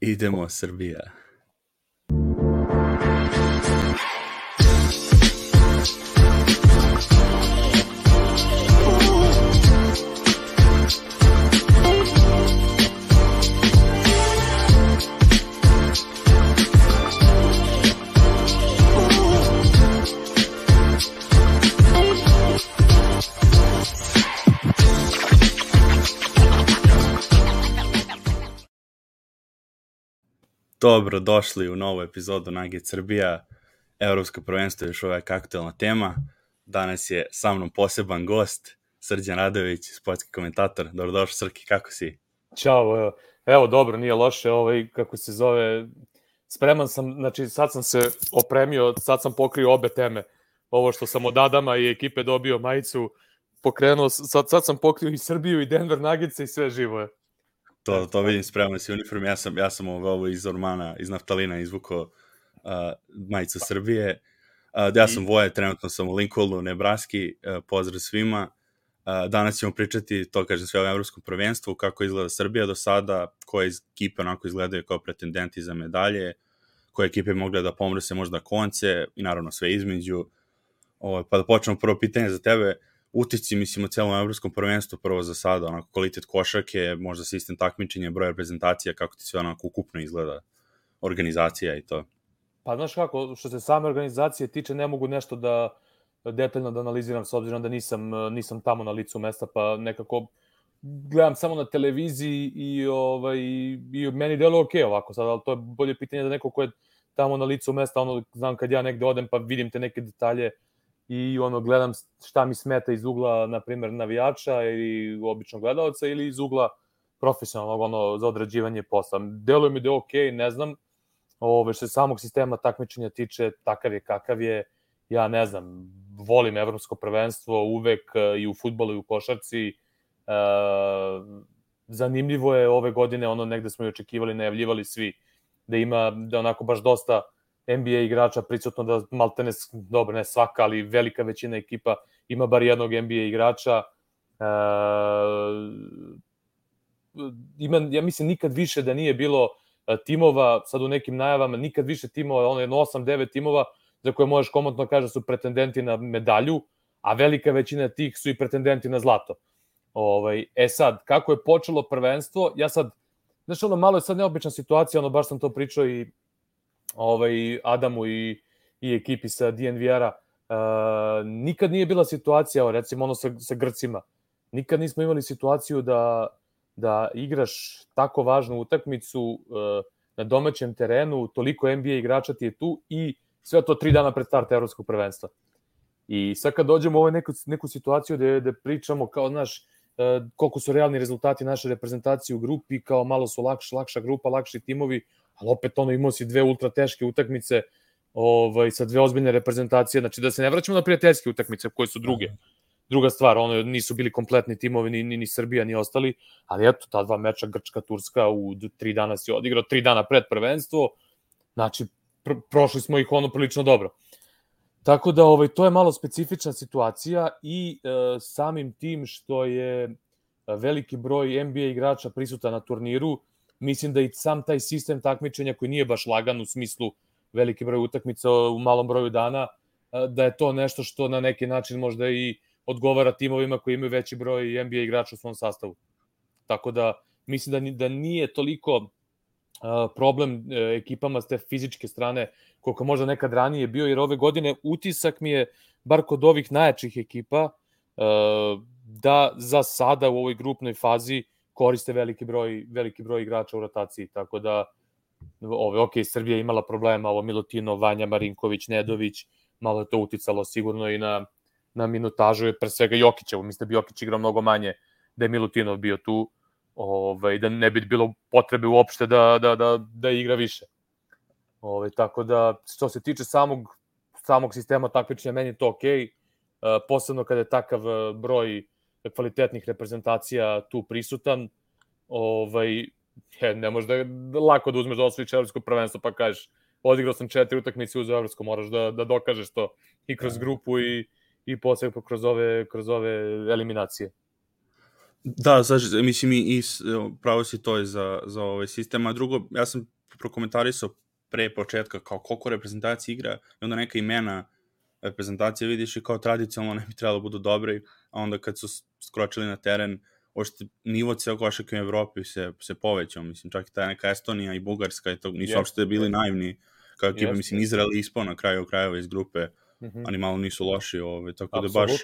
Idemo Srbija. Dobro, došli u novu epizodu Nugget Srbija. Evropsko prvenstvo je još uvek aktualna tema. Danas je sa mnom poseban gost, Srđan Radović, sportski komentator. Dobrodošao, Srki, kako si? Ćao, evo, dobro, nije loše, ovaj, kako se zove, spreman sam, znači sad sam se opremio, sad sam pokrio obe teme. Ovo što sam od Adama i ekipe dobio majicu, pokrenuo, sad, sad sam pokrio i Srbiju i Denver Nuggets i sve živo je. To, to vidim spremno si uniform. Ja sam, ja sam ovo iz Ormana, iz Naftalina izvukao uh, majicu Srbije. Uh, ja sam Voje, trenutno sam u Lincolnu, Nebraski, uh, pozdrav svima. Uh, danas ćemo pričati, to kažem, sve o evropskom prvenstvu, kako izgleda Srbija do sada, koje ekipe onako izgledaju kao pretendenti za medalje, koje ekipe mogle da pomru se možda konce i naravno sve između. Ovo, ovaj, pa da počnemo prvo pitanje za tebe utisci, mislim, u celom evropskom prvenstvu prvo za sada, onako kvalitet košake, možda sistem takmičenja, broj reprezentacija, kako ti sve onako ukupno izgleda organizacija i to. Pa znaš kako, što se same organizacije tiče, ne mogu nešto da detaljno da analiziram s obzirom da nisam, nisam tamo na licu mesta, pa nekako gledam samo na televiziji i, ovaj, i meni delo ok ovako sad, ali to je bolje pitanje da neko ko je tamo na licu mesta, ono, znam kad ja negde odem pa vidim te neke detalje, i ono gledam šta mi smeta iz ugla na primer navijača ili običnog gledalca ili iz ugla profesionalnog ono za odrađivanje posla. Deluje mi da je okej, okay, ne znam. Ove što se samog sistema takmičenja tiče, takav je kakav je. Ja ne znam, volim evropsko prvenstvo uvek i u fudbalu i u košarci. E, zanimljivo je ove godine ono negde smo i očekivali, najavljivali svi da ima da onako baš dosta NBA igrača prisutno da maltene, dobro, ne svaka, ali velika većina ekipa ima bar jednog NBA igrača. E, ima, ja mislim, nikad više da nije bilo e, timova, sad u nekim najavama, nikad više timova, ono jedno 8-9 timova za koje možeš komotno kaže da su pretendenti na medalju, a velika većina tih su i pretendenti na zlato. Ovaj, e sad, kako je počelo prvenstvo, ja sad, znaš, ono malo je sad neobična situacija, ono baš sam to pričao i ovaj, Adamu i, i ekipi sa DNVR-a, uh, nikad nije bila situacija, recimo ono sa, sa Grcima, nikad nismo imali situaciju da, da igraš tako važnu utakmicu uh, na domaćem terenu, toliko NBA igrača ti je tu i sve to tri dana pred start evropskog prvenstva. I sad kad dođemo u ovaj neku, neku situaciju gde, gde pričamo kao, znaš, uh, koliko su realni rezultati naše reprezentacije u grupi, kao malo su lakša, lakša grupa, lakši timovi, ali opet ono imao si dve ultra teške utakmice ovaj, sa dve ozbiljne reprezentacije, znači da se ne vraćamo na prijateljske utakmice koje su druge. Druga stvar, ono nisu bili kompletni timovi ni, ni, ni Srbija ni ostali, ali eto, ta dva meča Grčka, Turska u tri dana si odigrao, tri dana pred prvenstvo, znači pr prošli smo ih ono prilično dobro. Tako da ovaj to je malo specifična situacija i e, samim tim što je veliki broj NBA igrača prisutan na turniru, mislim da i sam taj sistem takmičenja koji nije baš lagan u smislu veliki broj utakmica u malom broju dana, da je to nešto što na neki način možda i odgovara timovima koji imaju veći broj NBA igrača u svom sastavu. Tako da mislim da, da nije toliko problem e, ekipama s te fizičke strane koliko možda nekad ranije bio, jer ove godine utisak mi je, bar kod ovih najjačih ekipa, da za sada u ovoj grupnoj fazi koriste veliki broj, veliki broj igrača u rotaciji, tako da ove, ok, Srbija je imala problema, ovo Milutino, Vanja Marinković, Nedović, malo je to uticalo sigurno i na, na minutažu, je pre svega Jokićevo, mislim da bi Jokić igrao mnogo manje da je Milutinov bio tu, ovaj, da ne bi bilo potrebe uopšte da, da, da, da igra više. Ovaj, tako da, što se tiče samog, samog sistema takmičenja, meni je to okej, okay. Uh, posebno kada je takav broj kvalitetnih reprezentacija tu prisutan, ovaj, je, ne može da lako da uzmeš da osvojiš evropsko prvenstvo pa kažeš odigrao sam četiri utakmice uz evropsko, moraš da, da dokažeš to i kroz da. grupu i, i posebno kroz ove, kroz ove eliminacije. Da, znači, mislim i, i pravo si to je za, za ovaj sistem, a drugo, ja sam prokomentarisao pre početka kao koliko reprezentacija igra i onda neka imena reprezentacije vidiš i kao tradicionalno ne bi trebalo da budu dobre, a onda kad su skročili na teren, ošte nivo ceo košaka u Evropi se, se povećao, mislim, čak i ta neka Estonija i Bugarska i to nisu yes. uopšte bili naivni, kao ekipa, yes. mislim, Izrael ispao na kraju krajeva iz grupe, mm -hmm. ali malo nisu loši, ovaj, tako Absolut. da baš,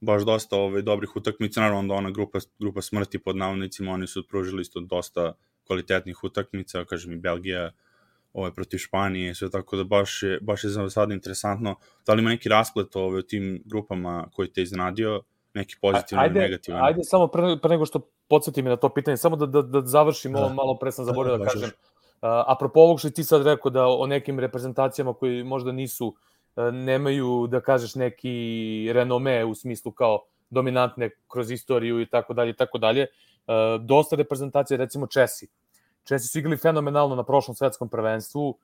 baš dosta ovaj, dobrih utakmica, naravno onda ona grupa, grupa smrti pod navodnicima, oni su pružili isto dosta kvalitetnih utakmica, kažem i Belgija, ovaj, protiv Španije, sve tako da baš je, baš je za sad interesantno. Da li ima neki rasplet ovaj, u tim grupama koji te iznenadio, neki pozitivni ili negativan? Ajde, samo pre, pre nego što podsjeti mi na to pitanje, samo da, da, da završim da. ovo, malo pre sam zaboravio da, da kažem. Uh, apropo ovog što ti sad rekao da o nekim reprezentacijama koji možda nisu, uh, nemaju, da kažeš, neki renome u smislu kao dominantne kroz istoriju i tako dalje i tako dalje. Uh, dosta reprezentacija, recimo Česi, Česi su igrali fenomenalno na prošlom svetskom prvenstvu, uh,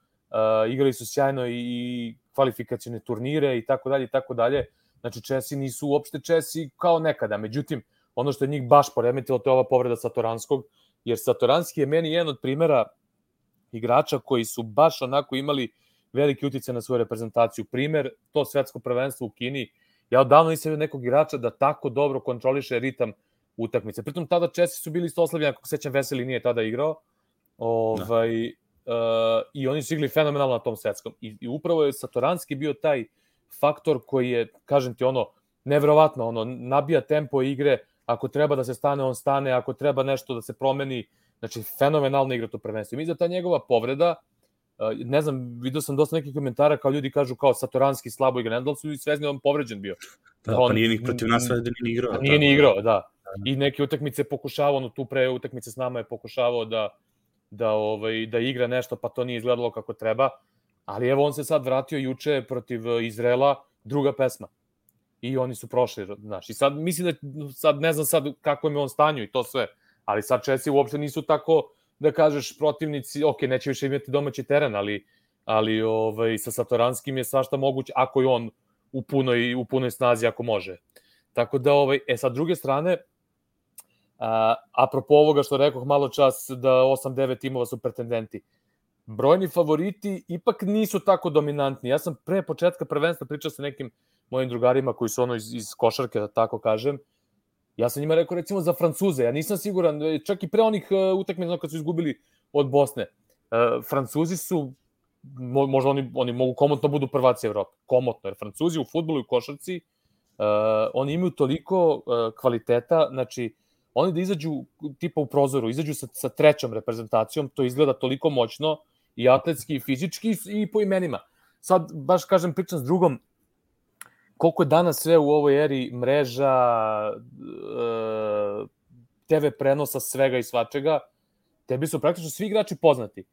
igrali su sjajno i kvalifikacione turnire i tako dalje i tako dalje. Znači Česi nisu uopšte Česi kao nekada. Međutim, ono što je njih baš poremetilo to je ova povreda Satoranskog, jer Satoranski je meni jedan od primera igrača koji su baš onako imali veliki utjecaj na svoju reprezentaciju. Primer, to svetsko prvenstvo u Kini, ja odavno nisam nekog igrača da tako dobro kontroliše ritam utakmice. Pritom tada Česi su bili isto oslavljeni, ako sećam Veseli nije tada igrao, Ovaj, da. uh, I oni su igli fenomenalno na tom svetskom. I, I upravo je Satoranski bio taj faktor koji je, kažem ti, ono, nevrovatno, ono, nabija tempo igre, ako treba da se stane, on stane, ako treba nešto da se promeni, znači, fenomenalna igra to prvenstvo. I mi za ta njegova povreda, uh, ne znam, vidio sam dosta nekih komentara kao ljudi kažu kao Satoranski slabo igra, ne da li su svezni on povređen bio. Da, on, pa nije ni protiv nas sve da nije igrao. Pa nije ni igrao, da. da. I neke utakmice pokušavao, ono tu pre utakmice s nama je pokušavao da da ovaj da igra nešto pa to nije izgledalo kako treba. Ali evo on se sad vratio juče protiv eh, Izrela, druga pesma. I oni su prošli, znaš. I sad mislim da sad ne znam sad kako je on stanju i to sve, ali sad Česi uopšte nisu tako da kažeš protivnici, ok, neće više imati domaći teren, ali ali ovaj sa Satoranskim je svašta moguće ako je on u punoj u punoj snazi ako može. Tako da ovaj e sa druge strane apropo ovoga što rekoh malo čas da 8-9 timova su pretendenti. Brojni favoriti ipak nisu tako dominantni. Ja sam pre početka prvenstva pričao sa nekim mojim drugarima koji su ono iz, iz košarke, da tako kažem. Ja sam njima rekao recimo za Francuze. Ja nisam siguran, čak i pre onih uh, utakmica kad su izgubili od Bosne. Uh, Francuzi su možda oni, oni mogu komotno budu prvaci Evrope. Komotno, jer Francuzi u futbolu i u košarci uh, oni imaju toliko uh, kvaliteta, znači oni da izađu tipa u prozoru, izađu sa, sa trećom reprezentacijom, to izgleda toliko moćno i atletski i fizički i po imenima. Sad, baš kažem, pričam s drugom, koliko je danas sve u ovoj eri mreža, e, TV prenosa svega i svačega, tebi su praktično svi igrači poznati.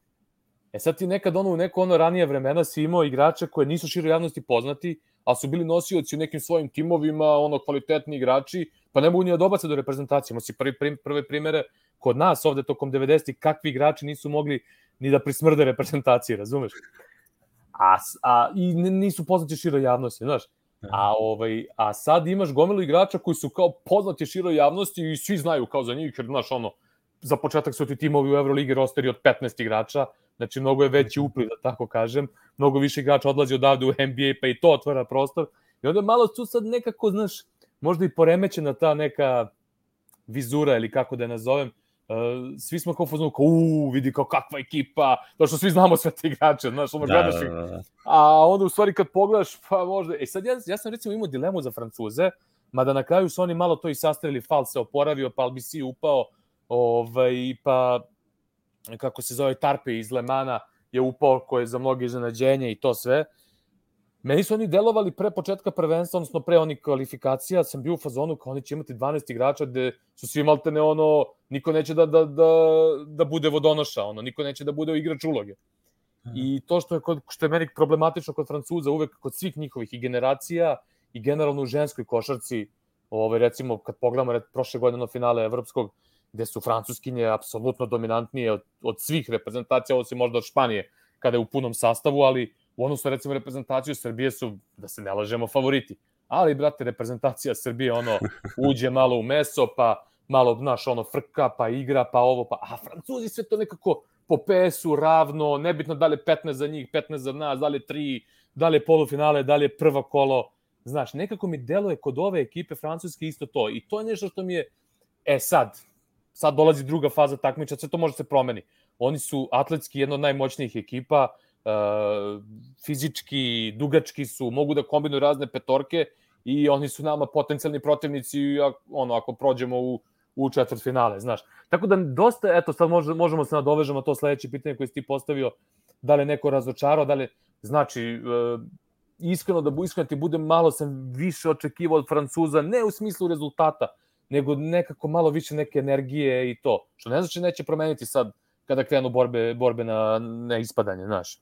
E sad ti nekad ono u neko ono ranije vremena si imao igrače koje nisu širo javnosti poznati, a su bili nosioci u nekim svojim timovima, ono kvalitetni igrači, pa ne mogu ni da dobace do reprezentacije. Imamo si prvi, prim, prve primere kod nas ovde tokom 90-ih, kakvi igrači nisu mogli ni da prismrde reprezentacije, razumeš? A, a i nisu poznati širo javnosti, znaš. Da. A, ovaj, a sad imaš gomilu igrača koji su kao poznati širo javnosti i svi znaju kao za njih, jer, znaš, ono, za početak su ti timovi u Euroligi rosteri od 15 igrača, znači mnogo je veći upliv, da tako kažem, mnogo više igrača odlazi odavde u NBA, pa i to otvara prostor. I onda malo su sad nekako, znaš, možda i poremećena ta neka vizura ili kako da je nazovem, Uh, svi smo kao fazonu, kao, uuu, vidi kao kakva ekipa, to što svi znamo sve te igrače, znaš, ono da, gledaš da, da, da. A onda u stvari kad pogledaš, pa možda, e sad ja, ja sam recimo imao dilemu za Francuze, mada na kraju su oni malo to i sastavili, Fal se oporavio, pa Albisi upao, ovaj, pa kako se zove Tarpe iz Lemana je upao koje je za mnoge iznenađenje i to sve. Meni su oni delovali pre početka prvenstva, odnosno pre onih kvalifikacija, sam bio u fazonu kao oni će imati 12 igrača gde su svi maltene ono, niko neće da, da, da, da bude vodonoša, ono, niko neće da bude igrač uloge. I to što je, kod, što je meni problematično kod Francuza, uvek kod svih njihovih i generacija i generalno u ženskoj košarci, ovaj, recimo kad pogledamo red, prošle godine na finale evropskog, gde su francuskinje apsolutno dominantnije od, od svih reprezentacija, osim možda od Španije, kada je u punom sastavu, ali u odnosu recimo reprezentaciju Srbije su, da se ne lažemo, favoriti. Ali, brate, reprezentacija Srbije, ono, uđe malo u meso, pa malo, znaš, ono, frka, pa igra, pa ovo, pa, a Francuzi sve to nekako po PS-u ravno, nebitno da li je 15 za njih, 15 za nas, da li je 3, da li je polufinale, da li je prva kolo, znaš, nekako mi deluje kod ove ekipe francuske isto to. I to je nešto što mi je, e sad, sad dolazi druga faza takmiča, sve to može se promeni. Oni su atletski jedna od najmoćnijih ekipa, uh, fizički, dugački su, mogu da kombinuju razne petorke i oni su nama potencijalni protivnici ono, ako prođemo u, u četvrt finale, znaš. Tako da dosta, eto, sad možemo, možemo se nadovežemo to sledeće pitanje koje si ti postavio, da li neko razočarao, da li, znači, uh, iskreno da iskreno da ti budem malo sam više očekivao od Francuza, ne u smislu rezultata, nego nekako malo više neke energije i to. Što ne znači neće promeniti sad kada krenu borbe, borbe na, na ispadanje, znaš.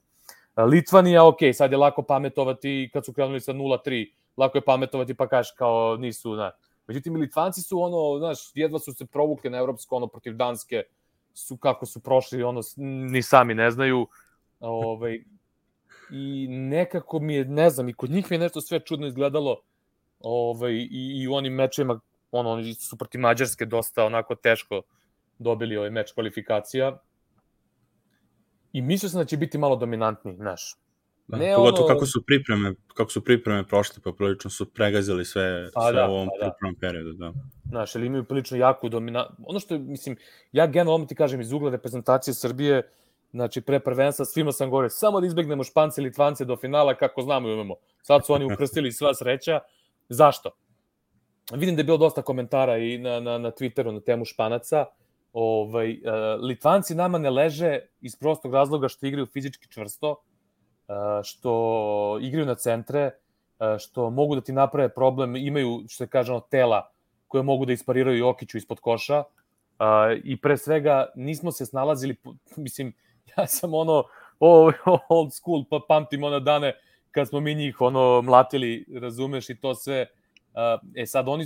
Litvanija, ok, sad je lako pametovati, kad su krenuli sa 0-3, lako je pametovati pa kaš kao nisu, znaš. Međutim, Litvanci su ono, znaš, jedva su se provukli na evropsko, ono, protiv Danske, su kako su prošli, ono, ni sami ne znaju. Ovaj, I nekako mi je, ne znam, i kod njih mi je nešto sve čudno izgledalo ovaj, i, i u onim mečima, ono, oni su protiv Mađarske dosta onako teško dobili ovaj meč kvalifikacija. I mislio sam da će biti malo dominantni, znaš. Da, ne pogotovo ono... kako su pripreme, kako su pripreme prošle, pa prilično su pregazili sve, pa, sve da, u ovom pa, da. pripremom periodu, da. Znaš, ali imaju prilično jaku dominantnu... Ono što, mislim, ja generalno ti kažem iz ugla reprezentacije Srbije, znači pre prvenstva svima sam govorio, samo da izbegnemo Špance, Litvance do finala, kako znamo i umemo. Sad su oni ukrstili sva sreća. Zašto? Vidim da je bilo dosta komentara i na, na, na Twitteru na temu Španaca. Ovaj, uh, Litvanci nama ne leže iz prostog razloga što igraju fizički čvrsto, uh, što igraju na centre, uh, što mogu da ti naprave problem, imaju, što se kaže, tela koje mogu da ispariraju Jokiću ispod koša. Uh, I pre svega nismo se snalazili, mislim, ja sam ono old school, pa pamtim one dane kad smo mi njih ono mlatili, razumeš, i to sve. E sad oni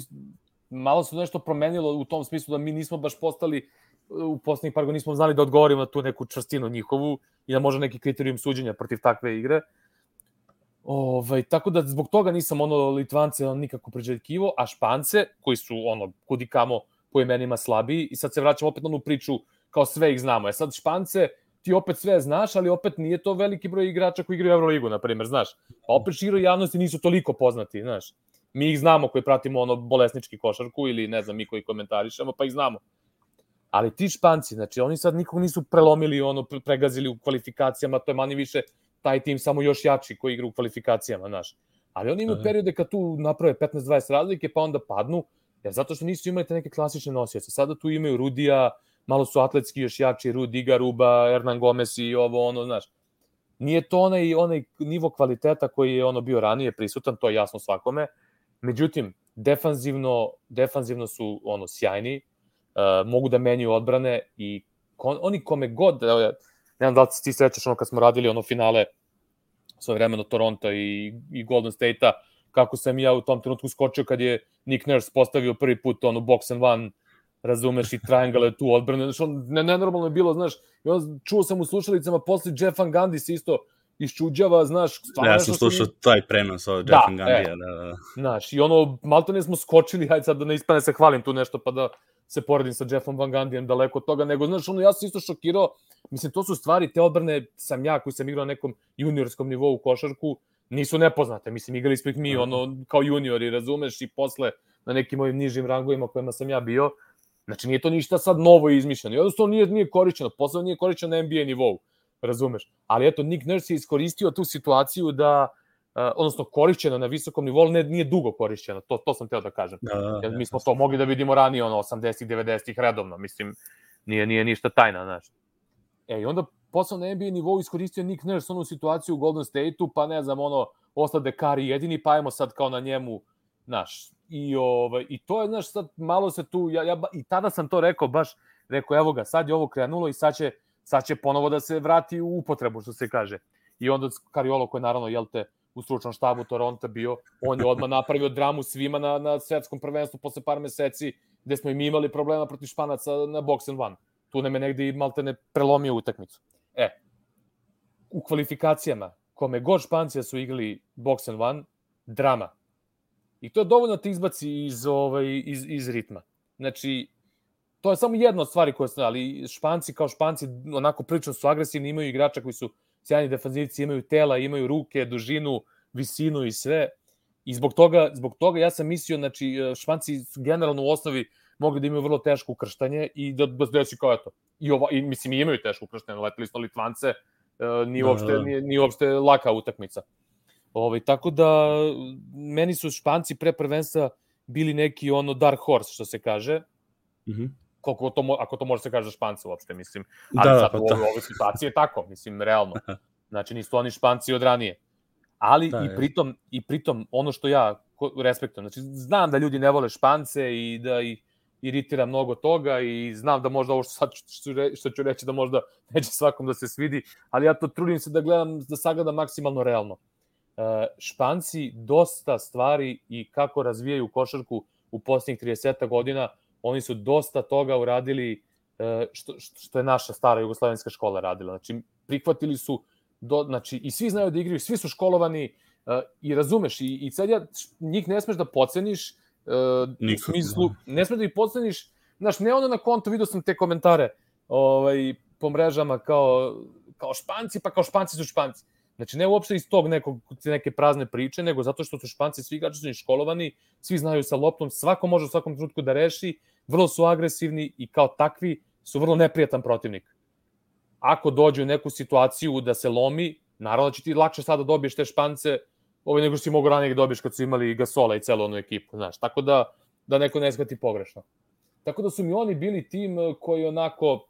malo su nešto promenilo u tom smislu da mi nismo baš postali u poslednjih par godina nismo znali da odgovorimo na tu neku čvrstinu njihovu i da može neki kriterijum suđenja protiv takve igre. Ovaj, tako da zbog toga nisam ono Litvance nikako pređekivo, a Špance, koji su ono kudikamo po imenima slabiji, i sad se vraćamo opet na onu priču kao sve ih znamo. E sad Špance, ti opet sve znaš, ali opet nije to veliki broj igrača koji igraju Euroligu, na primjer, znaš. Pa opet širo javnosti nisu toliko poznati, znaš. Mi ih znamo koji pratimo ono bolesnički košarku ili ne znam, mi koji komentarišemo, pa ih znamo. Ali ti Španci, znači oni sad nikog nisu prelomili, ono, pregazili u kvalifikacijama, to je manje više taj tim samo još jači koji igra u kvalifikacijama, znaš. Ali oni imaju Aha. periode kad tu naprave 15-20 razlike, pa onda padnu, jer zato što nisu imali te neke klasične nosioce. Sada tu imaju Rudija, malo su atletski još jači, Rudiga, Ruba, Hernan Gomez i ovo, ono, znaš. Nije to onaj, onaj nivo kvaliteta koji je ono bio ranije prisutan, to je jasno svakome. Međutim, defanzivno, defanzivno su ono sjajni, uh, mogu da menjaju odbrane i kon, oni kome god, evo, ne znam da li ti sećaš ono kad smo radili ono finale svoje vremeno Toronto i, i Golden State-a, kako sam ja u tom trenutku skočio kad je Nick Nurse postavio prvi put ono box and one razumeš, i triangle tu odbrane, znaš, on, ne, nenormalno je bilo, znaš, i on, čuo sam u slušalicama, posle Jeff Van Gundy se isto iščuđava, znaš, stvarno... Ja sam slušao mi... taj prenos od da, Jeff Van Gundy, e, da, da. Znaš, i ono, malo ne smo skočili, hajde sad da ne ispane se hvalim tu nešto, pa da se poredim sa Jeffom Van Gundyjem daleko od toga, nego, znaš, ono, ja sam isto šokirao, mislim, to su stvari, te odbrane sam ja koji sam igrao na nekom juniorskom nivou u košarku, nisu nepoznate, mislim, igrali smo ih mi, ono, kao juniori, razumeš, i posle na nekim mojim nižim rangovima kojima sam ja bio, Znači, nije to ništa sad novo izmišljeno. Jednostavno nije, nije korišćeno, posebno nije korišćeno na NBA nivou, razumeš. Ali eto, Nick Nurse je iskoristio tu situaciju da, uh, odnosno korišćeno na visokom nivou, ne, nije dugo korišćeno, to, to sam teo da kažem. Da, da, Jer mi smo to mogli da vidimo ranije, ono, 80-ih, 90-ih redovno, mislim, nije, nije ništa tajna, znaš. E, i onda posle na NBA nivou iskoristio Nick Nurse onu situaciju u Golden State-u, pa ne znam, ono, ostade Kari jedini, pa ajmo sad kao na njemu, znaš, i, ovaj, i to je, znaš, sad malo se tu, ja, ja, i tada sam to rekao, baš, rekao, evo ga, sad je ovo krenulo i sad će, sad će ponovo da se vrati u upotrebu, što se kaže. I onda Kariolo, koji je naravno, jel te, u stručnom štabu Toronto bio, on je odmah napravio dramu svima na, na svetskom prvenstvu posle par meseci, gde smo im imali problema protiv Španaca na box and one. Tu nam je negde i malte ne prelomio utakmicu. E, u kvalifikacijama, kome god Špancija su igrali box and one, drama I to je dovoljno da te izbaci iz, ovaj, iz, iz ritma. Znači, to je samo jedna od stvari koje su, ali Španci kao Španci onako prilično su agresivni, imaju igrača koji su sjajni defanzivci, imaju tela, imaju ruke, dužinu, visinu i sve. I zbog toga, zbog toga ja sam mislio, znači, Španci su generalno u osnovi mogli da imaju vrlo teško ukrštanje i da, da desi kao eto. I, ova, i mislim, imaju teško ukrštanje, leteli smo Litvance, e, nije, da, uopšte, da. nije, nije uopšte laka utakmica. Ovaj, tako da, meni su Španci pre prvenstva bili neki ono dark horse, što se kaže. Mm koliko to, ako to može se kaže Španci uopšte, mislim. Ali da, sad pa, u ovoj, ovoj situaciji je tako, mislim, realno. Znači, nisu oni Španci od ranije. Ali da, i pritom, i pritom, ono što ja respektujem, znači, znam da ljudi ne vole Špance i da ih iritira mnogo toga i znam da možda ovo što sad što, što ću reći da možda neće svakom da se svidi, ali ja to trudim se da gledam, da sagledam maksimalno realno. Uh, Španci dosta stvari i kako razvijaju košarku u posljednjih 30 godina oni su dosta toga uradili e, što, što je naša stara jugoslovenska škola radila. Znači, prihvatili su, do, znači, i svi znaju da igraju, svi su školovani e, i razumeš, i, i sad ja, njih ne smeš da poceniš, uh, u smislu, ne smeš da ih poceniš, znaš, ne ono na konto, vidio sam te komentare ovaj, po mrežama kao, kao španci, pa kao španci su španci. Znači, ne uopšte iz tog nekog, neke prazne priče, nego zato što su španci, svi su školovani, svi znaju sa loptom, svako može u svakom trenutku da reši, vrlo su agresivni i kao takvi su vrlo neprijatan protivnik. Ako dođe u neku situaciju da se lomi, naravno da će ti lakše sada dobiješ te špance ovaj, nego što si mogu ranije da dobiješ kad su imali Gasola i celu onu ekipu, znaš. Tako da, da neko ne shvati pogrešno. Tako da su mi oni bili tim koji onako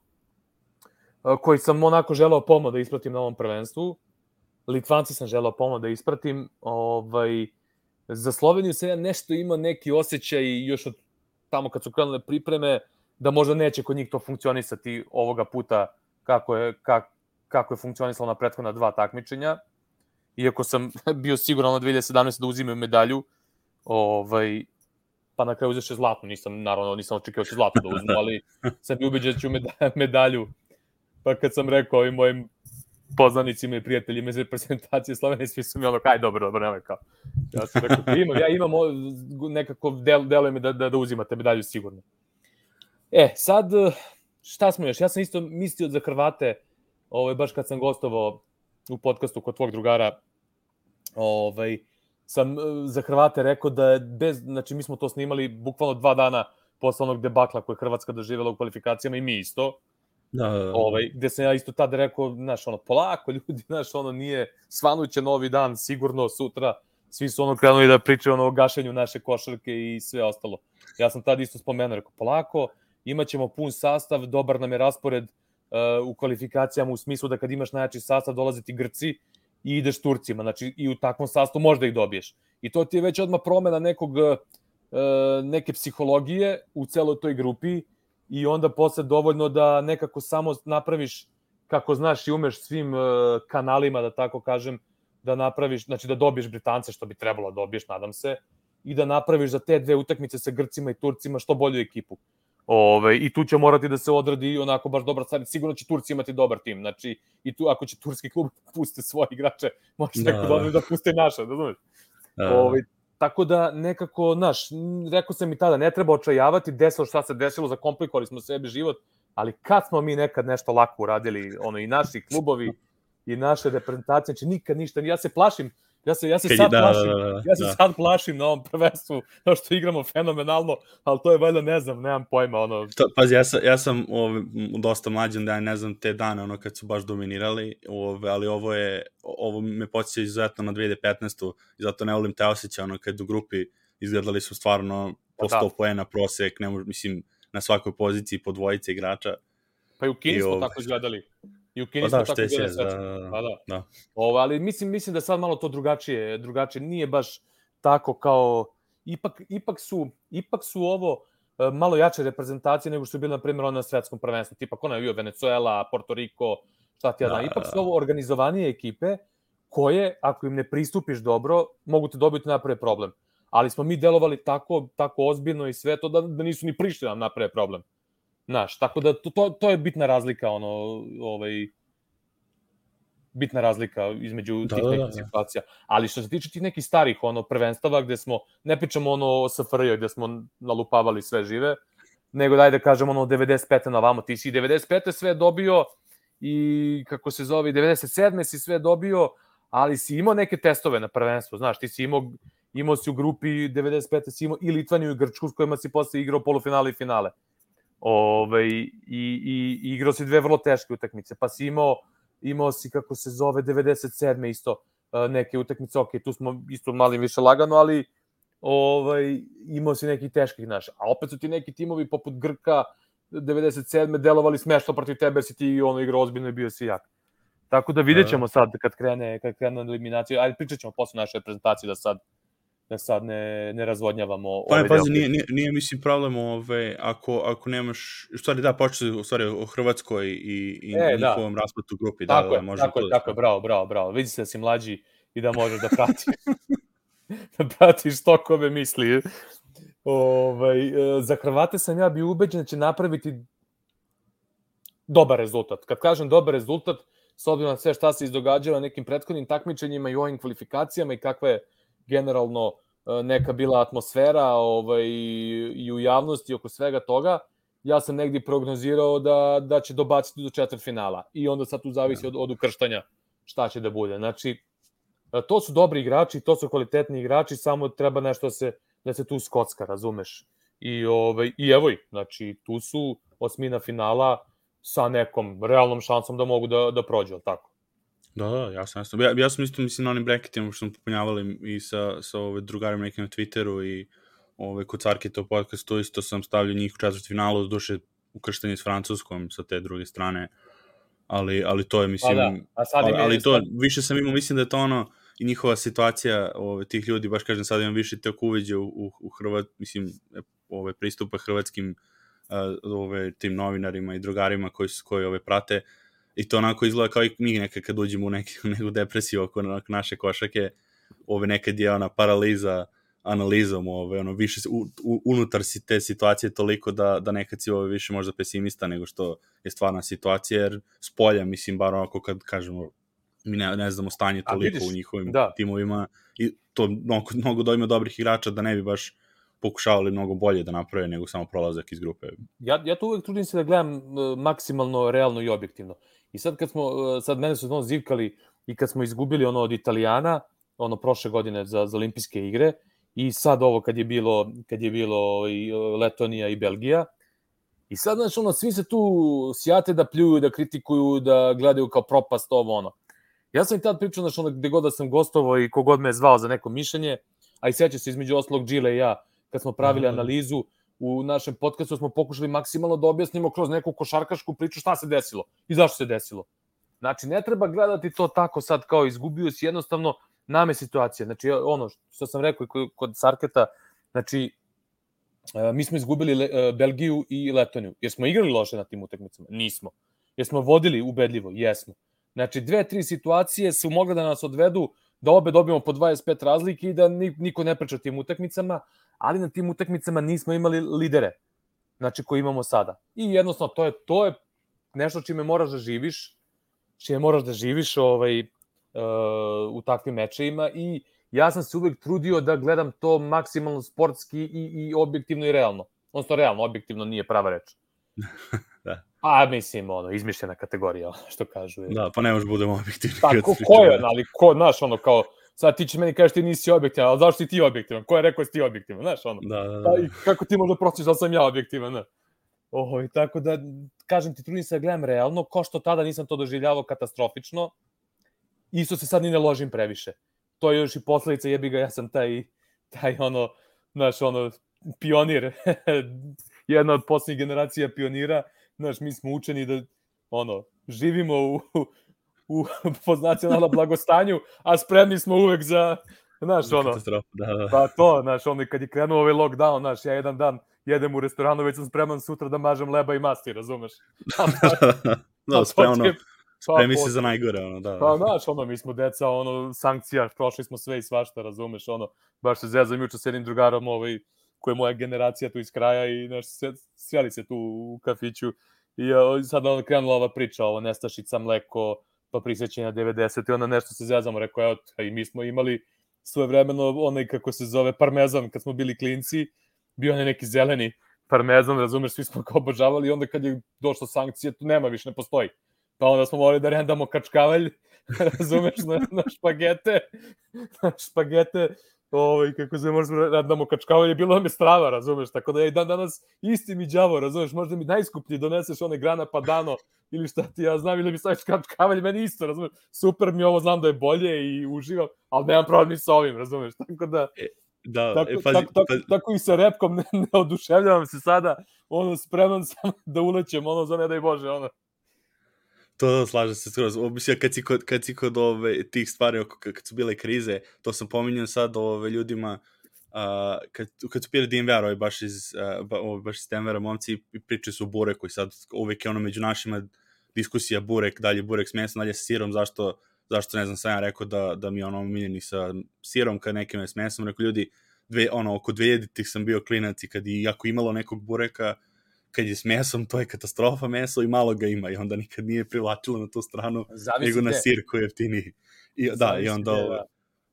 koji sam onako želeo pomoć da ispratim na ovom prvenstvu. Litvanci sam želeo pomoć da ispratim. Ovaj, za Sloveniju se ja nešto ima neki osjećaj još od tamo kad su krenule pripreme, da možda neće kod njih to funkcionisati ovoga puta kako je, kak, kako je funkcionisalo na prethodna dva takmičenja. Iako sam bio siguran na 2017. da uzimaju medalju, ovaj, pa na kraju uzeše zlatnu, nisam, naravno, nisam očekio da će zlatnu da uzmu, ali sam bio ubeđen da ću medalju. Pa kad sam rekao ovim mojim poznanicima i prijateljima iz reprezentacije Slovenije, svi su mi ono, kaj, dobro, dobro, nemoj kao. Ja sam rekao, imam, ja imam nekako, del, deluje mi da, da, da uzimate medalju sigurno. E, sad, šta smo još? Ja sam isto mislio za Hrvate, ovaj, baš kad sam gostovao u podcastu kod tvog drugara, ovaj, sam e, za Hrvate rekao da bez, znači mi smo to snimali bukvalno dva dana posle onog debakla koje Hrvatska doživjela u kvalifikacijama i mi isto, Da, da, da. Ovaj, gde sam ja isto tada rekao, znaš, ono, polako ljudi, znaš, ono, nije, svanuće novi dan, sigurno sutra, svi su ono krenuli da pričaju ono o gašenju naše košarke i sve ostalo. Ja sam tada isto spomenuo, rekao, polako, imaćemo pun sastav, dobar nam je raspored uh, u kvalifikacijama u smislu da kad imaš najjači sastav dolaze ti Grci i ideš Turcima, znači i u takvom sastavu možda ih dobiješ. I to ti je već odmah promena nekog, uh, neke psihologije u celoj toj grupi, i onda posle dovoljno da nekako samo napraviš kako znaš i umeš svim uh, kanalima, da tako kažem, da napraviš, znači da dobiješ Britance, što bi trebalo da dobiješ, nadam se, i da napraviš za te dve utakmice sa Grcima i Turcima što bolju ekipu. Ove, I tu će morati da se odradi onako baš dobra stvar. Sigurno će Turci imati dobar tim. Znači, i tu ako će turski klub puste svoje igrače, može da. neko da, da puste naše, da znaš. Da. Ove, Tako da nekako, znaš, rekao sam i tada, ne treba očajavati, desilo šta se desilo, zakomplikovali smo sebi život, ali kad smo mi nekad nešto lako uradili, ono, i naši klubovi, i naše reprezentacije, znači nikad ništa, ja se plašim, Ja se, ja se sad da, da, plašim, da, da, da, ja se da. sad plašim na ovom prvenstvu, no što igramo fenomenalno, ali to je valjda, ne znam, nemam pojma, ono... To, pazi, ja sam, ja sam ove, dosta mlađan da ja ne znam te dane, ono, kad su baš dominirali, ove, ali ovo je, ovo me podsjeća izuzetno na 2015. i zato ne volim te osjeća, ono, kad u grupi izgledali su stvarno po 100 da. poena prosek, ne mislim, na svakoj poziciji po dvojice igrača. Pa i u Kini smo tako izgledali. I u Kini pa da, tako gleda da, da, da. da. Ovo, ali mislim, mislim da sad malo to drugačije, drugačije. Nije baš tako kao... Ipak, ipak, su, ipak su ovo e, malo jače reprezentacije nego što su bili, na primjer, na svetskom prvenstvu. Tipa, ko je bio Venezuela, Porto Riko, šta ti ja znam. Da, ipak su ovo organizovanije ekipe koje, ako im ne pristupiš dobro, mogu te dobiti naprave problem. Ali smo mi delovali tako, tako ozbiljno i sve to da, da nisu ni prišli da nam naprave problem. Znaš, tako da to, to, to je bitna razlika, ono, ovaj, bitna razlika između da, tih da, nekih da, situacija. Ali što se tiče tih nekih starih ono prvenstava gde smo ne pričamo ono o SFRJ gde smo nalupavali sve žive, nego daj da kažem ono 95. na vamo, ti si 95. sve dobio i kako se zove 97. si sve dobio, ali si imao neke testove na prvenstvo, znaš, ti si imao imao si u grupi 95. si imao i Litvaniju i Grčku s kojima si posle igrao polufinale i finale. Ove, i, i, i igrao si dve vrlo teške utakmice, pa si imao, imao si, kako se zove, 97. isto neke utakmice, ok, tu smo isto mali više lagano, ali ovaj, imao si neki teških naš. A opet su ti neki timovi poput Grka 97. delovali smešno protiv tebe, jer si ti ono igrao ozbiljno i bio si jak. Tako da vidjet ćemo sad kad krene, kad krene eliminacija, ajde pričat ćemo posle naše prezentacije da sad da sad ne, ne razvodnjavamo pa, ovaj pazi, nije, nije, nije, mislim problem ove, ako, ako nemaš, u stvari da, početi u stvari o Hrvatskoj i, i e, da. njihovom da. rasplatu grupi. Tako da, je, da, može tako, to da tako, bravo, bravo, bravo. Vidi se da si mlađi i da možeš da pratiš. da pratiš tokove misli. Ovaj, e, za Hrvate sam ja bio ubeđen da će napraviti dobar rezultat. Kad kažem dobar rezultat, s obzirom na sve šta se izdogađalo na nekim prethodnim takmičenjima i ovim kvalifikacijama i kakva je generalno e, neka bila atmosfera ovaj, i u javnosti oko svega toga, ja sam negdje prognozirao da, da će dobaciti do četvrt finala. I onda sad tu zavisi od, od ukrštanja šta će da bude. Znači, e, to su dobri igrači, to su kvalitetni igrači, samo treba nešto da se, da se tu skocka, razumeš? I, ovaj, I evo ih, znači, tu su osmina finala sa nekom realnom šansom da mogu da, da prođu, tako? Da, da, ja sam jasno. Ja, ja sam isto, mislim, na onim bracketima što smo popunjavali i sa, sa ove drugarima nekim na Twitteru i ove, kod Carkita u podcastu isto sam stavljao njih u četvrt finalu, duše ukršteni s Francuskom sa te druge strane, ali, ali to je, mislim, pa da. A sad ali, ali to, više sam imao, mislim da je to ono, i njihova situacija ove, tih ljudi, baš kažem, sad imam više tek uveđe u, u, u Hrvat, mislim, ove, pristupa hrvatskim ove, tim novinarima i drugarima koji, koji ove prate, i to onako izgleda kao i mi nekad kad uđemo u, neki, u neku depresiju oko naše košake, ove nekad je ona paraliza analizom, ove, ono, više u, u, unutar si te situacije toliko da, da nekad si ove više možda pesimista nego što je stvarna situacija, jer s polja, mislim, bar onako kad kažemo, mi ne, ne znamo stanje toliko vidiš, u njihovim da. timovima i to mnogo, mnogo dojma dobrih igrača da ne bi baš pokušavali mnogo bolje da naprave nego samo prolazak iz grupe. Ja, ja to uvek trudim se da gledam uh, maksimalno realno i objektivno. I sad kad smo, uh, sad mene su ono zivkali i kad smo izgubili ono od Italijana, ono prošle godine za, za olimpijske igre, i sad ovo kad je bilo, kad je bilo i uh, Letonija i Belgija, I sad, znači, ono, svi se tu sjate da pljuju, da kritikuju, da gledaju kao propast ovo, ono. Ja sam i tad pričao, znači, ono, gde god da sam gostovao i kogod me je zvao za neko mišljenje, a i seća se između oslog Džile i ja, kad smo pravili analizu u našem podcastu, smo pokušali maksimalno da objasnimo kroz neku košarkašku priču šta se desilo i zašto se desilo. Znači, ne treba gledati to tako sad kao izgubio si jednostavno name situacije. Znači, ono što sam rekao kod Sarketa, znači, e, mi smo izgubili e, Belgiju i Letoniju. Jer smo igrali loše na tim utakmicama? Nismo. Jer smo vodili ubedljivo? Jesmo. Znači, dve, tri situacije su mogle da nas odvedu da obe dobijemo po 25 razlike i da niko ne priča o tim utakmicama, ali na tim utakmicama nismo imali lidere, znači koji imamo sada. I jednostavno to je to je nešto čime moraš da živiš, čime moraš da živiš ovaj uh, u takvim mečevima i ja sam se uvek trudio da gledam to maksimalno sportski i, i objektivno i realno. Odnosno, realno, objektivno nije prava reč. da. A, mislim, ono, izmišljena kategorija, što kažu. Da, pa ne možeš budemo objektivni. Pa, ko, ko je, ali, ko, znaš, ono, kao, sad ti će meni kažeš ti nisi objektivan, ali zašto si ti objektivan? Ko je rekao da si ti objektivan, znaš, ono? Da, da, da. Pa, i kako ti možda prostiš da sam ja objektivan, ne? Oho, i tako da, kažem ti, trudim se da gledam realno, ko što tada nisam to doživljavao katastrofično, isto se sad ni ne ložim previše. To je još i posledica, jebi ga, ja sam taj, taj ono, znaš, ono, pionir, jedna od poslednjih generacija pionira, znaš, mi smo učeni da, ono, živimo u, u pod nacionalno blagostanju, a spremni smo uvek za, znaš, ono, da, da. pa to, znaš, ono, kad je krenuo ovaj lockdown, znaš, ja jedan dan jedem u restoranu, već sam spreman sutra da mažem leba i masti, razumeš? da, spremno, pa, spremi se za najgore, ono, da. Pa, znaš, ono, mi smo deca, ono, sankcija, prošli smo sve i svašta, razumeš, ono, baš se zezam juče s jednim drugarom, ovaj, koja je moja generacija tu iz kraja i, znaš, sveli se tu u kafiću i sad ono krenula ova priča, ovo, nestašica, mleko, pa prisjećanja 90. i onda nešto se zezamo, rekao, evo, i mi smo imali svoje vremeno onaj, kako se zove, parmezan, kad smo bili klinci, bio onaj neki zeleni parmezan, razumeš, svi smo ga obožavali i onda kad je došla sankcija, tu nema više, ne postoji. Pa onda smo morali da rendamo kačkavalj, razumeš, na, na špagete, na špagete, ovaj, kako se možemo rendamo kačkavalj, bilo nam je strava, razumeš, tako da ja i dan danas isti mi đavo, razumeš, možda mi najskuplji doneseš one grana padano, ili šta ti ja znam, ili mi staviš kačkavalj, meni isto, razumeš, super mi ovo, znam da je bolje i uživam, ali nemam problem ni sa ovim, razumeš, tako da... E, Da, tako, e, pazi, tako, tako, pazi. tako i sa repkom ne, ne oduševljavam se sada, ono, spreman sam da ulećem, ono, za ne daj Bože, ono. To slažem se skroz. Mislim, kad si kod, kad si kod ove, tih stvari, oko, kad su bile krize, to sam pominjao sad ove ljudima, uh, kad, kad su pili DNVR, ovaj baš iz, uh, ba, baš iz momci pričaju su o bureku i sad uvek je ono među našima diskusija burek, dalje burek s mesom, dalje sa sirom, zašto zašto ne znam, sam ja rekao da, da mi ono omiljeni sa sirom kad nekim je s mesom, rekao ljudi, dve, ono, oko 2000-ih sam bio klinac i kad i ako imalo nekog bureka, kad je s mesom, to je katastrofa meso i malo ga ima i onda nikad nije privlačilo na tu stranu, Zavisi nego na sir koji je jeftiniji. I, da, i onda, ove, da.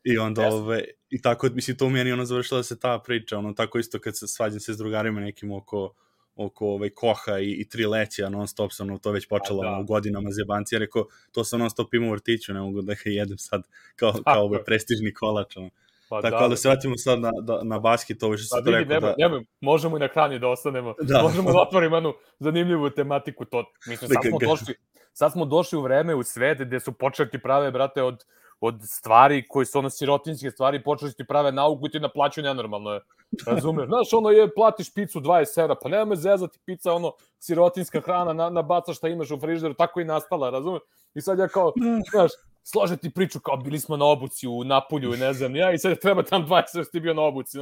i onda ove, i tako, mislim, to u meni ono završila se ta priča, ono, tako isto kad se svađam se s drugarima nekim oko, oko ovaj, koha i, i tri leća non stop sam to već počelo da. u godinama zebanci, ja rekao, to sam non stop imao u vrtiću, ne mogu da ga jedem sad kao, kao ovaj prestižni kolač. Ono. Pa Tako da, da se vratimo sad na, da, na basket, ovo što pa, to rekao. Nemoj, da... nemoj, možemo i na hrani da ostanemo. Da. Možemo da otvorimo jednu zanimljivu tematiku. To, mislim, sad smo, došli, sad smo došli u vreme, u svet gde su počeli ti prave, brate, od od stvari koji su ono sirotinske stvari, počeli ti prave nauku i ti naplaćaju nenormalno je. Razumeš? Znaš, ono je, platiš picu 20 evra, pa nema me zezati pica, ono, sirotinska hrana, na, nabacaš šta imaš u frižideru, tako i nastala, razumeš? I sad ja kao, znaš, slože ti priču kao bili smo na obuci u Napolju i ne znam, ja, i sad treba tam 20 evra ti bio na obuci.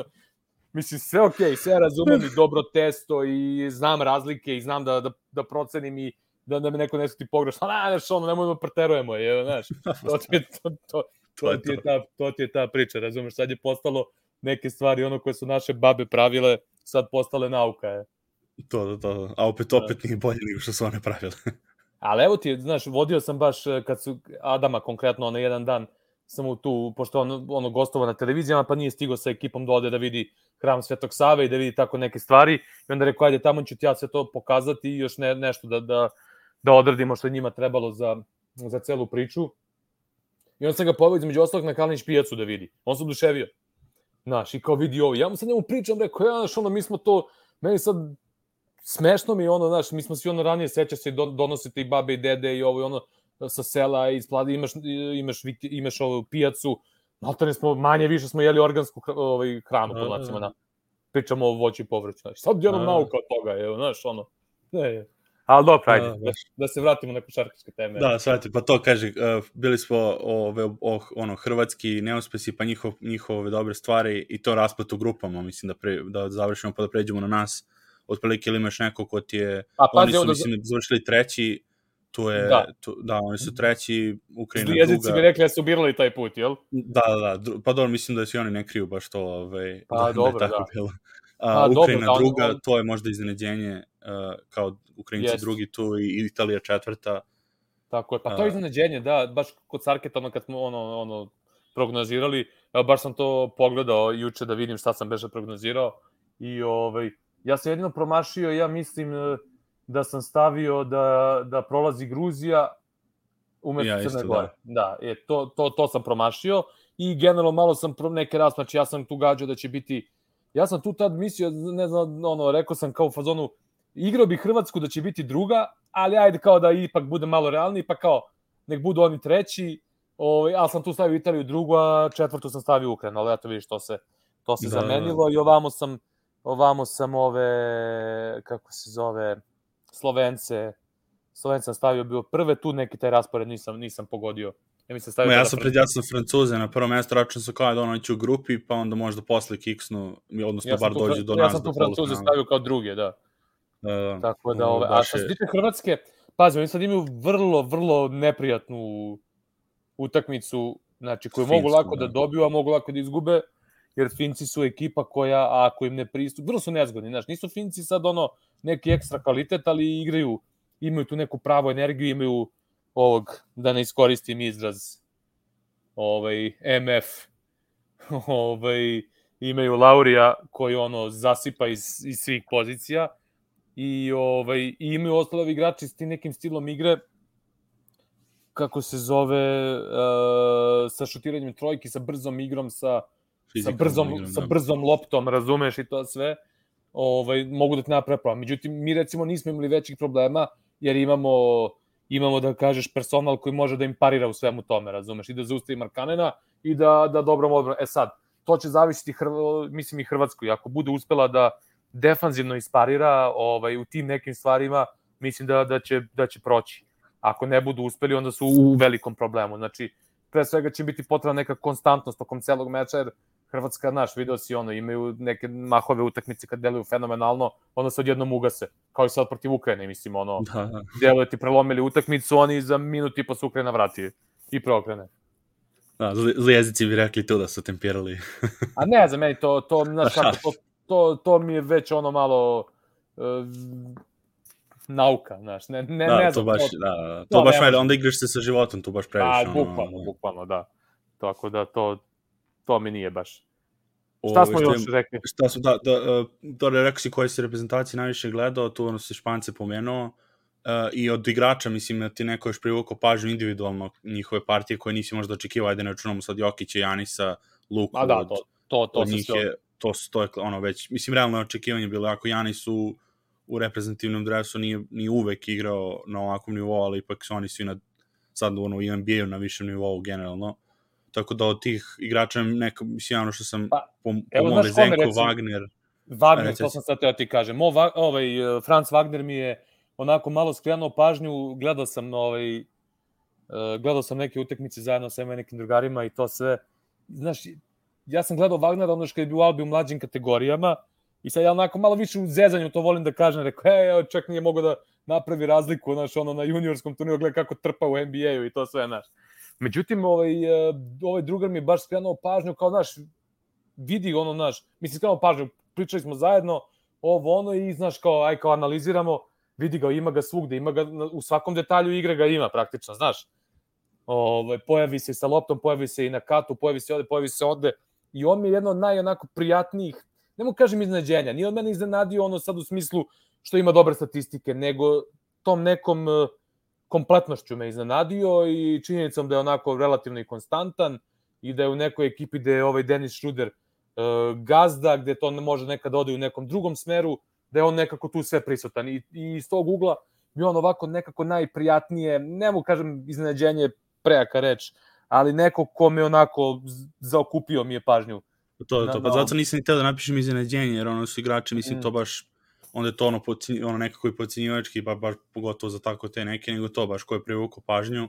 Mislim, sve okej, okay, sve razumem i dobro testo i znam razlike i znam da, da, da procenim i da, da me neko ne ti pogrešno, a znaš, ono, nemojmo da preterujemo, je, znaš, to ti je, to, to, to, ti je ta, to ti je ta priča, razumeš, sad je postalo neke stvari, ono koje su naše babe pravile, sad postale nauka, je. To, to, to, a opet, opet nije bolje nego što su one pravile. Ali evo ti, znaš, vodio sam baš, e, kad su Adama konkretno, ono, jedan dan, sam mu tu, pošto on ono, gostova na televizijama, pa nije stigo sa ekipom da ode da vidi hram Svetog Save i da vidi tako neke stvari. I onda rekao, ajde, tamo ću ti ja sve to pokazati i još ne, nešto da, da, da odradimo što je njima trebalo za, za celu priču. I on sam ga poveo između ostalog na Kalnić pijacu da vidi. On se oduševio. Znaš, i kao vidi ovo. Ja mu sad njemu pričam, rekao, ja, znaš, ono, mi smo to, meni sad smešno mi ono, znaš, mi smo svi ono ranije, seća se, donosite i babe i dede i ovo i ono, sa sela i spladi, imaš, imaš, imaš ovu pijacu, maltene smo, manje više smo jeli organsku ovaj, hranu, pod nacima, na. Pričamo o voću i povrću, znaš. Sad jednom nauka od toga, je, znaš, ono, ne, Ali dobro, ajde, da, da se vratimo na košarkaške teme. Da, shvatite, pa to kaže, uh, bili smo ove, o, ono, hrvatski neuspesi, pa njihov, njihove dobre stvari i to rasplet u grupama, mislim da, pre, da završimo pa da pređemo na nas. Otprilike ili imaš neko ko ti je, A, pa, oni su, da... mislim, završili treći, tu je, da, tu, da oni su treći, Ukrajina druga. Jezici bi rekli da su birali taj put, jel? Da, da, da, pa dobro, mislim da svi oni ne kriju baš to, ovaj, pa, da, dobro, da je tako da. bilo. A, Ukrajina dobro, da, druga, on... to je možda iznenađenje, uh, kao Ukrajinci yes. drugi tu i Italija četvrta. Tako je, pa to je iznenađenje, da, baš kod Sarketa, ono kad smo ono, ono, prognozirali, baš sam to pogledao juče da vidim šta sam beže prognozirao i ovaj, ja sam jedino promašio, ja mislim e, da sam stavio da, da prolazi Gruzija umesto ja, Crne Gore. Da, da je, to, to, to sam promašio i generalno malo sam neke raz, znači ja sam tu gađao da će biti Ja sam tu tad mislio, ne znam, ono, rekao sam kao u fazonu, igrao bi Hrvatsku da će biti druga, ali ajde kao da ipak bude malo realniji, pa kao, nek budu oni treći, ovaj, ali sam tu stavio Italiju drugu, a četvrtu sam stavio Ukrajinu, ali eto vidiš, to se, to se da, zamenilo da. i ovamo sam, ovamo sam ove, kako se zove, Slovence, sam stavio bio prve, tu neki taj raspored nisam, nisam pogodio. Ja mislim stavio. Ja sam pred ja sam Francuze na prvo mesto, račun su kao da ono u grupi, pa onda možda posle kiksnu, odnosno ja bar dođe do ja nas. Ja sam tu Francuze stavio kao druge, da. Da, da. Tako da, ove, a što se tiče Hrvatske, pazi, oni sad imaju vrlo, vrlo neprijatnu utakmicu, znači koju Finsku, mogu lako da. da dobiju, a mogu lako da izgube, jer Finci su ekipa koja, ako im ne pristup, vrlo su nezgodni, znaš, nisu Finci sad ono neki ekstra kvalitet, ali igraju, imaju tu neku pravu energiju, imaju ovog, da ne iskoristim izraz, ovaj, MF, ovaj, imaju Laurija koji ono zasipa iz, iz svih pozicija i ovaj i imaju ostali igrači s tim nekim stilom igre kako se zove uh, sa šutiranjem trojki, sa brzom igrom, sa sa brzom igrom, sa da. brzom loptom, razumeš i to sve. Ovaj mogu da te naprave problem. Međutim mi recimo nismo imali većih problema jer imamo imamo da kažeš personal koji može da im parira u svemu tome, razumeš, i da zaustavi Markanena i da da dobro odbranu. E sad, to će zavisiti Hrv, mislim i Hrvatsku. Ako bude uspela da defanzivno isparira ovaj u tim nekim stvarima, mislim da da će da će proći. Ako ne budu uspeli, onda su u velikom problemu. Znači, pre svega će biti potrebna neka konstantnost tokom celog meča, jer Hrvatska, naš, video si ono, imaju neke mahove utakmice kad deluju fenomenalno, onda se odjednom ugase, kao i sad protiv Ukrajine, mislim, ono, da, da. deluje ti prelomili utakmicu, oni za minut i po su Ukrajina vrati i preokrene. Da, zli jezici bi rekli to da su tempirali. A ne, za meni to, to, znaš kako, to, to, to mi je već ono malo uh, nauka, znaš, ne, ne, da, ne znam. To baš, to, da, to, to baš ne, onda igraš se sa životom, to baš previše. Da, bukvalno, ono, bukvalno, da. Tako da to, to mi nije baš. Šta smo još rekli? Šta smo, da, da, da, da rekao si koje si reprezentacije najviše gledao, tu ono se Špance pomenuo, uh, i od igrača, mislim, da ti neko još privukao pažnju individualno njihove partije koje nisi možda očekivao, ajde ne računamo sad Jokića, Janisa, Luku, A da, to, to, to od njih je, to, to je ono već, mislim, realno očekivanje bilo, ako Janis u, u reprezentativnom dresu nije, nije uvek igrao na ovakvom nivou, ali ipak su oni svi na, sad ono, u NBA-u na višem nivou generalno, tako da od tih igrača neka, mislim, ono što sam pa, po, po mome Zenko, Wagner, Wagner, to sam sad teo ti kažem. Mo, ovaj, Franz Wagner mi je onako malo skrenuo pažnju, gledao sam ovaj, uh, gledao sam neke utakmice zajedno sa nekim drugarima i to sve. Znaš, ja sam gledao Wagnera ono što je bio u Albi u mlađim kategorijama i sad ja onako malo više u zezanju to volim da kažem, rekao, ej, čak nije mogo da napravi razliku, znaš, ono na juniorskom turniru, gleda kako trpa u NBA-u i to sve, znaš. Međutim, ovaj, e, ovaj drugar mi je baš skrenuo pažnju, kao, znaš, vidi ono, znaš, mislim, skrenuo pažnju, pričali smo zajedno, ovo ono i, znaš, kao, aj, kao analiziramo, vidi ga, ima ga svugde, ima ga u svakom detalju igre ga ima praktično, znaš. Ovaj pojavi se sa loptom, pojavi se i na katu, pojavi se ovde, pojavi se ovde i on mi je jedno od najonako prijatnijih, ne mogu kažem iznenađenja, nije od mene iznenadio ono sad u smislu što ima dobre statistike, nego tom nekom eh, kompletnošću me iznenadio i činjenicom da je onako relativno i konstantan i da je u nekoj ekipi gde je ovaj Denis Schruder uh, gazda, gde to može nekad ode u nekom drugom smeru, da je on nekako tu sve prisutan. I, i iz tog ugla mi on ovako nekako najprijatnije, ne mogu kažem iznenađenje prejaka reč, ali neko ko me onako zaokupio mi je pažnju. To je to, pa zato nisam ni teo da napišem iznenađenje, jer ono su igrači, mislim, mm. to baš, onda je to ono, pocinj, ono nekako i pocinjivački, pa baš pogotovo za tako te neke, nego to baš ko je privukao pažnju.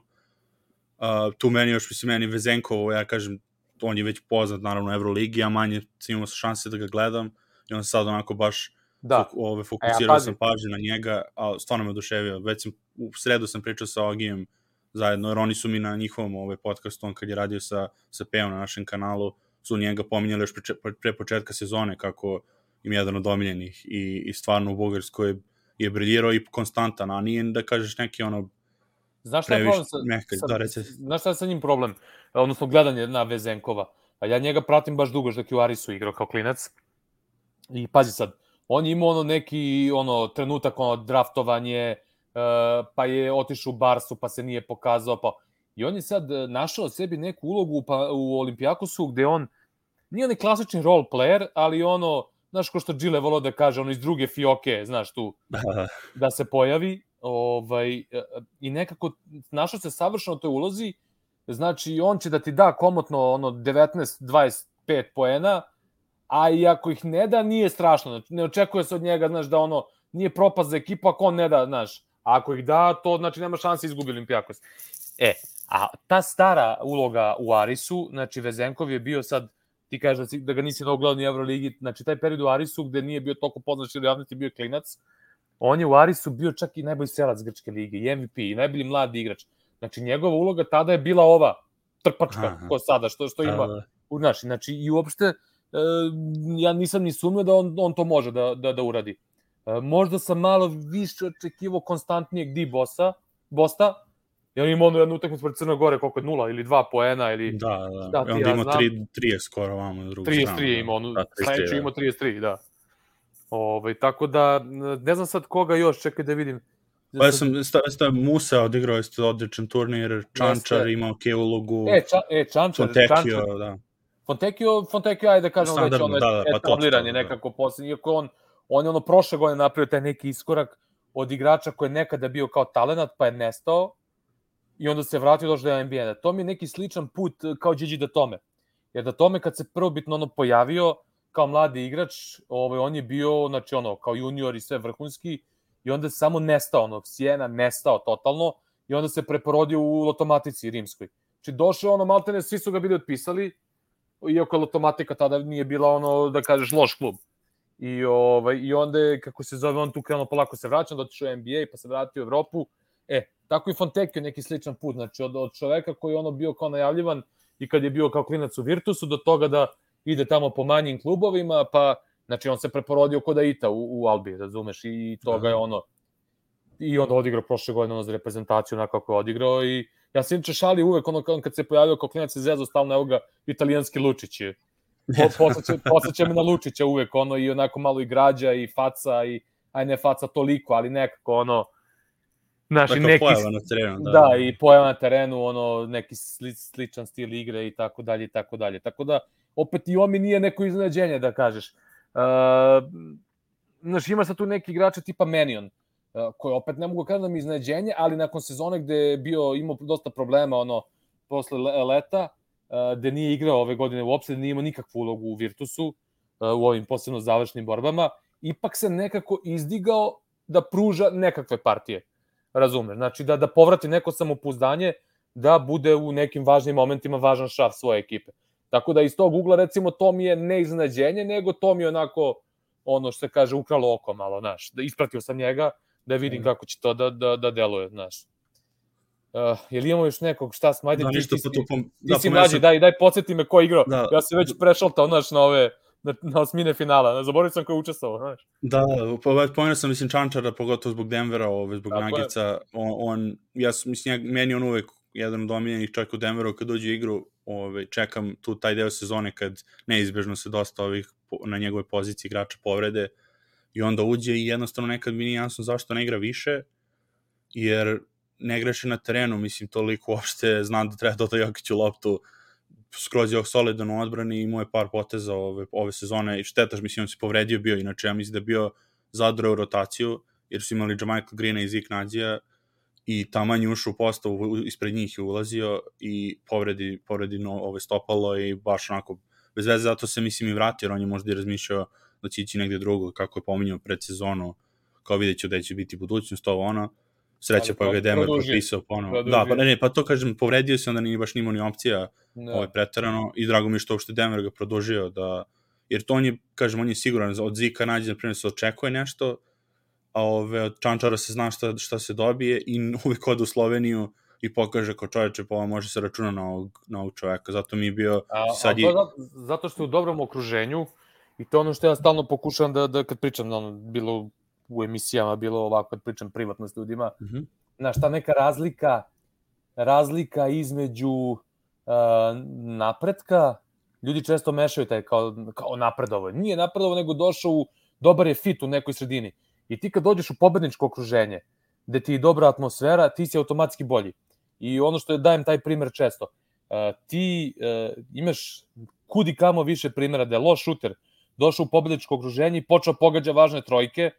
Uh, tu meni još, mislim, meni Vezenkovo, ja kažem, on je već poznat, naravno, u Euroligi, a manje imamo šanse da ga gledam, i on sad onako baš da. Fok, ove, fokusirao ja, sam pažnju na njega, a stvarno me oduševio. Već sam, u sredu sam pričao sa Ogijem zajedno, jer oni su mi na njihovom ovaj, podcastu, on kad je radio sa, sa Peom na našem kanalu, su njega pominjali još pre, pre početka sezone kako im jedan od omiljenih i, i stvarno u Bugarskoj je briljirao i konstantan, a nije da kažeš neki ono Znaš šta je problem sa, mehka, sa, da, rece. Znaš šta je sa njim problem? Odnosno gledanje na Vezenkova. A ja njega pratim baš dugo, što je u Arisu igrao kao klinac. I pazi sad, on je imao ono neki ono trenutak ono draftovanje, uh, pa je otišao u Barsu, pa se nije pokazao, pa i on je sad e, našao sebi neku ulogu pa, u Olimpijakosu gde on nije onaj klasični role player, ali ono, znaš ko što Džile volao da kaže, ono iz druge fioke, znaš tu, da se pojavi, ovaj, e, i nekako našao se savršeno u toj ulozi, znači on će da ti da komotno ono 19-25 poena, a i ako ih ne da, nije strašno. Znači, ne očekuje se od njega, znaš, da ono, nije propast za ekipu ako on ne da, znaš. A ako ih da, to znači nema šanse izgubi Olimpijakos. E, a ta stara uloga u Arisu, znači Vezenkov je bio sad, ti kažeš da, si, da ga nisi mnogo gledao ni Euroligi, znači taj period u Arisu gde nije bio toliko poznat ili javnosti bio klinac, on je u Arisu bio čak i najbolji strelac Grčke lige, i MVP, i najbolji mladi igrač. Znači njegova uloga tada je bila ova trpačka, Aha. ko sada, što, što ima, u, znaš, znači i uopšte, E, ja nisam ni sumnio da on, on to može da, da, da uradi. E, možda sam malo više očekivo konstantnijeg D-bossa, Bosta, I on ima ono jednu utakmicu pred Crne Gore, koliko je nula ili dva poena ili... Da, da. Šta ti, onda ja ima 3, 30 skoro vamo na drugu 33 stranu. 33 ima, ono, da, 33, da. ima 33, da. Ove, ovaj, tako da, ne znam sad koga još, čekaj da vidim. Pa ja sam, sta, sta Musa odigrao, jeste odličan turnir, Čančar imao ok ulogu. E, ča, e Čančar, Fontekio, Čančar. da. Fontekio, Fontekio, ajde da kažemo već ono da, da, pa etabliran je da. nekako posljednji, iako on, on je ono prošle godine napravio taj neki iskorak od igrača koji je nekada bio kao talenat, pa je nestao, i onda se vratio došao do NBA. Da to mi je neki sličan put e, kao Gigi da tome. Jer da tome kad se prvobitno ono pojavio kao mladi igrač, ovaj, on je bio, znači ono, kao junior i sve vrhunski, i onda samo nestao, ono, Sijena nestao totalno, i onda se preporodio u Lotomatici rimskoj. Znači, došao ono, maltene, svi su ga bili otpisali, iako Lotomatika tada nije bila ono, da kažeš, loš klub. I, ovaj, i onda je, kako se zove, on tu krenuo polako se vraća, onda otišao u NBA, pa se vratio u Evropu. E, tako i Fontekio neki sličan put, znači od, od čoveka koji je ono bio kao najavljivan i kad je bio kao klinac u Virtusu, do toga da ide tamo po manjim klubovima, pa znači on se preporodio kod Aita u, u Albi, razumeš, i toga je da. ono i onda odigrao prošle godine ono za reprezentaciju onako kako je odigrao i ja se inače šali uvek ono kad se pojavio kao klinac se zezo stalno evo ga italijanski Lučić je posjeća me na Lučića uvek ono i onako malo i građa i faca i aj ne faca toliko ali nekako ono Znaš, dakle, neki, pojava na terenu, da. Da, i pojava na terenu, ono, neki sli, sličan stil igre i tako dalje i tako dalje. Tako da, opet i on mi nije neko iznenađenje, da kažeš. Uh, znaš, ima sad tu neki igrača tipa Menion, uh, koji opet ne mogu kažem da mi iznenađenje, ali nakon sezone gde je bio, imao dosta problema, ono, posle leta, uh, gde nije igrao ove godine uopšte, da nije imao nikakvu ulogu u Virtusu, uh, u ovim posebno završnim borbama, ipak se nekako izdigao da pruža nekakve partije razumeš. Znači da, da povrati neko samopouzdanje, da bude u nekim važnim momentima važan šaf svoje ekipe. Tako da iz tog ugla recimo to mi je ne iznenađenje, nego to mi je onako ono što se kaže ukralo oko malo, znaš. Da ispratio sam njega da vidim mm. kako će to da, da, da deluje, znaš. Uh, jel imamo još nekog, šta smo, ajde, da, ti, ništa, ti, pa tu, pom... ti da, si mlađi, daj, daj podsjeti me ko igrao. Da. Ja sam već prešaltao, znaš, na ove, na, na osmine finala. Zaboravio sam ko je učestvovao, znaš. Da, pa pomenuo sam, mislim, Čančara, pogotovo zbog Denvera, ove, zbog Nagica. On, on, ja, mislim, ja, meni on uvek jedan od omiljenih čak u Denveru kad dođe igru, ove, čekam tu taj deo sezone kad neizbežno se dosta ovih na njegove pozicije igrača povrede i onda uđe i jednostavno nekad mi nije jasno zašto ne igra više, jer ne greše na terenu, mislim, toliko uopšte znam da treba da Jokiću loptu, skroz je solidan u odbrani i imao je par poteza ove, ove sezone i štetaš, mislim, on se povredio bio, inače ja mislim da je bio zadrao rotaciju, jer su imali Jamaica Greena i Zik Nadija i taman je ušao u postavu, ispred njih je ulazio i povredi, povredi no, ove stopalo i baš onako bez veze, zato se mislim i vratio, on je možda i razmišljao da će ići negde drugo, kako je pominjao pred sezonu, kao vidjet ću da će biti budućnost, ovo ono, Sreća pa ga je Denver potpisao ponovo. Da, pa ne, ne, pa to kažem, povredio se, onda nije baš nimao ni opcija ne. ovaj, pretarano i drago mi je što uopšte Denver ga produžio da, jer to on je, kažem, on je siguran, od Zika nađe, na primjer, se očekuje nešto, a ove, od Čančara se zna šta, šta se dobije i uvijek ode u Sloveniju i pokaže kao čoveče, pa ovo može se računa na ovog, na ovog čoveka. Zato mi je bio... A, sad a je... zato, zato što je u dobrom okruženju i to ono što ja stalno pokušavam da, da kad pričam, ono, bilo u emisijama bilo ovako kad pričam privatno s ljudima. Mm -hmm. Znaš, ta neka razlika, razlika između uh, napretka, ljudi često mešaju taj kao, kao napredovo. Nije napredovo, nego došao u, dobar je fit u nekoj sredini. I ti kad dođeš u pobedničko okruženje, gde ti je dobra atmosfera, ti si automatski bolji. I ono što je, dajem taj primer često, uh, ti uh, imaš kudi kamo više primjera da je loš šuter, došao u pobedničko okruženje i počeo pogađa važne trojke,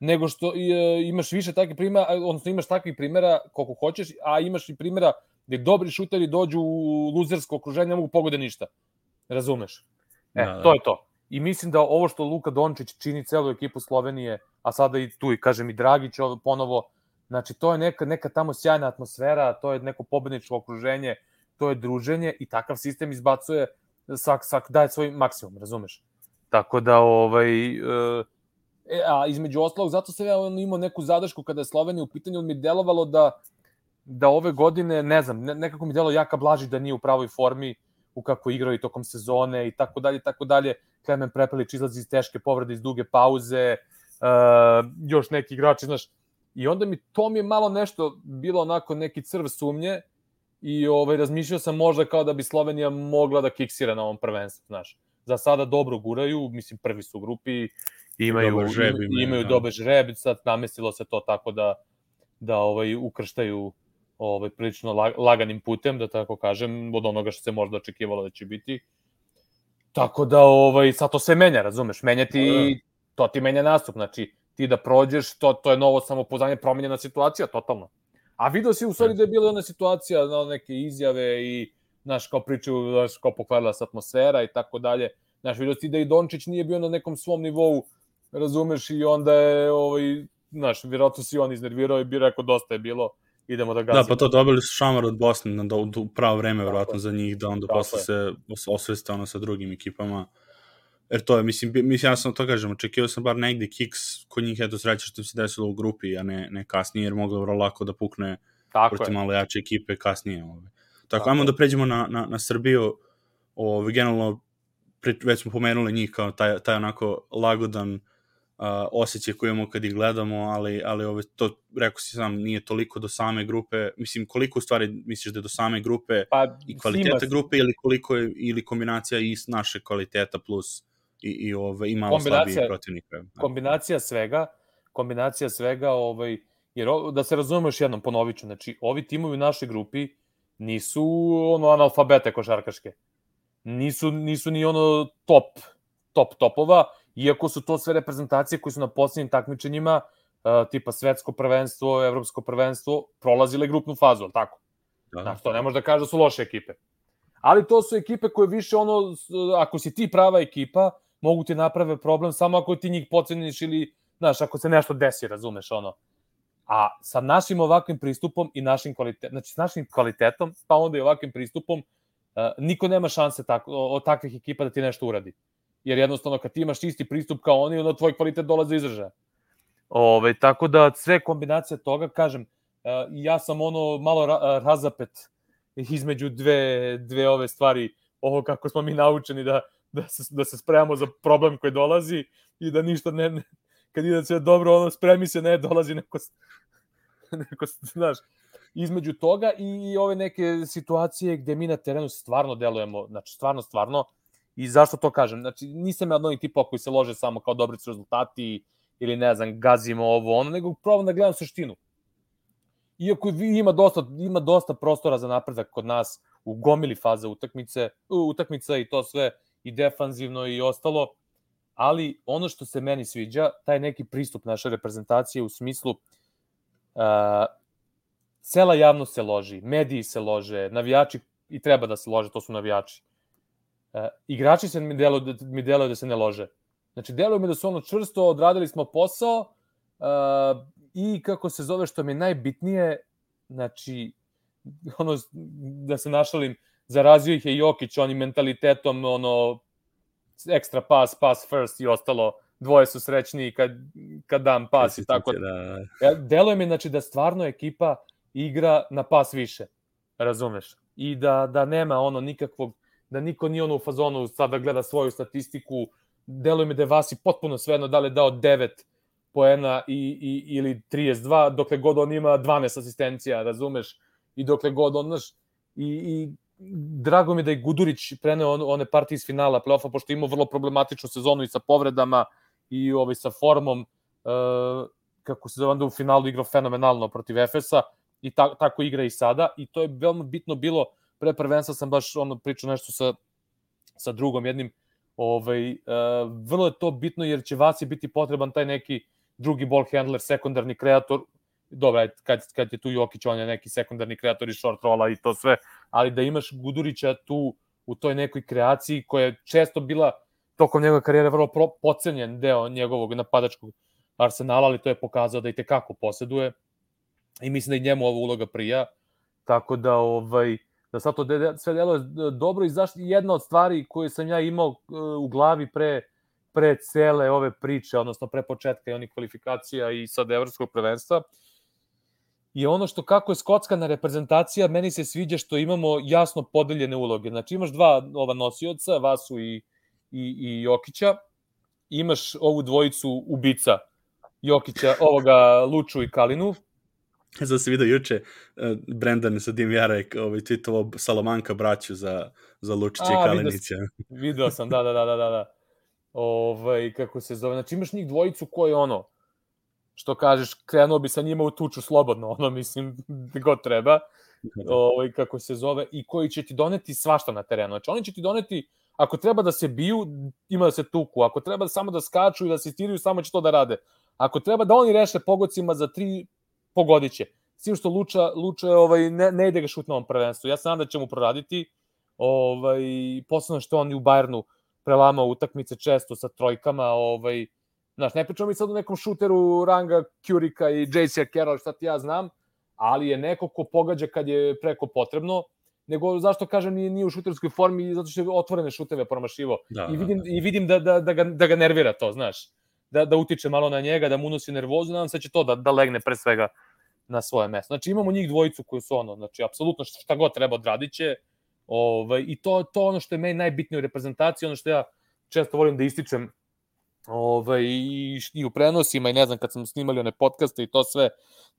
nego što e, imaš više takvih primera, odnosno imaš takvih primera koliko hoćeš, a imaš i primera gde dobri šuteri dođu u luzersko okruženje, ne mogu pogode ništa. Razumeš? E, da, da. to je to. I mislim da ovo što Luka Dončić čini celu ekipu Slovenije, a sada i tu i kažem i Dragić ovo ponovo, znači to je neka, neka tamo sjajna atmosfera, to je neko pobedničko okruženje, to je druženje i takav sistem izbacuje, sak, sak daje svoj maksimum, razumeš? Tako da, ovaj, e, E, a između ostalog, zato sam ja imao neku zadršku kada je Slovenija u pitanju, on mi delovalo da, da ove godine, ne znam, ne, nekako mi delo Jaka Blaži da nije u pravoj formi, u kako igrao i tokom sezone i tako dalje, tako dalje. Klemen Prepelić izlazi iz teške povrede, iz duge pauze, uh, još neki igrači, znaš, I onda mi to mi je malo nešto bilo onako neki crv sumnje i ovaj razmišljao sam možda kao da bi Slovenija mogla da kiksira na ovom prvenstvu, znaš. Za sada dobro guraju, mislim prvi su u grupi, imaju dobar žreb, imaju, imaju da. dobar žreb, sad namestilo se to tako da da ovaj ukrštaju ovaj prilično laganim putem da tako kažem od onoga što se možda očekivalo da će biti. Tako da ovaj sad to sve menja, razumeš? Menjati da. to ti menja nastup, znači ti da prođeš, to to je novo samopoznanje, promenjena situacija totalno. A video si u stvari da je bila ona situacija, na neke izjave i znaš, kao pričaju, znaš, kao pokvarila se atmosfera i tako dalje. Znaš, vidio si da i Dončić nije bio na nekom svom nivou, razumeš, i onda je, ovaj, znaš, vjerojatno si on iznervirao i bi rekao dosta je bilo, idemo da gazimo. Da, pa to dobili su šamar od Bosne na do, do pravo vreme, vjerojatno, za njih, da onda Tako posle je. se osveste ono sa drugim ekipama. Jer to je, mislim, mislim, ja sam to kažem, očekivao sam bar negde kiks kod njih, eto sreća što se desilo u grupi, a ne, ne kasnije, jer moglo vrlo lako da pukne Tako protiv malo jače ekipe kasnije. Ove. Tako, Tako ajmo je. da pređemo na, na, na Srbiju, ove, generalno, pre, već smo pomenuli njih kao taj, taj onako lagodan uh, osjećaj koji imamo kad ih gledamo, ali, ali ove, to, rekao si sam, nije toliko do same grupe, mislim, koliko u stvari misliš da je do same grupe pa, i kvaliteta grupe ili koliko je, ili kombinacija i naše kvaliteta plus i, i, ove, i malo slabiji protivnika. Da. Kombinacija svega, kombinacija svega, ovaj, jer da se razumemo još jednom, ponovit ću, znači, ovi timovi u našoj grupi nisu ono analfabete košarkaške. Nisu, nisu ni ono top, top topova, iako su to sve reprezentacije koje su na posljednjim takmičenjima, uh, tipa svetsko prvenstvo, evropsko prvenstvo, prolazile grupnu fazu, ali tako? Da. Znači, to ne može da kaže da su loše ekipe. Ali to su ekipe koje više ono, ako si ti prava ekipa, mogu ti naprave problem samo ako ti njih poceniš ili, znaš, ako se nešto desi, razumeš, ono. A sa našim ovakvim pristupom i našim kvalitetom, znači s našim kvalitetom, pa onda i ovakvim pristupom, uh, niko nema šanse tako, od takvih ekipa da ti nešto uradi jer jednostavno kad ti imaš isti pristup kao oni, onda tvoj kvalitet dolaze izražaja. Ove, tako da sve kombinacije toga, kažem, e, ja sam ono malo ra razapet između dve, dve ove stvari, ovo kako smo mi naučeni da, da, se, da se spremamo za problem koji dolazi i da ništa ne, ne kad ide sve dobro, ono spremi se, ne, dolazi neko, neko znaš, između toga i ove neke situacije gde mi na terenu stvarno delujemo, znači stvarno, stvarno, I zašto to kažem? Znači, nisam ja od onih tipa koji se lože samo kao dobri su rezultati ili ne znam, gazimo ovo, ono, nego probam da gledam suštinu. Iako ima dosta, ima dosta prostora za napredak kod nas u gomili faze utakmice, utakmica i to sve i defanzivno i ostalo, ali ono što se meni sviđa, taj neki pristup naše reprezentacije u smislu uh, cela javnost se loži, mediji se lože, navijači i treba da se lože, to su navijači. Uh, igrači se mi deluju, mi deluju da se ne lože. Znači, deluje mi da su ono čvrsto, odradili smo posao uh, i kako se zove što mi je najbitnije, znači, ono, da se našalim, zarazio ih je Jokić onim mentalitetom, ono, ekstra pas, pas first i ostalo, dvoje su srećni kad, kad dam pas i tako. Da, da. Deluje mi, znači, da stvarno ekipa igra na pas više, razumeš? I da, da nema ono nikakvog da niko nije ono u fazonu sada gleda svoju statistiku, deluje mi da je Vasi potpuno svejedno da li je dao 9 poena i, i, ili 32, dokle god on ima 12 asistencija, razumeš? I dokle god on, znaš, i, i drago mi da je Gudurić preneo on, one partije iz finala play-offa, pošto ima vrlo problematičnu sezonu i sa povredama i ovaj, sa formom, uh, kako se zove, onda u finalu igrao fenomenalno protiv Efesa i ta, tako igra i sada i to je veoma bitno bilo pre prvenstva sam baš ono pričao nešto sa, sa drugom jednim, ovaj, uh, vrlo je to bitno jer će Vasi biti potreban taj neki drugi ball handler, sekundarni kreator, dobra, kad, kad je tu Jokić, on je neki sekundarni kreator i short rolla i to sve, ali da imaš Gudurića tu u toj nekoj kreaciji koja je često bila tokom njegove karijere vrlo pro, pocenjen deo njegovog napadačkog arsenala, ali to je pokazao da i tekako poseduje i mislim da i njemu ova uloga prija, tako da ovaj, da sad to sve deluje dobro i zašto jedna od stvari koje sam ja imao e, u glavi pre pre cele ove priče, odnosno pre početka i onih kvalifikacija i sad evropskog prvenstva, je ono što kako je skockana reprezentacija, meni se sviđa što imamo jasno podeljene uloge. Znači imaš dva ova nosioca, Vasu i, i, i Jokića, imaš ovu dvojicu ubica, Jokića, ovoga Luču i Kalinu. Zato se vidio juče, uh, Brendan sa Dim Jarek ovaj, tweetovo Salamanka braću za, za Lučića i Kalinića. Video, video sam, da, da, da, da, da. Ovaj, kako se zove, znači imaš njih dvojicu koji ono, što kažeš, krenuo bi sa njima u tuču slobodno, ono, mislim, god treba, da. ovaj, kako se zove, i koji će ti doneti svašta na terenu. Znači, oni će ti doneti, ako treba da se biju, ima da se tuku, ako treba samo da skaču i da se tiraju, samo će to da rade. Ako treba da oni reše pogocima za tri, pogodit će. S tim što Luča, Luča ovaj, ne, ne ide ga šut na ovom prvenstvu. Ja se nadam da će mu proraditi, ovaj, posebno što on u Bayernu prelamao utakmice često sa trojkama, ovaj, Znaš, ne pričamo mi sad o nekom šuteru ranga Curika i J.C. Carroll, šta ti ja znam, ali je neko ko pogađa kad je preko potrebno, nego zašto kažem nije, nije u šuterskoj formi, zato što je otvorene šuteve promašivo. Da, I da, vidim, da, da. I vidim da, da, da, ga, da ga nervira to, znaš. Da, da utiče malo na njega, da mu unosi nervozu, nadam se da će to da, da legne pre svega na svoje mesto. Znači imamo njih dvojicu koji su ono, znači apsolutno šta, god treba odradit će, ovaj, i to, to ono što je meni najbitnije u reprezentaciji, ono što ja često volim da ističem ovaj, i, i u prenosima i ne znam kad smo snimali one podcaste i to sve,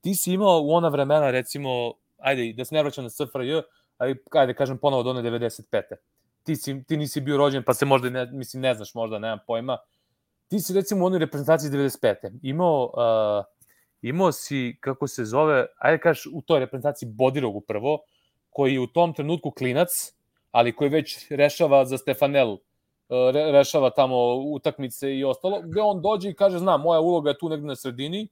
ti si imao u ona vremena recimo, ajde da se ne vraćam na SFRJ, ajde, ajde kažem ponovo do one 95. Ti, si, ti nisi bio rođen pa se možda, ne, mislim ne znaš možda, nemam pojma, ti si recimo u onoj reprezentaciji 95. imao uh, imao si, kako se zove, ajde kažeš u toj reprezentaciji Bodirogu prvo, koji je u tom trenutku klinac, ali koji već rešava za Stefanelu re, rešava tamo utakmice i ostalo, gde on dođe i kaže, zna, moja uloga je tu negde na sredini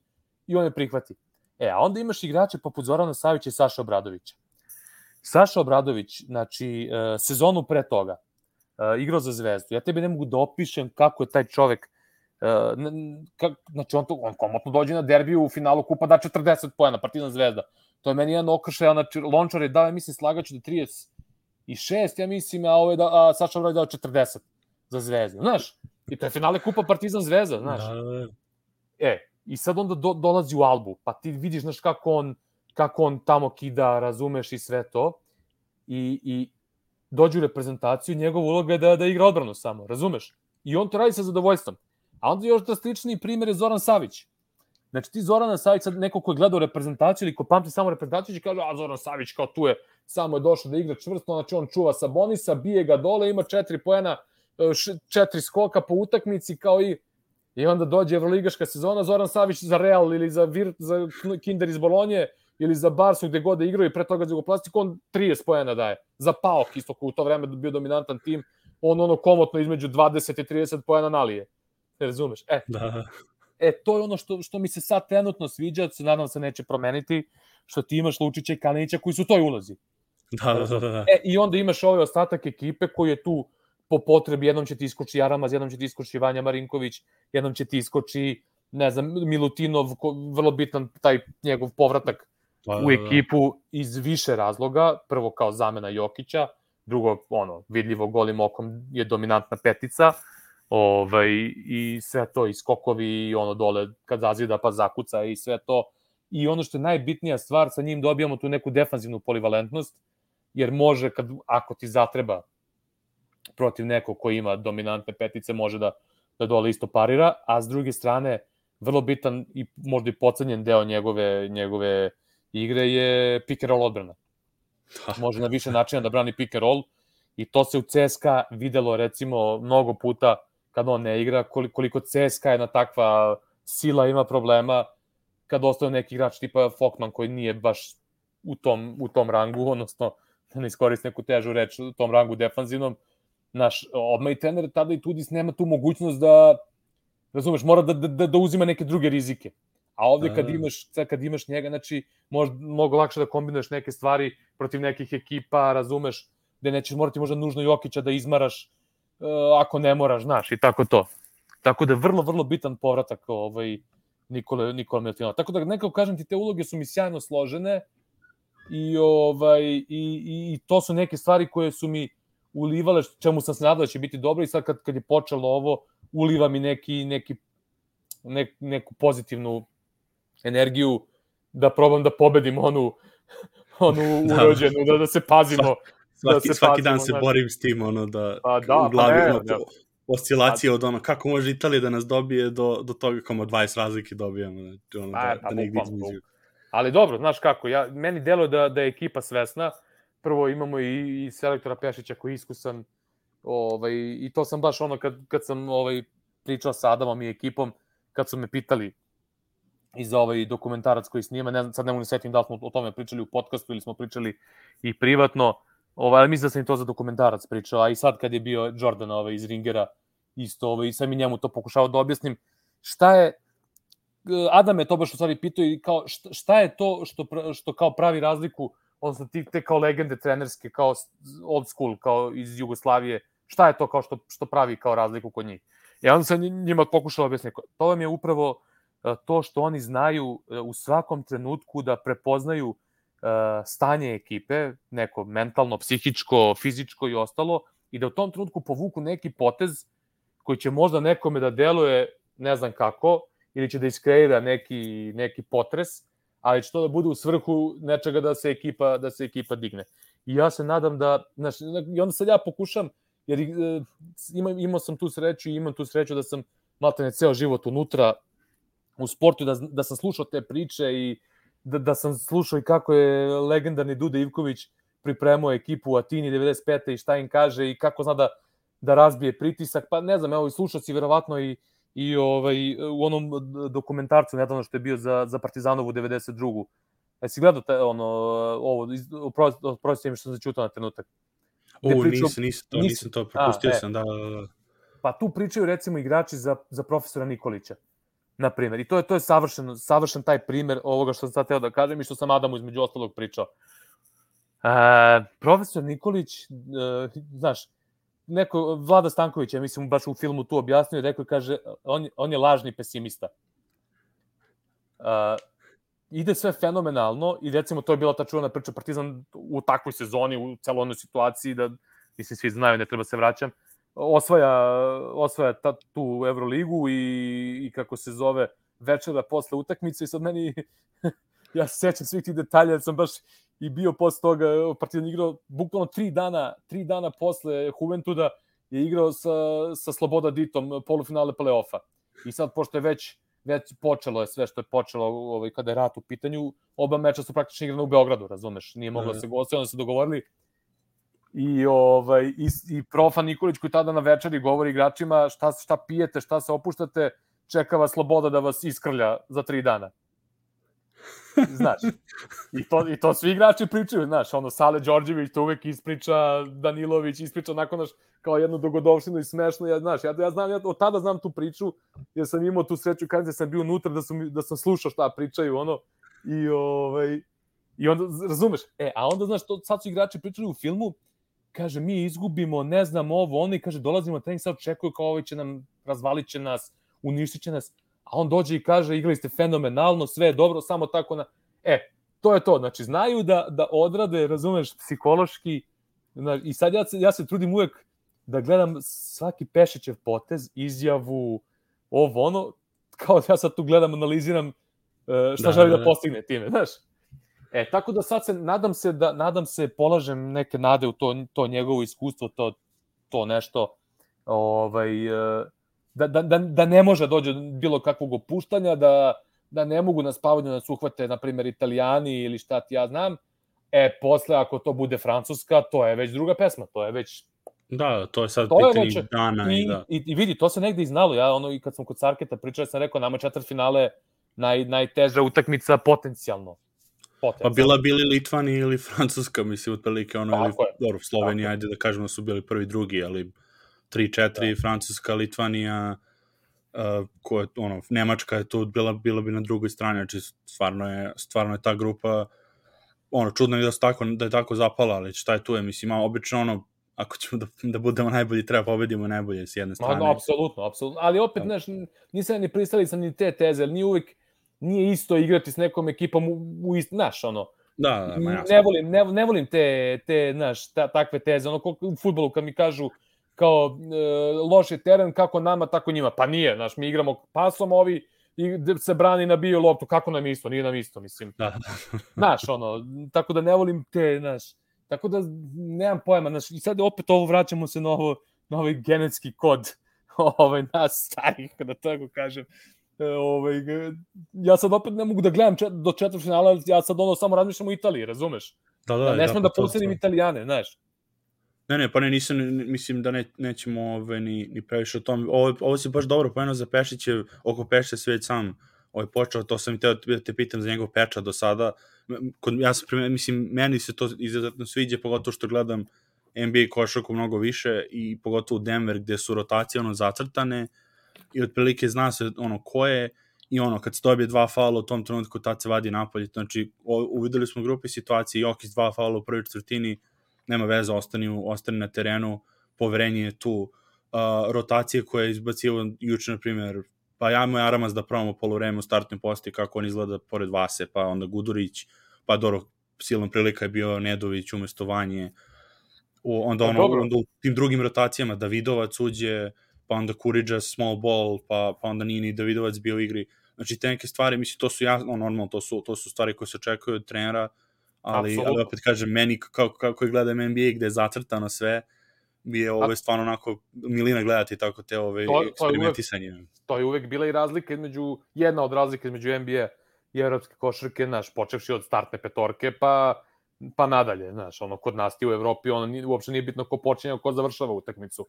i on je prihvati. E, a onda imaš igrače poput Zorana Savića i Saša Obradovića. Saša Obradović, znači, e, sezonu pre toga, e, igrao za Zvezdu. Ja tebe ne mogu da opišem kako je taj čovek kak, znači on, to, on komotno dođe na derbiju u finalu kupa da 40 pojena, Partizan Zvezda. To je meni jedan okršaj, znači Lončar je dao, ja mislim, slagaću da 36, ja mislim, a, ovo je da, a Saša Obradović dao 40 za Zvezdu, znaš. I to je finale Kupa Partizan Zvezda, znaš. Da, da, da. E, i sad onda do, dolazi u Albu, pa ti vidiš, znaš, kako on, kako on tamo kida, razumeš i sve to. I, i dođe u reprezentaciju, njegova uloga je da, da igra odbranu samo, razumeš? I on to radi sa zadovoljstvom. A onda još drastičniji primjer je Zoran Savić. Znači ti Zorana Savić, sad neko ko je gledao reprezentaciju ili ko pamti samo reprezentaciju će kaže, a Zoran Savić kao tu je, samo je došao da igra čvrsto, znači on čuva Sabonisa, bije ga dole, ima četiri poena, četiri skoka po utakmici kao i i onda dođe Evroligaška sezona, Zoran Savić za Real ili za, Vir, za Kinder iz Bolonje ili za Barsu gde god da igraju i pre toga za Jugoplastiku, on 30 pojena daje. Za Paok isto koji u to vreme bio dominantan tim, on ono komotno između 20 i 30 pojena nalije. Razumeš? E, da. e to je ono što, što mi se sad trenutno sviđa, se nadam se neće promeniti, što ti imaš Lučića i Kalinića koji su u toj ulozi. Da, da, da, da. E, I onda imaš ovaj ostatak ekipe koji je tu po potrebi, jednom će ti iskoči Aramaz, jednom će ti iskoči Vanja Marinković, jednom će ti iskoči, ne znam, Milutinov, ko, vrlo bitan taj njegov povratak u da, da. ekipu iz više razloga, prvo kao zamena Jokića, drugo, ono, vidljivo golim okom je dominantna petica, ovaj, i sve to, i skokovi, i ono dole, kad zazida pa zakuca i sve to. I ono što je najbitnija stvar, sa njim dobijamo tu neku defanzivnu polivalentnost, jer može, kad, ako ti zatreba protiv nekog ko ima dominantne petice može da, da dole isto parira, a s druge strane, vrlo bitan i možda i pocenjen deo njegove, njegove igre je pick and roll odbrana. Može na više načina da brani pick and roll i to se u CSKA videlo recimo mnogo puta kad on ne igra, koliko CSKA je na takva sila ima problema kad ostane neki igrač tipa Fokman koji nije baš u tom, u tom rangu, odnosno da ne iskoristi neku težu reč u tom rangu defanzivnom, naš odmah i trener tada i Tudis nema tu mogućnost da razumeš, mora da, da, da uzima neke druge rizike. A ovde kad imaš, kad imaš njega, znači, možda mnogo lakše da kombinuješ neke stvari protiv nekih ekipa, razumeš, gde nećeš morati možda nužno Jokića da izmaraš ako ne moraš, znaš, i tako to. Tako da je vrlo, vrlo bitan povratak ovaj, Nikole, Nikola Milutinova. Tako da nekako kažem ti, te uloge su mi sjajno složene i, ovaj, i, i, i to su neke stvari koje su mi ulivale, čemu sam se nadao da će biti dobro i sad kad, kad je počelo ovo, uliva mi neki, neki, nek, neku pozitivnu energiju da probam da pobedim onu, onu da. urođenu, da, da se pazimo. Svaki, da se svaki dan se borim s tim, ono, da, pa, da, u glavi, pa ne, ono, od ono, kako može Italija da nas dobije do, do toga kao 20 razlike dobijemo. Znači, ono, Pa, da, pa, da negdje između. Ali dobro, znaš kako, ja, meni deluje da, da je ekipa svesna. Prvo imamo i, i selektora Pešića koji je iskusan. Ovaj, I to sam baš ono kad, kad sam ovaj, pričao sa Adamom i ekipom, kad su me pitali i za ovaj dokumentarac koji snima, ne znam, sad ne mogu ni setim da li smo o tome pričali u podcastu ili smo pričali i privatno, ovaj, mislim da sam i to za dokumentarac pričao, a i sad kad je bio Jordan ovaj, iz Ringera, isto, ovaj, sam i njemu to pokušao da objasnim, šta je, Adam je to baš u stvari pitao i kao šta, šta je to što, što kao pravi razliku, odnosno ti, te kao legende trenerske, kao old school, kao iz Jugoslavije, šta je to kao što, što pravi kao razliku kod njih? I onda sam njima pokušao objasniti, to vam je upravo e, to što oni znaju e, u svakom trenutku da prepoznaju stanje ekipe, neko mentalno, psihičko, fizičko i ostalo, i da u tom trenutku povuku neki potez koji će možda nekome da deluje ne znam kako, ili će da iskreira neki, neki potres, ali će to da bude u svrhu nečega da se ekipa, da se ekipa digne. I ja se nadam da, znaš, i onda sad ja pokušam, jer e, imam, imao sam tu sreću i imam tu sreću da sam maltene ceo život unutra u sportu, da, da sam slušao te priče i da, da sam slušao i kako je legendarni Dude Ivković pripremao ekipu u Atini 95. i šta im kaže i kako zna da, da razbije pritisak, pa ne znam, evo i slušao si verovatno i, i ovaj, u onom dokumentarcu nedavno što je bio za, za Partizanovu 92. Jesi gledao te, ono, ovo, iz- oprosti oprosti mi što sam začutao na trenutak. Gde U, pričao- nisam, nisam to, nisam to, propustio A, e. sam, da, da, da. Pa tu pričaju recimo igrači za, za profesora Nikolića, na primjer. I to je, to je savršen, savršen taj primer ovoga što sam sad teo da kažem i što sam Adamu između ostalog pričao. E, profesor Nikolić, e, znaš, neko, Vlada Stanković, ja mislim, baš u filmu tu objasnio, rekao je, kaže, on, on je lažni pesimista. E, ide sve fenomenalno i recimo to je bila ta čuvana priča Partizan u takvoj sezoni, u celonoj situaciji da, mislim, svi znaju, ne treba se vraćam, osvaja, osvaja ta, tu Euroligu i, i kako se zove večera posle utakmice i sad meni ja se sećam svih tih detalja jer sam baš i bio posle toga Partizan igrao bukvalno tri dana tri dana posle Juventuda je igrao sa, sa Sloboda Ditom polufinale play-offa. I sad pošto je već već počelo je sve što je počelo ovaj, kada je rat u pitanju, oba meča su praktično igrane u Beogradu, razumeš, nije moglo da. se gostuje, onda su dogovorili i ovaj i, i profa Nikolić koji tada na večeri govori igračima šta šta pijete, šta se opuštate, čeka vas sloboda da vas iskrlja za tri dana. Znaš, i to, i to svi igrači pričaju, znaš, ono, Sale Đorđević to uvek ispriča, Danilović ispriča nakon, naš, kao jednu dogodovštinu i smešno, ja, znaš, ja, ja znam, ja od tada znam tu priču, jer sam imao tu sreću kada sam bio unutra, da sam, da sam slušao šta pričaju, ono, i, ovaj, i onda, razumeš, e, a onda, znaš, to, sad su igrači pričali u filmu, kaže, mi izgubimo, ne znam ovo, ono, i kaže, dolazimo na trening, sad očekuju kao ovaj će nam, razvalit će nas, uništit će nas, a on dođe i kaže, igrali ste fenomenalno, sve je dobro, samo tako na... E, to je to, znači, znaju da, da odrade, razumeš, psihološki, i sad ja, se- ja se trudim uvek da gledam svaki Pešićev potez, izjavu, ovo, ono, kao da ja sad tu gledam, analiziram e, šta da, želi da, da, da. postigne time, znaš. E, tako da sad se, nadam se da, nadam se, polažem neke nade u to, to njegovo iskustvo, to, to nešto, ovaj, e, da, da, da, da ne može da dođe do bilo kakvog opuštanja, da, da ne mogu na spavanju da se uhvate, na primjer, italijani ili šta ti ja znam, e, posle, ako to bude francuska, to je već druga pesma, to je već Da, to je sad To je već- dana i, I, da. i, I vidi, to se negde i znalo. Ja, ono, i kad sam kod Sarketa pričao, sam rekao, nama četvrt finale naj, najteža utakmica potencijalno. Pa Potencijalno. bila bili Litvani ili Francuska, mislim, otprilike ono, ili, dobro, Slovenija, ajde da kažemo da su bili prvi, drugi, ali 3-4, da. Francuska, Litvanija, uh, ko je, ono, Nemačka je tu bila, bila bi na drugoj strani, znači stvarno je, stvarno je ta grupa, ono, čudno je da, su tako, da je tako zapala, ali šta je tu je, mislim, a obično ono, ako ćemo da, da budemo najbolji, treba pobedimo najbolje s jedne Ma, strane. no, apsolutno, apsolutno. Ali opet, znaš, nisam ni pristalica ni te teze, jer nije uvek, nije isto igrati s nekom ekipom u, u ist, znaš, ono, Da, da, ma jasno. ne volim, ne, ne volim te, te znaš, ta, takve teze, ono, u futbolu kad mi kažu kao e, loš je teren, kako nama, tako njima. Pa nije, znaš, mi igramo pasom, ovi i se brani na bio loptu, kako nam isto, nije nam isto, mislim. Da, da. Znaš, ono, tako da ne volim te, znaš, tako da nemam pojma, znaš, i sad opet ovo vraćamo se na ovo, na ovaj genetski kod ovaj, nas starih, da tako kažem, ovaj, ja sad opet ne mogu da gledam čet, do četvrt finala, ja sad ono samo razmišljam o Italiji, razumeš? Da, da, da ne smem da, da posljedim Italijane, znaš. Ne, ne, pa ne, nisam, mislim da ne, nećemo ove, ni, ni previše o tom. Ovo, ovo si baš dobro pomenuo za Pešiće, oko Pešića sve već sam ovaj, počeo, to sam i teo da te pitam za njegov peča do sada. Kod, ja sam, mislim, meni se to izuzetno sviđa, pogotovo što gledam NBA košarku mnogo više i pogotovo Denver gde su rotacije ono zacrtane i otprilike zna se ono ko je i ono kad se dobije dva faula u tom trenutku tad se vadi napolje. Znači uvideli smo grupe situacije Jokić dva faula u prvoj četvrtini nema veze ostani, ostani na terenu poverenje je tu. Uh, rotacije koje je izbacio juče na primjer pa ja moj Aramas da pravimo polovreme u startnoj posti kako on izgleda pored Vase pa onda Gudurić pa Doro silom prilika je bio Nedović umesto Vanje uh, u, onda, pa ono, onda u tim drugim rotacijama Davidovac uđe, pa onda Kuriđa small ball, pa, pa onda nije ni Davidovac bio u igri. Znači, te neke stvari, mislim, to su jasno, normalno, to su, to su stvari koje se očekuju od trenera, ali, ali opet kažem, meni, kako, kako gledam NBA, gde je zacrtano sve, bi je ovo stvarno onako milina gledati tako te ove to, eksperimentisanje. To je, uvek, to je uvek bila i razlika između, jedna od razlika između NBA i evropske košarke, naš, počevši od startne petorke, pa pa nadalje, znaš, ono, kod nas ti u Evropi, ono, nije, uopšte nije bitno ko počinje, ko završava utakmicu,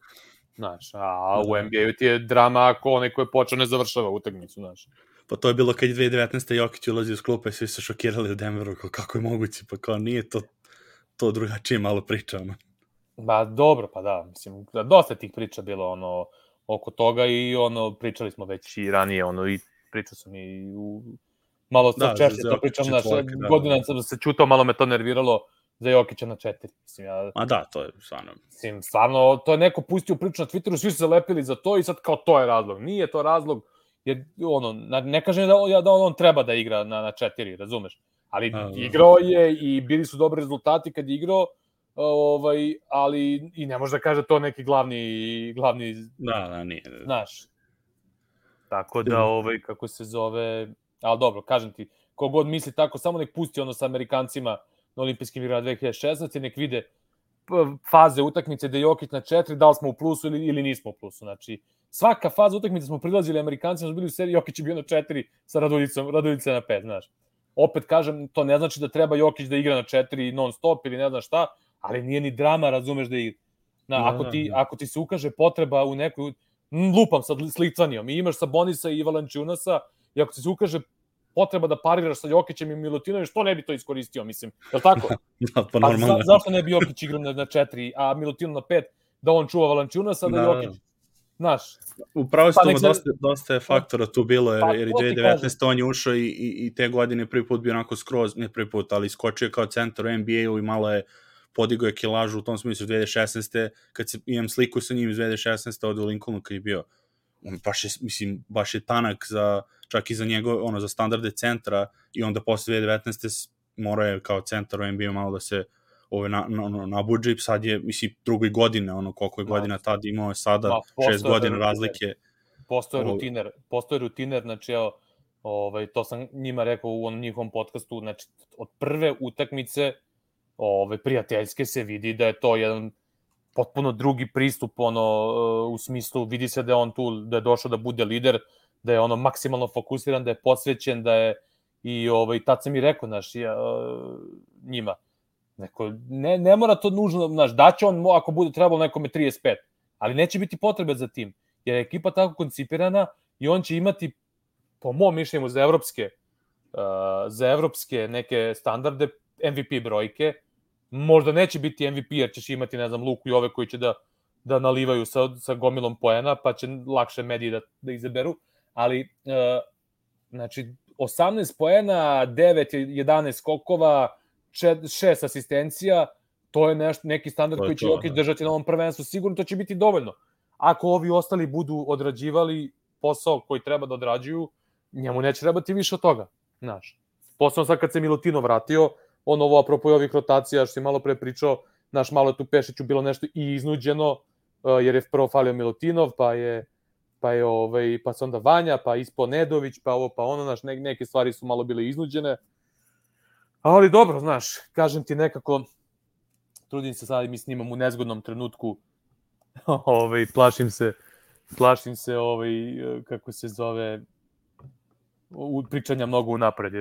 znaš, a u NBA ti je drama ako onaj ko je počeo ne završava utakmicu, znaš. Pa to je bilo kad je 2019. Jokić ulazi iz klupe, svi su šokirali u Denveru, kako je moguće, pa kao nije to, to drugačije malo priča, ono. Ba, dobro, pa da, mislim, da, dosta tih priča bilo, ono, oko toga i, ono, pričali smo već i ranije, ono, i pričao sam i u malo da, češće to pričam, znaš, da. godina sam se čutao, malo me to nerviralo za Jokića na četiri. Mislim, ja, A da, to je stvarno... Mislim, stvarno, to je neko pustio priču na Twitteru, svi su se lepili za to i sad kao to je razlog. Nije to razlog, jer ono, ne kažem da, da on, on treba da igra na, na četiri, razumeš? Ali A, da. igrao je i bili su dobri rezultati kad je igrao, ovaj, ali i ne može da kaže to neki glavni, glavni da, da, nije. Znaš. Tako da, ovaj, kako se zove, Ali dobro, kažem ti, kogod misli tako, samo nek pusti ono sa Amerikancima na olimpijskim igrama 2016. nek vide faze utakmice da Jokić na četiri, da li smo u plusu ili, ili nismo u plusu. Znači, svaka faza utakmice smo prilazili Amerikancima, smo bili u seriji, Jokić je bio na četiri sa Raduljicom, Raduljica na pet, znaš. Opet kažem, to ne znači da treba Jokić da igra na četiri non stop ili ne znam šta, ali nije ni drama, razumeš da igra. Na, ako, ti, ako ti se ukaže potreba u nekoj, lupam sad s Litvanijom, i imaš Sabonisa i Valančiunasa, i ako ti se ukaže potreba da pariraš sa Jokićem i Milutinovim, što ne bi to iskoristio, mislim, je li tako? da, pa normalno. za, zašto ne bi Jokić igrao na, na četiri, a Milutinov na pet, da on čuva Valančiunasa, da, da Jokić Znaš, Upravo pa, to, dosta, dosta je faktora tu bilo, jer, pa, jer 2019. on je ušao i, i, i te godine prvi put bio onako skroz, ne prvi put, ali skočio kao centar u NBA-u i malo je podigao je kilažu u tom smislu 2016. kad se, imam sliku sa njim iz 2016. od u Lincolnu kad je bio on baš je, mislim, baš je tanak za, čak i za njegov, ono, za standarde centra i onda posle 2019. mora je kao centar u NBA malo da se ove na, na, na, nabuđe sad je, mislim, drugoj godine, ono, koliko je da. godina tad imao je sada, Ma, šest godina rutiner. razlike. Postoje rutiner, postoje rutiner, znači, evo, ovaj, to sam njima rekao u onom njihovom podcastu, znači, od prve utakmice, ovaj, prijateljske se vidi da je to jedan potpuno drugi pristup ono u smislu vidi se da je on tu da je došao da bude lider da je ono maksimalno fokusiran da je posvećen da je i ovaj tad sam i rekao naš ja, njima neko ne ne mora to nužno znaš da će on ako bude trebalo nekome 35 ali neće biti potrebe za tim jer je ekipa tako koncipirana i on će imati po mom mišljenju za evropske uh, za evropske neke standarde MVP brojke možda neće biti MVP jer ćeš imati, ne znam, Luku i ove koji će da, da nalivaju sa, sa gomilom poena, pa će lakše mediji da, da izaberu, ali e, znači 18 poena, 9, 11 skokova, 6 asistencija, to je nešto, neki standard koji će Jokić da. držati na ovom prvenstvu, sigurno to će biti dovoljno. Ako ovi ostali budu odrađivali posao koji treba da odrađuju, njemu neće trebati više od toga, znaš. Posledno sad kad se Milutino vratio, on ovo apropo ovih rotacija što si malo pre pričao, naš malo je tu Pešiću bilo nešto i iznuđeno, uh, jer je prvo falio Milutinov, pa je pa je ovaj pa se onda Vanja, pa ispo Nedović, pa ovo pa ono, naš ne, neke stvari su malo bile iznuđene. Ali dobro, znaš, kažem ti nekako trudim se sad mi snimam u nezgodnom trenutku. ovaj plašim se plašim se ovaj, kako se zove, u pričanja mnogo unapred.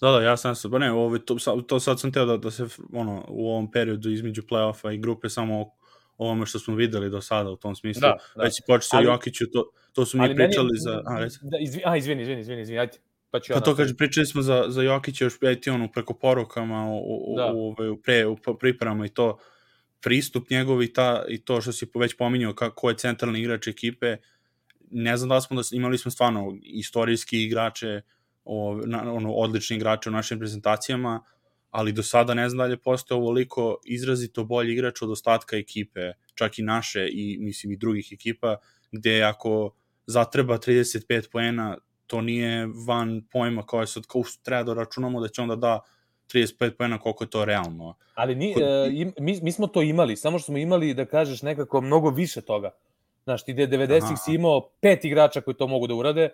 Da, da, ja sam se, ba ne, ovaj, to, to sad sam teo da, da se ono, u ovom periodu između play-offa i grupe samo ovome što smo videli do sada u tom smislu. Da, da. Već si počeo Jokiću, to, to su mi pričali meni, za... A. Da, izvi, a, izvini, izvini, izvini, izvini, ajde. Pa, ću pa to kaže, pričali smo za, za Jokića još peti ono preko porukama u, u, da. u, u, pre, u pripremama i to pristup njegov i, ta, i to što si već pominjao kako je centralni igrač ekipe, ne znam da smo da imali smo stvarno istorijski igrače, o, na, ono, odlični igrače u našim prezentacijama, ali do sada ne znam da li je postao ovoliko izrazito bolji igrač od ostatka ekipe, čak i naše i mislim i drugih ekipa, gde ako zatreba 35 poena, to nije van pojma kao je sad, kao treba da računamo da će onda da 35 poena koliko je to realno. Ali ni, Kod... e, mi, mi smo to imali, samo što smo imali, da kažeš, nekako mnogo više toga. Znaš, ti gde 90-ih si imao pet igrača koji to mogu da urade,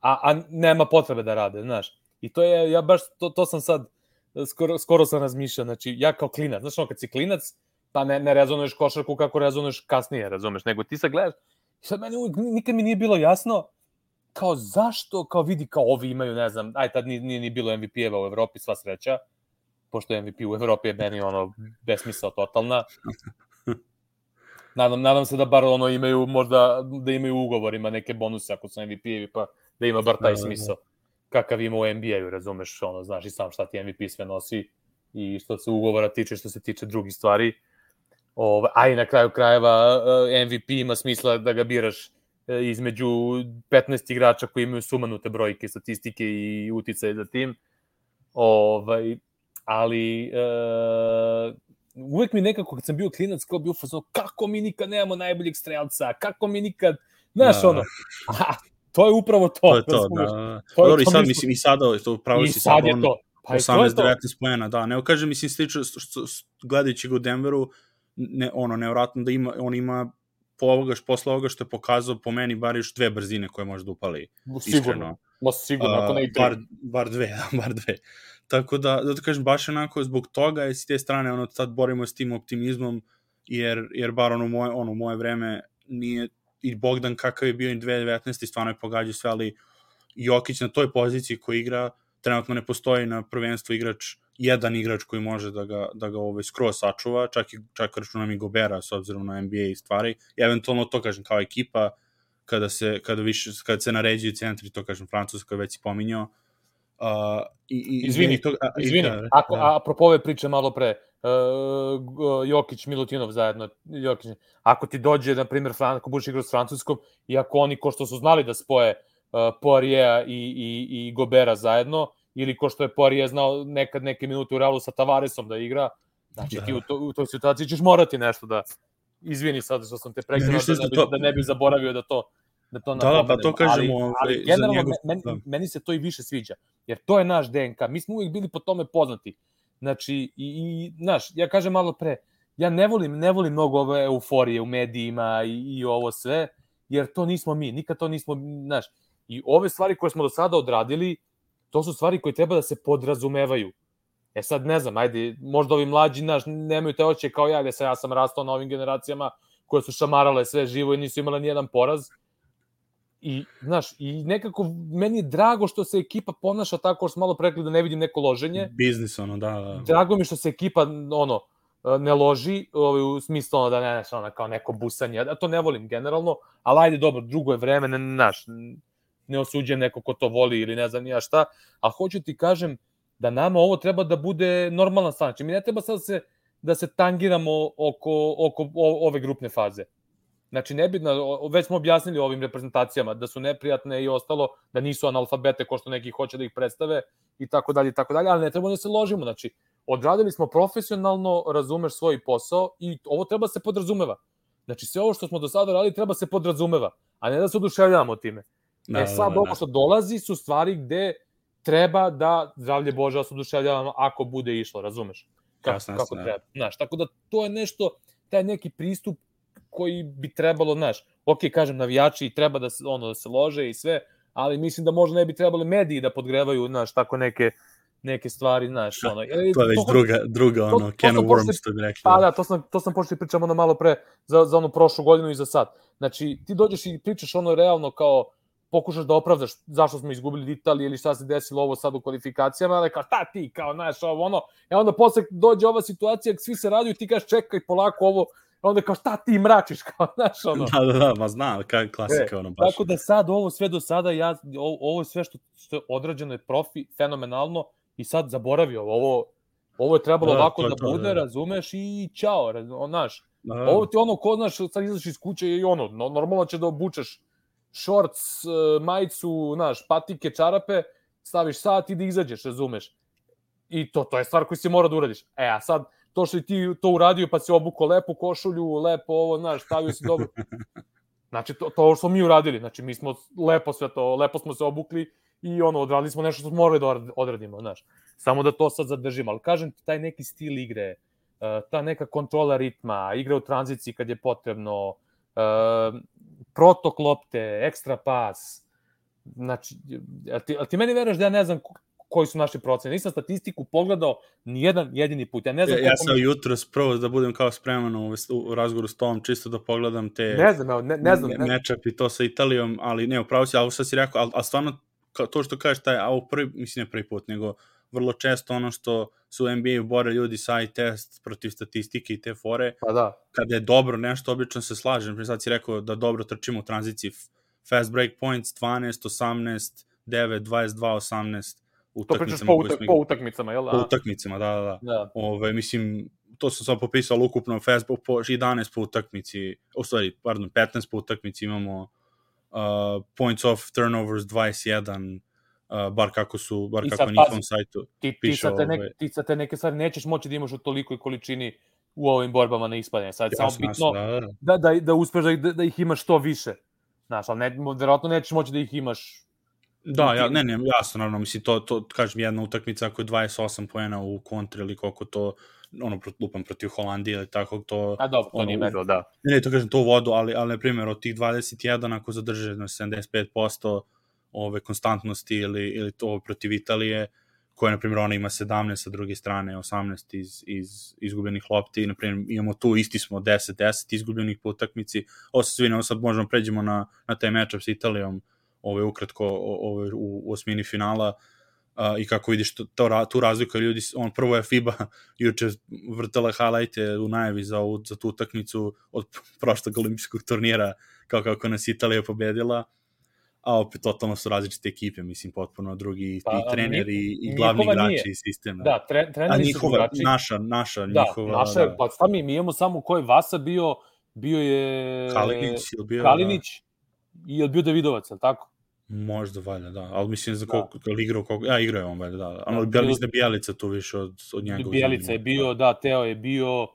a, a nema potrebe da rade, znaš. I to je, ja baš, to, to sam sad, skoro, skoro sam razmišljao, znači, ja kao klinac, znaš, ono, kad si klinac, pa ne, ne rezonuješ košarku kako rezonuješ kasnije, razumeš, nego ti sad gledaš, i sad meni uvijek, nikad mi nije bilo jasno, kao zašto, kao vidi, kao ovi imaju, ne znam, aj tad nije, nije ni bilo MVP-eva u Evropi, sva sreća, pošto MVP u Evropi je meni ono besmisao totalna. Nadam, nadam se da bar ono imaju možda da imaju ugovorima neke bonuse ako su MVP-evi pa da ima bar taj da, da, da. Kakav ima u NBA-u, razumeš, ono, znaš i sam šta ti MVP sve nosi i što se ugovora tiče, što se tiče drugih stvari. Ove, a i na kraju krajeva eh, MVP ima smisla da ga biraš eh, između 15 igrača koji imaju sumanute brojke, statistike i uticaje za tim. Ovaj, ali uh, uvek mi nekako kad sam bio klinac kao bio fazon kako mi nikad nemamo najboljeg strelca, kako mi nikad, znaš da. ono, a, to je upravo to. To je to, da. To je Dobro, to, i sad, mislim, i sada, to pravo si sad, je to. Pa 18-19 pojena, da. Ne kažem, mislim, slično, gledajući ga u Denveru, ne, ono, nevratno da ima, on ima po ovoga, posle ovoga što je pokazao po meni bar još dve brzine koje može da upali. Sigurno. Iskreno. Ma sigurno, ako ne i bar, bar dve, bar dve. Tako da, da kažem, baš onako zbog toga je s te strane, ono, sad borimo s tim optimizmom, jer, jer bar ono moje, ono, moje vreme nije, i Bogdan kakav je bio i 2019. stvarno je pogađao sve, ali Jokić na toj poziciji koji igra, trenutno ne postoji na prvenstvu igrač, jedan igrač koji može da ga, da ga ovaj, skroz sačuva, čak i, čak računam i Gobera s obzirom na NBA i stvari. I eventualno to kažem kao ekipa, kada se, kada više, kada se naređuju centri, to kažem Francuska već i pominjao, Uh, i, i, izvini, to, a, izvini. Da, ako, da. apropo ove priče malo pre, uh, Jokić, Milutinov zajedno, Jokić, ako ti dođe, na primjer, Fran, ako budeš igrao s Francuskom, i ako oni, ko što su znali da spoje uh, Poirier i, i, i Gobera zajedno, ili ko što je Poirier znao nekad neke minute u Realu sa Tavaresom da igra, znači da. ti u, to, u toj situaciji ćeš morati nešto da, izvini sad što sam te prekrenuo, da, ne bi, to... da ne bi zaboravio da to da to da, da, pa to kažemo ali, ali ovaj, generalno, njegov... meni, da. meni se to i više sviđa, jer to je naš DNK, mi smo uvijek bili po tome poznati, znači, i, i znaš, ja kažem malo pre, ja ne volim, ne volim mnogo ove euforije u medijima i, i ovo sve, jer to nismo mi, nikad to nismo, znaš, i ove stvari koje smo do sada odradili, to su stvari koje treba da se podrazumevaju. E sad, ne znam, ajde, možda ovi mlađi, znaš, nemaju te oće kao ja, gde sam, ja sam rastao na ovim generacijama koje su šamarale sve živo i nisu imale ni jedan poraz, I, znaš, i nekako meni je drago što se ekipa ponaša tako što malo prekli da ne vidim neko loženje. Biznis, ono, da, da. Drago mi što se ekipa, ono, ne loži, ovaj, u smislu ono, da ne, znaš, ono, kao neko busanje, ja to ne volim generalno, ali ajde, dobro, drugo je vreme, ne, znaš, ne osuđujem neko ko to voli ili ne znam ja šta, a hoću ti kažem da nama ovo treba da bude normalna stvar. Znači, mi ne treba sad da se, da se tangiramo oko, oko ove grupne faze. Znači, nebitno, već smo objasnili ovim reprezentacijama da su neprijatne i ostalo, da nisu analfabete ko što neki hoće da ih predstave i tako dalje i tako dalje, ali ne treba da se ložimo. Znači, odradili smo profesionalno, razumeš svoj posao i ovo treba se podrazumeva. Znači, sve ovo što smo do sada radili treba se podrazumeva, a ne da se oduševljavamo time. Da, e sad, da, da, ovo što dolazi su stvari gde treba da, zdravlje Bože, da se oduševljavamo ako bude išlo, razumeš? Kako, Jasne, kako treba. Znaš, tako da to je nešto, taj neki pristup koji bi trebalo, znaš, ok, kažem, navijači treba da se, ono, da se lože i sve, ali mislim da možda ne bi trebali mediji da podgrevaju, znaš, tako neke neke stvari, znaš, Da, ono. E, To je već to- druga, druga to- ono, to can of worms, što bi rekli. Pa da, to sam, to sam počeli pričamo ono malo pre za, za onu prošlu godinu i za sad. Znači, ti dođeš i pričaš ono realno kao pokušaš da opravdaš zašto smo izgubili od Italije ili šta se desilo ovo sad u kvalifikacijama, ali kao šta ti, kao znaš, ovo ono, e onda posle dođe ova situacija, svi se raduju, ti kažeš čekaj polako ovo, onda kao šta ti mračiš, kao znaš, ono. Da, da, da, ma znam, kak klasika, ono, baš. Tako da sad ovo sve do sada, ja, ovo, ovo sve što, što je odrađeno je profi, fenomenalno i sad zaboravio ovo, ovo je trebalo Da, ovako to da to, bude, da, da. razumeš, i on, znaš, Da, ovo ti ono, ko znaš, sad izaš iz kuće i ono, no, normalno će da obučeš shorts, e, majicu, znaš, patike, čarape, staviš sat i da izađeš, razumeš. I to, to je stvar koju si mora da uradiš. E, a sad, to što ti to uradio, pa si obuko lepu košulju, lepo ovo, znaš, stavio si dobro. Znači, to, to što smo mi uradili, znači, mi smo lepo sve to, lepo smo se obukli i ono, odradili smo nešto što smo morali da od- odradimo, znaš. Samo da to sad zadržimo, ali kažem ti, taj neki stil igre, e, ta neka kontrola ritma, igra u tranziciji kad je potrebno, e, protok lopte, ekstra pas, znači, a ti, a ti meni veruješ da ja ne znam koji su naši procene. Nisam statistiku pogledao ni jedan jedini put. Ja ne znam Ja, ja sam mi- jutro prvo da budem kao spreman u, u razgovoru s tom, čisto da pogledam te Ne znam, ne, ne znam. Ne, matchup i to sa Italijom, ali ne, upravo si, ali sad si rekao, ali, ali stvarno, to što kažeš, taj, a prvi, mislim ne prvi put, nego vrlo često ono što su u NBA-u bore ljudi sa i test protiv statistike i te fore, pa da. kada je dobro nešto, obično se slažem. Pre sad si rekao da dobro trčimo u tranziciji. Fast break points 12, 18, 9, 22, 18 u To pričaš utakmicama po, po utakmicama, jel? Po A, utakmicama, da, da, da. da. Ove, mislim, to sam sad popisao, ukupno fast po 11 po utakmici, u stvari, pardon, 15 po utakmici imamo uh, points off turnovers 21, uh, bar kako su, bar kako sad na njihovom sajtu. Ti, ti, piše sad te ovaj- nek, ti sad te neke stvari nećeš moći da imaš u tolikoj količini u ovim borbama na ispadanje. Sad je samo bitno jasno, da, da. da, da, da uspeš da, da, da ih imaš što više. Znaš, ali ne, verovatno nećeš moći da ih imaš Da, ja, ne, ne, jasno, naravno, mislim, to, to, kažem, jedna utakmica ako je 28 poena u kontri ili koliko to, ono, lupam protiv Holandije ili tako, to, A dobro, to Ono, nije merilo, da. ne, ne, to kažem, to u vodu, ali, ali, na primjer, od tih 21, ako zadrže na 75% ove konstantnosti ili, ili to protiv Italije, koje, na primjer, ona ima 17 sa druge strane, 18 iz, iz izgubljenih lopti, na primjer, imamo tu, isti smo 10-10 izgubljenih po utakmici, ovo se svi, sad možemo pređemo na, na taj matchup sa Italijom, ove ukratko ove u, u osmini finala uh, i kako vidiš to, to, tu razliku ljudi, on prvo je FIBA juče vrtala highlighte u najavi za, ovu, za tu utakmicu od prošlog olimpijskog turnira kao kako nas Italija pobedila a opet totalno su različite ekipe, mislim, potpuno drugi Pa, i a treneri nji- i, i glavni igrači nije. i sistem. Da, tre, a treneri su njihova, drugačiji. naša, naša, da, njihova, naša, da. pa šta mi, imamo samo ko je Vasa bio, bio je Kalinić ili bio, Kalinić i je bio Davidovac, je li tako? Da, možda valjda, da, ali mislim za Da. koliko, da. igrao, koliko, ja igrao je on valjda, da, ali bilo- da, mislim da Bijelica tu više od, od njega. Bijelica je bio, da, Teo je bio,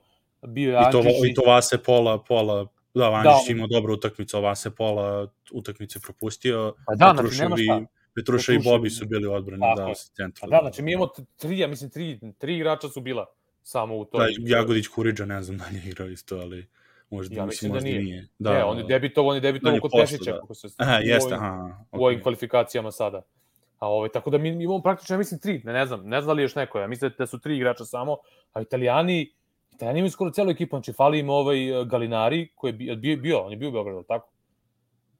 bio je I to, i to Vase pola, pola, da, Da, Vanžić on- imao dobru utakmicu, a Vase pola utakmice propustio. Pa da, znači, nema šta. Petruša i Bobi su bili odbrani, da, je. sa centra. Pa da, znači mi imamo tri, ja mislim, tri, tri igrača su bila samo u Da, toj. Jagodić Kuriđa, ne znam da li je igrao isto, ali možda, Ja mislim, da možda nije. nije. Da, ne, on je debitovao, on je debitovao On je kod posle, Pešića, da. kako se Aha, jeste, aha. u ovim kvalifikacijama sada. A ovaj, tako da mi imamo praktično, ja mislim, tri, ne, ne znam, ne znam da li još neko, ja mislim da su tri igrača samo, a italijani, italijani imaju skoro celu ekipu, znači fali im ovaj eh, Galinari, koji je bio, bio, bio on je bio u Beogradu, tako?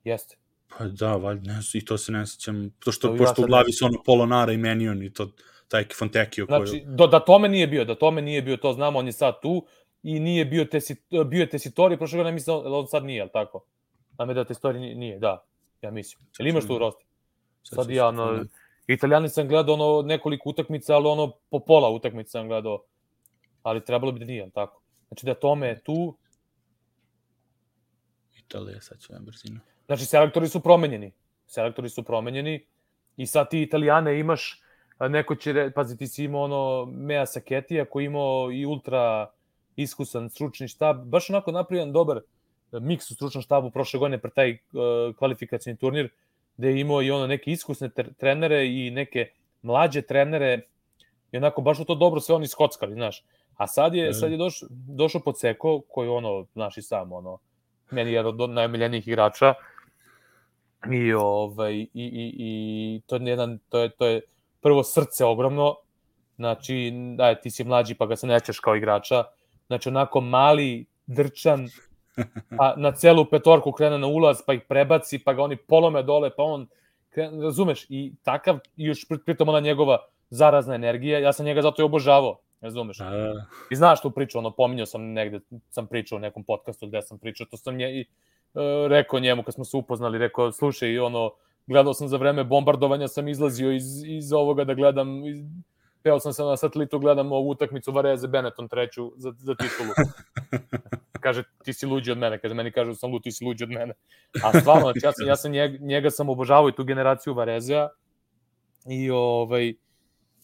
Jeste. Pa da, valjda, ne, i to se ne sećam, to što, To ja pošto sad u glavi su ono Polonara i Menion i to, taj Fontekio koji... Znači, do, da tome nije bio, da tome nije bio, to znamo, on je sad tu i nije bio, tesi, bio je Tesitori, prošle godine mislim da on sad nije, jel tako? Da me da Tesitori nije, da, ja mislim. Jel imaš tu u rostu? Sad ja, pogledati. Italijani sam gledao ono nekoliko utakmica, ali ono po pola utakmica sam gledao, ali trebalo bi da nije, tako? Znači da tome je tu, Italija, sad ću ja brzinu. Znači, selektori su promenjeni. Selektori su promenjeni i sad ti Italijane imaš, neko će, pazi, ti si imao ono Mea Saketija koji imao i ultra iskusan stručni štab, baš onako napravljen dobar e, miks u stručnom štabu prošle godine pre taj uh, kvalifikacijni turnir, gde je imao i ono neke iskusne trenere i neke mlađe trenere i onako baš u to dobro sve oni skockali, znaš. A sad je, Mhm. sad je doš, došao Podseko, koji je ono, znaš i sam, ono, meni je jedan od najomiljenijih igrača. I ovaj i i i to je jedan to je to je prvo srce ogromno, Znači, da, ti si mlađi pa ga se nećeš kao igrača. Znači, onako mali, drčan, pa na celu petorku krene na ulaz, pa ih prebaci, pa ga oni polome dole, pa on, krene, razumeš, i takav, i još pritom ona njegova zarazna energija, ja sam njega zato i obožavao, razumeš. A... I znaš tu priču, ono, pominjao sam negde, sam pričao u nekom podcastu gde sam pričao, to sam nje, i, e, rekao njemu kad smo se upoznali, rekao, slušaj, ono, gledao sam za vreme bombardovanja, sam izlazio iz, iz ovoga da gledam, iz, peo sam se na satelitu, gledam ovu utakmicu Vareze Benetton treću za, za titulu. kaže, ti si luđi od mene, kaže, meni kaže, sam lud, ti si luđi od mene. A stvarno, znači, ja sam, ja sam njega, njega sam obožavao i tu generaciju Varezea i ovaj,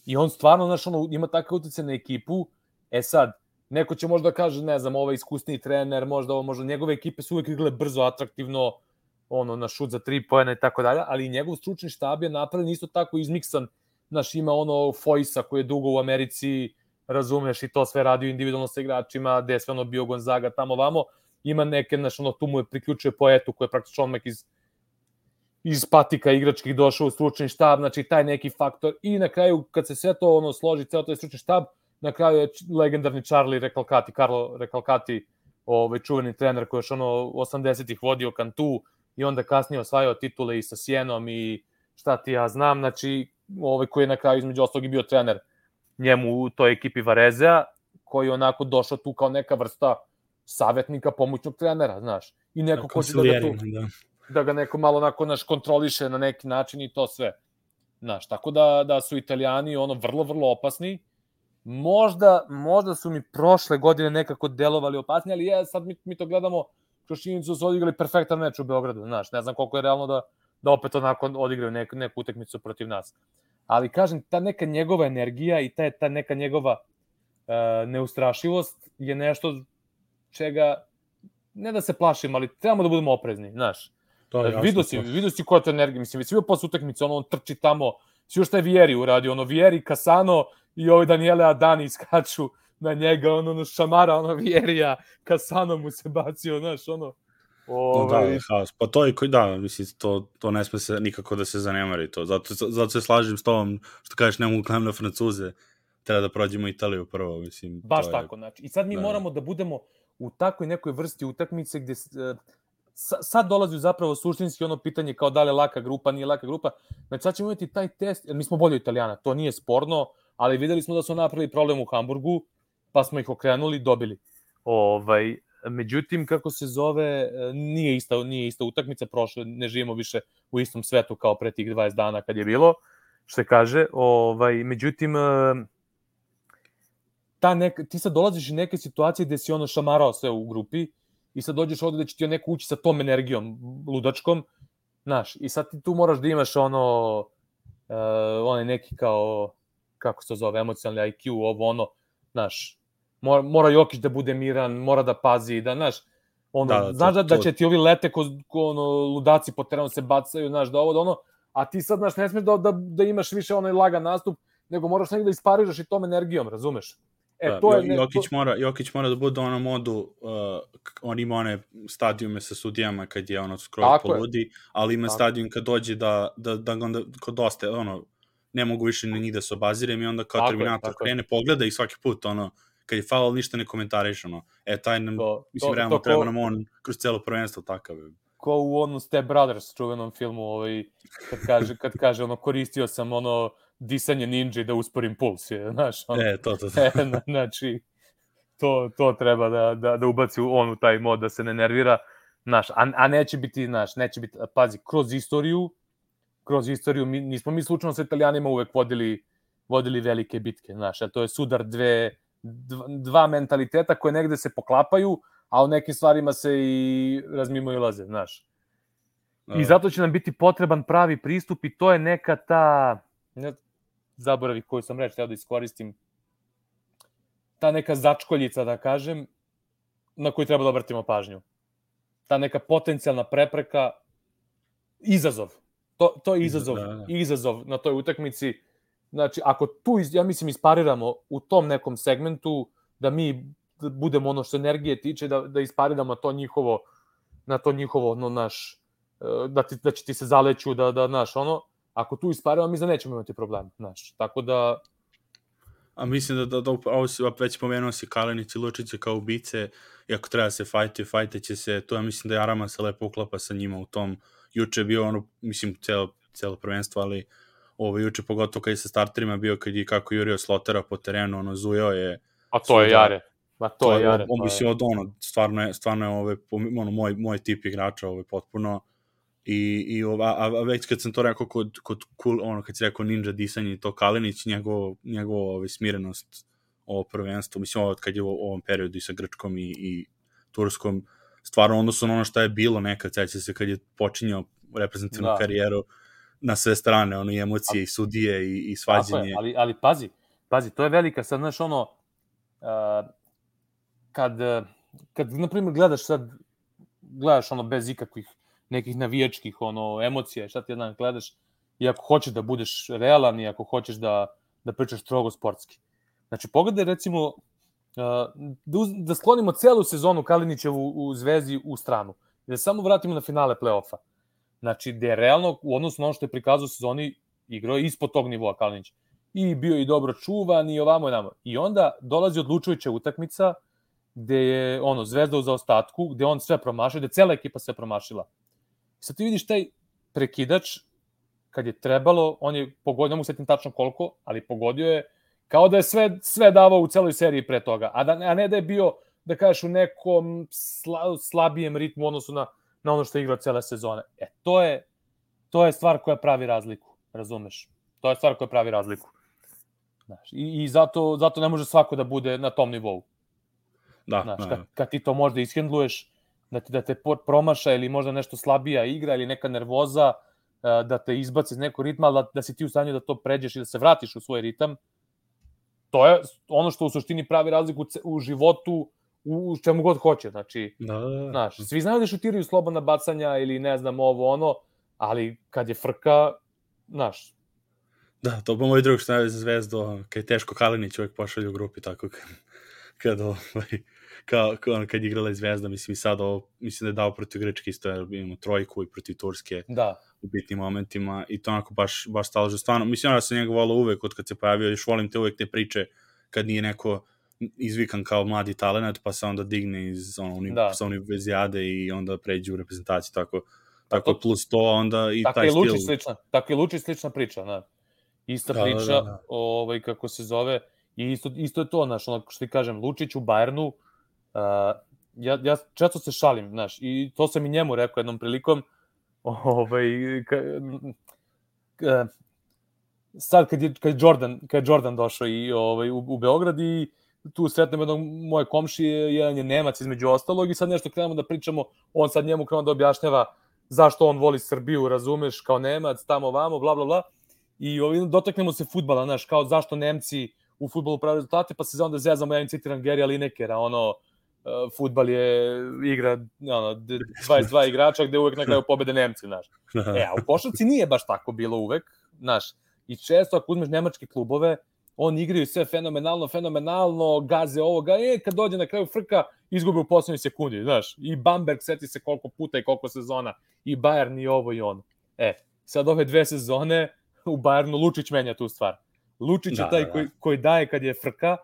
i on stvarno, znaš, ono, ima takav utjecaj na ekipu, e sad, neko će možda kaže, ne znam, ovaj iskusni trener, možda ovo, možda njegove ekipe su uvek igrale brzo, atraktivno, ono, na šut za tri pojene i tako dalje, ali njegov stručni štab je napravljen isto tako izmiksan, znaš, ima ono Fojsa koji je dugo u Americi, razumeš, i to sve radio individualno sa igračima, gde je sve ono bio Gonzaga tamo vamo, ima neke, znaš, ono, tu mu je priključuje poetu koji je praktično odmah iz iz patika igračkih došao u stručni štab, znači taj neki faktor. I na kraju kad se sve to ono složi, ceo taj stručni štab, na kraju je legendarni Charlie Recalcati, Carlo Recalcati, ovaj čuveni trener koji je još ono 80-ih vodio Kantu i onda kasnije osvajao titule i sa Sjenom i šta ti ja znam, znači ovaj koji je na kraju između ostalog i bio trener njemu u toj ekipi Varezea, koji je onako došao tu kao neka vrsta savetnika, pomoćnog trenera, znaš. I neko ko će da ga tu, da. da ga neko malo onako naš kontroliše na neki način i to sve. Znaš, tako da, da su italijani ono vrlo, vrlo opasni. Možda, možda su mi prošle godine nekako delovali opasni, ali je, sad mi, mi to gledamo, Krošinicu su odigrali perfektan meč u Beogradu, znaš, ne znam koliko je realno da, da opet onako odigraju neku, neku utakmicu protiv nas. Ali kažem, ta neka njegova energija i ta, ta neka njegova uh, neustrašivost je nešto čega, ne da se plašim, ali trebamo da budemo oprezni, znaš. To je vidio si, vidio si koja je to energija, mislim, već svi posle utakmice, ono, on trči tamo, svi još taj Vieri uradio, ono, Vieri, Kasano i ovaj Daniele Adani iskaču na njega, ono, ono, šamara, ono, Vierija, Kasano mu se bacio, znaš, ono, Ove... Da, ovaj, haos. Pa to je koji, da, mislim, to, to ne sme se nikako da se zanemari to. Zato, zato se slažem s tobom, što kažeš, ne mogu gledam na Francuze, treba da prođemo Italiju prvo, mislim. Baš je... tako, znači. I sad mi da. moramo da budemo u takvoj nekoj vrsti utakmice gde uh, sad dolazi zapravo suštinski ono pitanje kao da li je laka grupa, nije laka grupa. Znači sad ćemo imati taj test, jer mi smo bolji Italijana, to nije sporno, ali videli smo da su napravili problem u Hamburgu, pa smo ih okrenuli, dobili. Ovaj, Međutim, kako se zove, e, nije ista, nije ista utakmica, prošle, ne živimo više u istom svetu kao pre tih 20 dana kad je bilo, što se kaže. Ovaj, međutim, e, ta neka, ti sad dolaziš iz neke situacije gde si ono šamarao sve u grupi i sad dođeš ovde da će ti neko ući sa tom energijom ludačkom, znaš, i sad ti tu moraš da imaš ono, uh, onaj neki kao, kako se to zove, emocionalni IQ, ovo ono, znaš, mora, mora Jokić da bude miran, mora da pazi, da, znaš, ono, da, da, znaš da, da će ti ovi lete ko, ko ono, ludaci po terenu se bacaju, znaš, da ovo, da ono, a ti sad, znaš, ne smeš da, da, da imaš više onaj lagan nastup, nego moraš negde da ispariraš i tom energijom, razumeš? E, da, to je, ne, Jokić, to... mora, Jokić mora da bude ono modu, uh, on ima one stadijume sa sudijama kad je ono skroz poludi, je. ali ima Tako. stadijum kad dođe da, da, da onda kod dosta, ono, ne mogu više ni njih da se obazirem i onda kao tako Terminator je, krene, pogleda i svaki put, ono, kad je faul ništa ne komentariš, ono. E, taj nam, to, mislim, to, realno to, treba nam on kroz celo prvenstvo takav. Ko u onom Step Brothers čuvenom filmu, ovaj, kad kaže, kad kaže, ono, koristio sam, ono, disanje ninja da usporim puls, je, znaš, ono. E, to, to, to. E, znači, to, to treba da, da, da ubaci on u taj mod, da se ne nervira, znaš, a, a neće biti, znaš, neće biti, pazi, kroz istoriju, kroz istoriju, mi, nismo mi slučajno sa italijanima uvek vodili, vodili velike bitke, znaš, a to je sudar dve, dva mentaliteta koje negde se poklapaju, a u nekim stvarima se i razmimo i laze, znaš. I zato će nam biti potreban pravi pristup i to je neka ta, ne, zaboravi koju sam reč, da iskoristim, ta neka začkoljica, da kažem, na koju treba da obratimo pažnju. Ta neka potencijalna prepreka, izazov. To, to je izazov, da, da. izazov na toj utakmici Znači, ako tu, ja mislim, ispariramo u tom nekom segmentu, da mi budemo ono što energije tiče, da, da ispariramo to njihovo, na to njihovo, no, naš, e, da, ti, da će ti se zaleću, da, da, naš, ono, ako tu ispariramo, mi za nećemo imati problem, znaš. Tako da, A mislim da, da, da ovo si već pomenuo si Kalenić i Lučić kao ubice i ako treba se fajtuje, fajte će se, to ja mislim da Arama se lepo uklapa sa njima u tom, juče je bio ono, mislim, celo, celo prvenstvo, ali ovo juče pogotovo kad je sa starterima bio kad je kako jurio Slotera po terenu, ono zujao je A to je Jare. Ma to, to je Jare. On, bi od ono, stvarno je, stvarno je ove, ono, moj, moj tip igrača ovaj, potpuno i, i ova, a, a već kad sam to rekao kod, kod cool, ono, kad si rekao ninja disanje i to Kalinić, njegov, njegov ovaj, smirenost ovo prvenstvo, mislim ovo kad je u ovom periodu i sa Grčkom i, i Turskom, stvarno odnosno ono što je bilo nekad, seća se kad je počinjao reprezentativnu da. karijeru na sve strane, ono i emocije a, i sudije i, i svađanje. Je, ali, ali pazi, pazi, to je velika, sad znaš ono, uh, kad, kad na primjer gledaš sad, gledaš ono bez ikakvih nekih navijačkih ono emocija, šta ti jedan gledaš, i ako hoćeš da budeš realan i ako hoćeš da, da pričaš strogo sportski. Znači, pogledaj recimo, da, da sklonimo celu sezonu Kalinićevu u Zvezdi u stranu da samo vratimo na finale play-offa. Znači, gde je realno, u odnosu na ono što je prikazao sezoni, igrao ispod tog nivoa Kalinić. I bio i dobro čuvan i ovamo i namo. I onda dolazi odlučujuća utakmica gde je ono, Zvezda u zaostatku, gde on sve promašio, gde cela ekipa sve promašila. Sad ti vidiš taj prekidač, kad je trebalo, on je pogodio, ne mogu setim tačno koliko, ali pogodio je kao da je sve, sve davao u celoj seriji pre toga, a, da, a ne da je bio, da kažeš, u nekom sla, slabijem ritmu odnosu na, na ono što je igrao cele sezone. E, to je, to je stvar koja pravi razliku, razumeš? To je stvar koja pravi razliku. Znaš, i, I zato, zato ne može svako da bude na tom nivou. Da, Znaš, da. Kad, kad ti to možda ishendluješ, da, ti, da te promaša ili možda nešto slabija igra ili neka nervoza, da te izbaci iz nekog ritma, da, da si ti u stanju da to pređeš i da se vratiš u svoj ritam, to je ono što u suštini pravi razliku u životu u čemu god hoće, znači, da, da, da. znaš, svi znaju da šutiraju slobodna bacanja ili ne znam ovo ono, ali kad je frka, znaš. Da, to bo moj drug što najve za zvezdu, kad je teško Kalinić uvek pošalju u grupi, tako kad, kad ovaj, kao, kao kad je igrala i Zvezda, mislim i sad ovo, mislim da je dao protiv Grčke isto, jer imamo trojku i protiv Turske da. u bitnim momentima i to onako baš, baš stalože. Stvarno, mislim da sam njega volao uvek od kad se pojavio, još volim te uvek te priče kad nije neko izvikan kao mladi talent, pa se onda digne iz ono, uni, da. sa univerzijade i onda pređe u reprezentaciju, tako, tako to, plus to, onda i tako taj je stil. Slična, tako je Lučić slična priča, da. Ista da, da priča, da, da, da. ovaj, kako se zove, i isto, isto je to, znaš, ono što ti kažem, Lučić u Bayernu, Uh, ja, ja često se šalim, znaš, i to sam i njemu rekao jednom prilikom, ovaj, ka, ka, sad kad je, kad je Jordan, kad je Jordan došao i, ovaj, u, u Beograd i tu sretnem jednog moje komšije, jedan je Nemac između ostalog i sad nešto krenemo da pričamo, on sad njemu krenuo da objašnjava zašto on voli Srbiju, razumeš, kao Nemac, tamo vamo, bla, bla, bla. I ovaj, dotaknemo se futbala, znaš, kao zašto Nemci u futbolu prave rezultate, pa se onda zezamo, ja im citiram Gary Linekera, ono, uh, futbal je igra ono, 22 igrača gde uvek na kraju pobede Nemci, znaš. E, a u košarci nije baš tako bilo uvek, znaš. I često ako uzmeš nemačke klubove, oni igraju sve fenomenalno, fenomenalno, gaze ovoga, e, kad dođe na kraju frka, izgube u poslednjoj sekundi, znaš. I Bamberg seti se koliko puta i koliko sezona, i Bayern i ovo i ono. E, sad ove dve sezone, u Bayernu Lučić menja tu stvar. Lučić da, je taj da, da. Koji, koji daje kad je frka,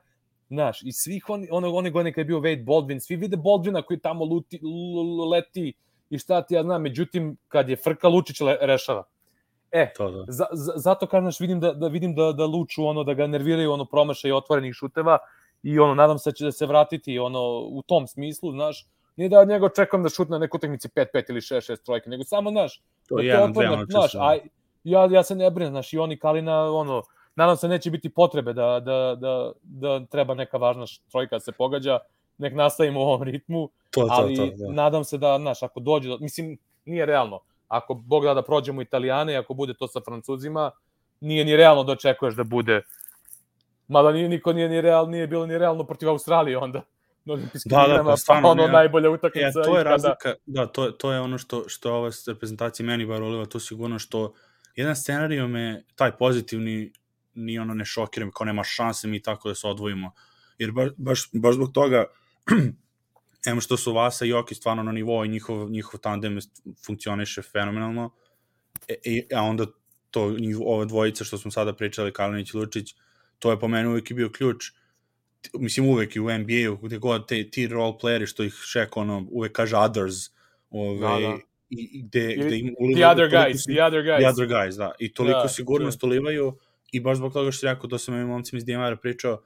Znaš, i svih oni, ono, one godine kad je bio Wade Baldwin, svi vide Baldwina koji tamo luti, leti i šta ti ja znam, međutim, kad je Frka, Lučić le, rešava. E, to, da. za, za, zato kažem, vidim da, da vidim da, da Luču, ono, da ga nerviraju, ono, promašaj otvorenih šuteva i ono, nadam se da će da se vratiti, ono, u tom smislu, znaš, nije da od njega očekam da šutne neku utakmici 5-5 ili 6-6 trojke, nego samo, znaš, to da je otvoreno, znaš, a, ja, ja se ne brinem, znaš, i oni Kalina, ono, nadam se neće biti potrebe da, da, da, da treba neka važna trojka da se pogađa, nek nastavimo u ovom ritmu, to, to, ali to, da. nadam se da, znaš, ako dođe, do, mislim, nije realno, ako Bog da da prođemo Italijane, ako bude to sa Francuzima, nije ni realno da očekuješ da bude, mada nije, niko nije, ni real, nije bilo ni realno protiv Australije onda, na olimpijskim da, da, pa, stvarno, ono ja, najbolja utakmica. Ja, to je razlika, da, to, to je ono što, što ova reprezentacija meni bar oliva, to sigurno što jedan scenariju me, taj pozitivni, ni ono ne šokira kao nema šanse mi tako da se odvojimo. Jer baš, baš, baš zbog toga em što su Vasa i Joki stvarno na nivou i njihov, njihov tandem funkcioniše fenomenalno, e, e, a onda to, ove dvojice što smo sada pričali, Kalinić i Lučić, to je po meni uvek i bio ključ, mislim uvek i u NBA-u, gde god te, ti role playeri što ih šek, ono, uvek kaže others, ove, da, da. i gde, gde im ulivaju... The other guys, the other guys. The other guys, da. I toliko da, sigurnost ulivaju i baš zbog toga što je rekao, to sam ovim momcima iz DMR pričao,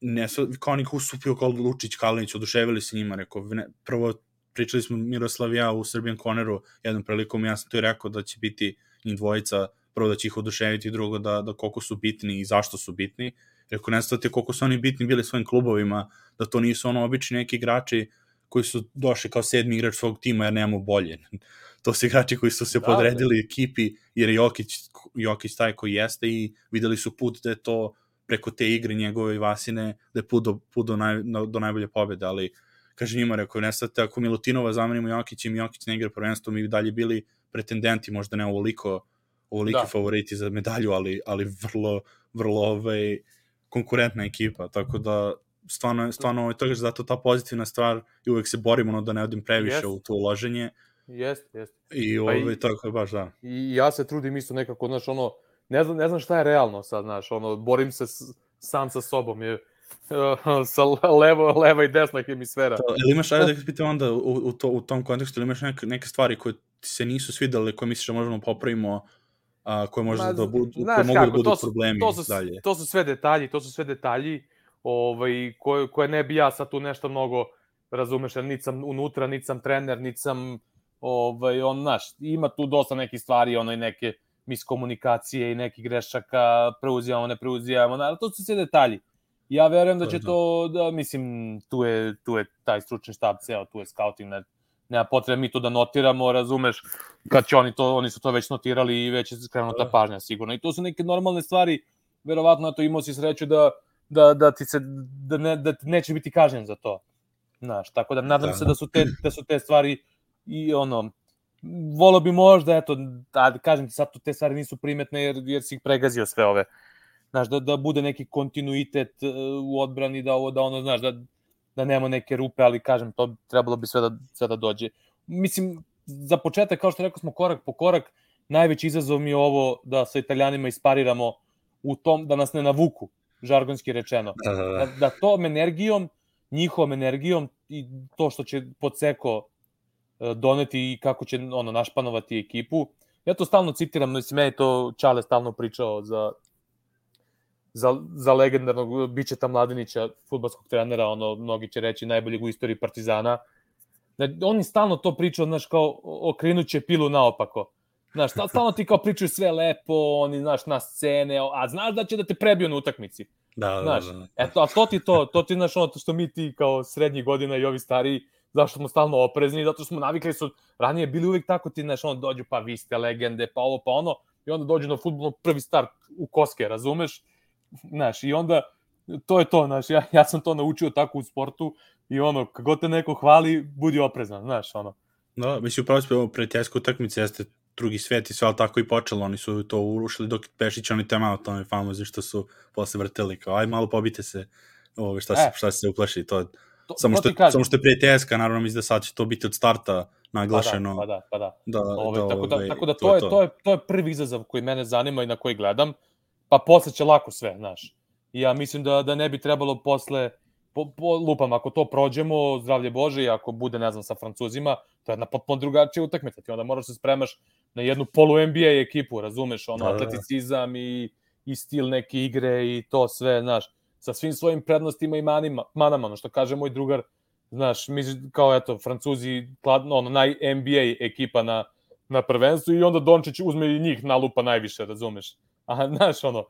ne, kao nik usupio kao Lučić, Kalinić, oduševili se njima, rekao, ne, prvo pričali smo Miroslav ja u Srbijan Koneru jednom prilikom, ja sam to i rekao da će biti njih dvojica, prvo da će ih oduševiti, drugo da, da koliko su bitni i zašto su bitni. Rekao, ne stavate koliko su oni bitni bili svojim klubovima, da to nisu ono obični neki igrači koji su došli kao sedmi igrač svog tima jer nemamo bolje. to su igrači koji su se da, podredili da. ekipi jer je Jokić, Jokić taj koji jeste i videli su put da je to preko te igre njegove i Vasine da je put do, put do, naj, do najbolje pobede, ali kaže njima, rekao, nestate, ako Milutinova zamenimo Jokićem i Jokić ne igra prvenstvo, mi bi dalje bili pretendenti, možda ne ovoliko, ovoliki da. favoriti za medalju, ali, ali vrlo, vrlo ovaj, konkurentna ekipa, tako da stvarno, stvarno ovaj, toga zato ta pozitivna stvar i uvek se borimo no, da ne odim previše yes. u to uloženje. Jeste, jeste. I ovaj, pa i, tako je baš, da. I ja se trudim isto nekako, znaš, ono, ne znam, ne znam šta je realno sad, znaš, ono, borim se s, sam sa sobom, je, sa levo, leva i desna hemisfera. To, ili imaš, ajde da pitam onda u, u, to, u tom kontekstu, ili imaš neke, neke stvari koje ti se nisu svidele, koje misliš da možemo da popravimo, a, koje možda Ma, da budu, koje mogu da kako, da budu to su, problemi to su, dalje. To su sve detalji, to su sve detalji ovaj, koje, koje ne bi ja sad tu nešto mnogo razumeš, jer nit sam unutra, nit sam trener, nit sam ovaj, on, znaš, ima tu dosta nekih stvari, ono i neke miskomunikacije i nekih grešaka, preuzijamo, ne preuzijamo, ali to su sve detalji. Ja verujem da će da. to, da, mislim, tu je, tu je taj stručni štab ceo, tu je scouting, ne, nema potrebe mi to da notiramo, razumeš, kad će oni to, oni su to već notirali i već je skrenuta da. pažnja sigurno. I to su neke normalne stvari, verovatno to imao si sreću da, da, da ti se, da, ne, da neće biti kažnjen za to. Znaš, tako da nadam da. se da su te, da su te stvari i ono, volao bi možda, eto, da kažem ti sad te stvari nisu primetne jer, jer si ih pregazio sve ove znaš, da, da bude neki kontinuitet uh, u odbrani, da ovo, da ono, znaš, da, da nema neke rupe, ali kažem, to trebalo bi sve da, sve da dođe. Mislim, za početak, kao što rekao smo, korak po korak, najveći izazov mi je ovo da sa italijanima ispariramo u tom, da nas ne navuku, žargonski rečeno. Da, da, da. da, da tom energijom, njihovom energijom i to što će Podseko e, doneti i kako će ono našpanovati ekipu. Ja to stalno citiram, mislim, meni to Čale stalno pričao za za, za legendarnog Bićeta Mladenića, futbalskog trenera, ono, mnogi će reći najboljeg u istoriji Partizana. Oni stalno to pričaju, znaš, kao okrenuće pilu naopako. Znaš, stalno ti kao pričaju sve lepo, oni, znaš, na scene, a znaš da će da te prebiju na utakmici. Da, da, znaš, da, da. Eto, a to ti to, to ti, znaš, ono što mi ti kao srednji godina i ovi stariji, zašto smo stalno oprezni, zato što smo navikli su, ranije bili uvek tako ti, znaš, ono, dođu, pa vi ste legende, pa ovo, pa ono, i onda dođu na futbol, prvi start u koske, razumeš? znaš, i onda to je to, znaš, ja, ja sam to naučio tako u sportu i ono, kako te neko hvali, budi oprezan, znaš, ono. Da, mislim, upravo smo pre tjeska utakmice jeste drugi svet i sve, ali tako i počelo, oni su to urušili dok Pešić, oni tema o tome famozi što su posle vrteli, kao, aj malo pobite se, ovo, šta, se, e. šta se uplaši, to, to samo, to što, samo što je pre tjeska, naravno, mislim da sad će to biti od starta naglašeno. Pa da, pa da, pa da. da, ove, da tako, da, tako da to, to, je, to, je, to je prvi izazov koji mene zanima i na koji gledam pa posle će lako sve, znaš. Ja mislim da, da ne bi trebalo posle, po, po, lupam, ako to prođemo, zdravlje Bože, i ako bude, ne znam, sa Francuzima, to je jedna potpuno drugačija utakmica. Ti onda moraš da se spremaš na jednu polu NBA ekipu, razumeš, ono, da, da, da. atleticizam i, i stil neke igre i to sve, znaš, sa svim svojim prednostima i manima, manama, ono što kaže moj drugar, znaš, mi kao eto, Francuzi, ono, naj-NBA ekipa na, na prvenstvu i onda Dončić uzme i njih nalupa najviše, razumeš? A, znaš, ono...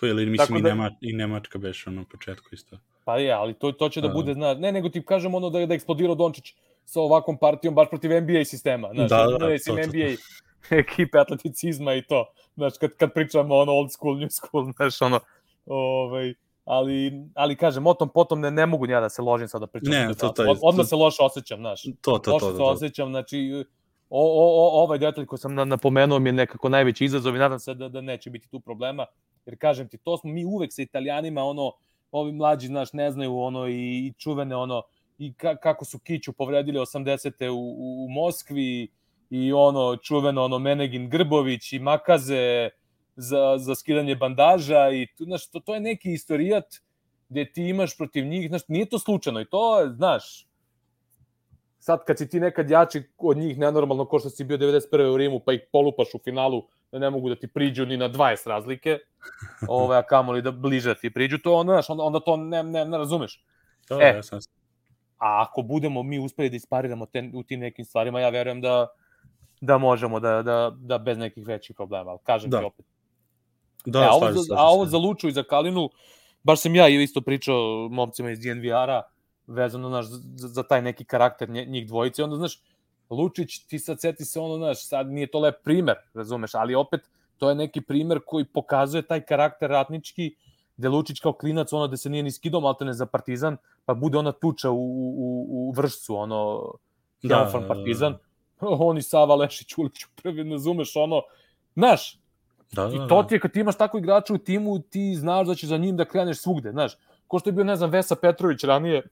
Pa ili mislim da, i, Nema, i Nemačka beš ono početku isto. Pa je, ali to, to će da, da bude, znaš, ne, nego ti kažem ono da, da eksplodirao Dončić sa ovakvom partijom baš protiv NBA sistema, znaš, da, da, da, to, NBA to. ekipe atleticizma i to, znaš, kad, kad pričamo ono old school, new school, znaš, ono, ovaj, ali, ali kažem, o tom potom ne, ne mogu ja da se ložim sad da pričam. Ne, to, to, to, odmah se loše osjećam, znaš. To, to, to, loše to, to, to. se osjećam, znači, o, o, o, ovaj detalj koji sam napomenuo mi je nekako najveći izazov i nadam se da, da neće biti tu problema, jer kažem ti, to smo mi uvek sa italijanima, ono, ovi mlađi, znaš, ne znaju ono i, i čuvene ono, i ka, kako su Kiću povredili 80. u, u, u Moskvi i ono čuveno ono Menegin Grbović i Makaze za, za skidanje bandaža i tu, znaš, to, to je neki istorijat gde ti imaš protiv njih, znaš, nije to slučajno i to, znaš, sad kad si ti nekad jači od njih nenormalno ko što si bio 91. u Rimu, pa ih polupaš u finalu, da ne mogu da ti priđu ni na 20 razlike, ove, a kamoli da bliže ti priđu, to onda, znaš, onda, onda to ne, ne, ne razumeš. To, E. ja sam... A ako budemo mi uspeli da ispariramo te, u tim nekim stvarima, ja verujem da da možemo da, da, da bez nekih većih problema. Ali kažem Da. ti opet. Da, e, a, ovo, za, a ovo za Luču i za Kalinu, baš sam ja isto pričao momcima iz DNVR-a, vezano znaš, za, za taj neki karakter njih dvojice. Onda, znaš, Lučić, ti sad seti se ono, znaš, sad nije to lep primer, razumeš, ali opet to je neki primer koji pokazuje taj karakter ratnički, gde Lučić kao klinac, ono da se nije ni skidao maltene za partizan, pa bude ona tuča u, u, u vršcu, ono, Da, da, da, da. partizan, oni Sava Lešić Ulić prvi, razumeš, ono, znaš, Da, da, I da. to ti je kad ti imaš tako igrača u timu, ti znaš da će za njim da kreneš svugde, znaš. Ko što je bio, ne znam, Vesa Petrović ranije,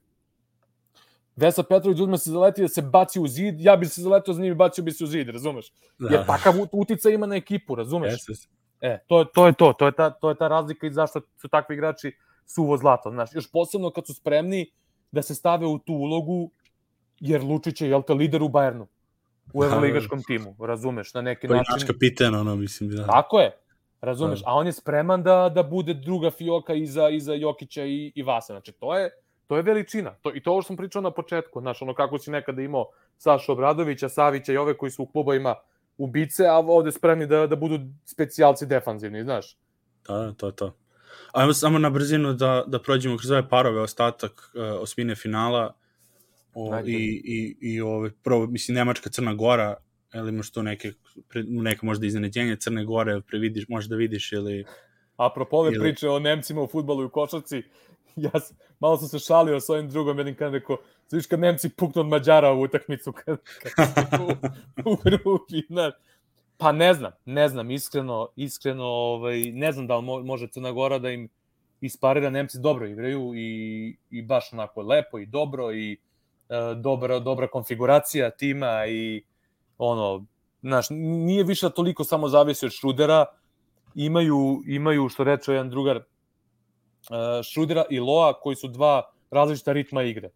Vesa Petrović uzme se zaleti da se baci u zid, ja bi se zaletao za njim i bacio bi se u zid, razumeš? da. Jer takav ut- uticaj ima na ekipu, razumeš? Jeste, jeste. E, to je to, je to, to je ta, to je ta razlika i zašto su takvi igrači suvo zlato, znaš. Još posebno kad su spremni da se stave u tu ulogu, jer Lučić je, jel te, lider u Bayernu, u evroligaškom timu, razumeš, na neki Pa i način. naš kapitan, ono, mislim, da. Tako je. Razumeš, Da. a on je spreman da da bude druga fioka iza iza Jokića i i Vasa. Znači to je to je veličina. To i to ovo što sam pričao na početku, znaš, ono kako si nekada imao Sašu Obradovića, Savića i ove koji su u klubovima ubice, a ovde spremni da da budu specijalci defanzivni, znaš. Da, to je to. Ajmo samo na brzinu da, da prođemo kroz ove parove, ostatak uh, osmine finala o, i, i, i ove, prvo, mislim, Nemačka, Crna Gora, ili imaš tu neke, pre, neka možda iznenađenje Crne Gore, previdiš, možeš da vidiš ili... Apropo ove Ili- priče o Nemcima u fudbalu i u košarci, ja sam, malo sam se šalio sa ovim drugom jednim kad rekao, vidiš kad Nemci puknu od Mađara u utakmicu kad, kad u, u grupi, znaš. Pa ne znam, ne znam, iskreno, iskreno, ovaj, ne znam da li mo- može Crna Gora da im isparira, Nemci dobro igraju i, i baš onako lepo i dobro i dobra, dobra konfiguracija tima i ono, znaš, nije više toliko samo zavisi od Šrudera, imaju, imaju što reče jedan drugar, uh, Šrudera i Loa, koji su dva različita ritma igre.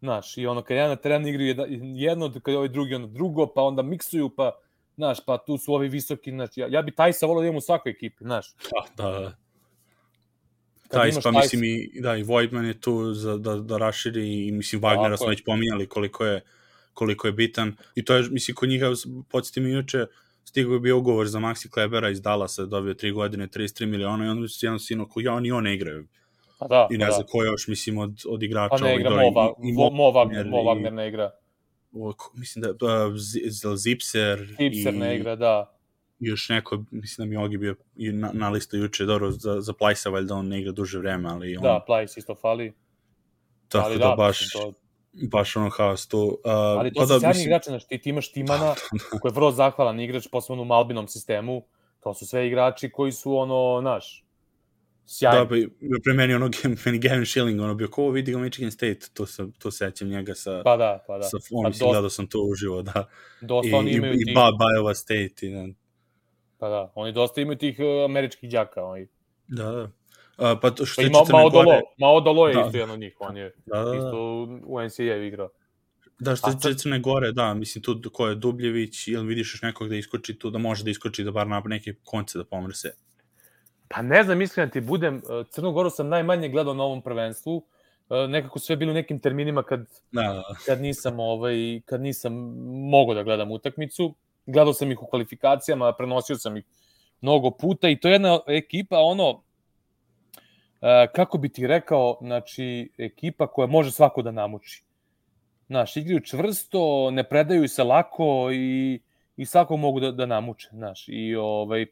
Znaš, i ono, kad jedan na terenu jedna- jedno, kad ovaj drugi ono drugo, pa onda miksuju, pa, znaš, pa tu su ovi visoki, znaš, ja, ja bi Tajsa volao da imam u svakoj ekipi, znaš. Da, da. Kad Taj, imaš pa mislim i, da, i Voigtman je tu za, da, da raširi i mislim Wagnera smo već pominjali koliko je, koliko je bitan. I to je, mislim, kod njega, podsjeti mi juče, stigao je bio ugovor za Maxi Klebera iz Dallasa, dobio 3 godine, 33 miliona i onda su jedan sino, ko ja, ni on ne igraju. Pa da, I ne pa znam da. ko još, mislim, od, od igrača. Pa ne igra dole, Mo, Va- i- i Mo, Mo Wagner, Mo Wagner ne igra. o, mislim da Z- Zipser Tipser i ne igra, da. Još neko, mislim da mi Ogi bio i na, na listu juče, dobro, za, za Plajsa, valjda on ne igra duže vreme, ali on, Da, Plajs isto fali. tako ali da, da, baš, to, baš ono haos tu. Uh, Ali to pa su da, sjajni mislim, igrači, znači ti, ti imaš Timana, koji je vrlo zahvalan igrač, posebno u Albinom sistemu, to su sve igrači koji su ono, znaš, sjajni. Da, pa i- pre meni ono, meni Gavin Schilling, ono bio, ko vidi ga Michigan State, to, sam, to sećam njega sa, Pa da, pa da. sa Pa on, mislim, dosta- gledao sam to uživo, da. I, Dosta oni i, imaju i tih, Bob Iowa State, i, da, pa da, oni dosta imaju tih uh, američkih đaka, oni. da, da. Uh, pa to što Pa ima Maodolo, Gore, Maodolo je Da. isto jedan od njih, on je da, da, da. isto u NCAA igrao. Da, što A se tiče Crne Gore, da, mislim tu ko je Dubljević, ili vidiš još nekog da iskoči tu, da može da iskoči, da bar na neke konce da pomre se. Pa ne znam, iskreno ti budem, uh, Crnu Goru sam najmanje gledao na ovom prvenstvu, uh, nekako sve bilo u nekim terminima kad Da, da, kad nisam ovaj kad nisam mogao da gledam utakmicu. Gledao sam ih u kvalifikacijama, prenosio sam ih mnogo puta i to je jedna ekipa ono e, kako bi ti rekao, znači ekipa koja može svako da namuči. Znaš, igraju čvrsto, ne predaju se lako i, i svako mogu da, da namuče, znaš. I ovaj,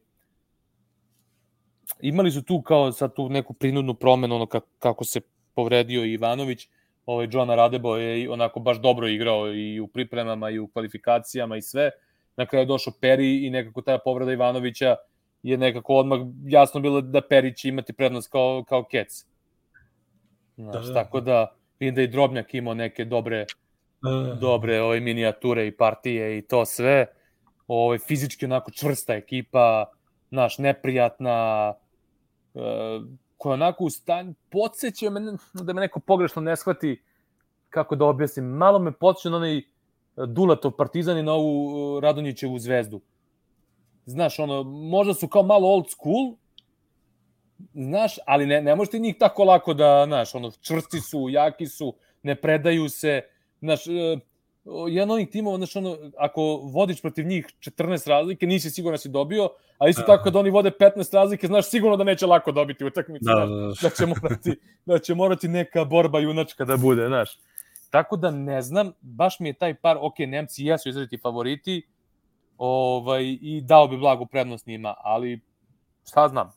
imali su tu kao sad tu neku prinudnu promenu, ono kako, kako se povredio Ivanović, ovaj Johna Radebo je onako baš dobro igrao i u pripremama i u kvalifikacijama i sve. Na kraju došao Peri i nekako ta povreda Ivanovića je nekako odmah jasno bilo da Peri će imati prednost kao, kao Kec. Znaš, Da, da. Tako da vidim da i Drobnjak imao neke dobre, da. dobre ove minijature i partije i to sve. Ovaj fizički onako čvrsta ekipa, naš, neprijatna, uh, koja onako u stanju, podsjeća me, da me neko pogrešno ne shvati, kako da objasnim, malo me podsjeća na onaj Dulatov partizan i na ovu Radonjićevu zvezdu. Znaš, ono, možda su kao malo old school, znaš, ali ne, ne možete njih tako lako da, znaš, ono, čvrsti su, jaki su, ne predaju se, znaš, e, jedan onih timova, znaš, ono, ako vodiš protiv njih 14 razlike, nisi siguran da si dobio, a isto tako kada oni vode 15 razlike, znaš sigurno da neće lako dobiti utakmicu, da, da, da. da, će morati, da će morati neka borba junačka da bude, znaš. Tako da ne znam, baš mi je taj par, ok, Nemci jesu izraziti favoriti, ovaj, i dao bi blagu prednost njima, ali šta znam,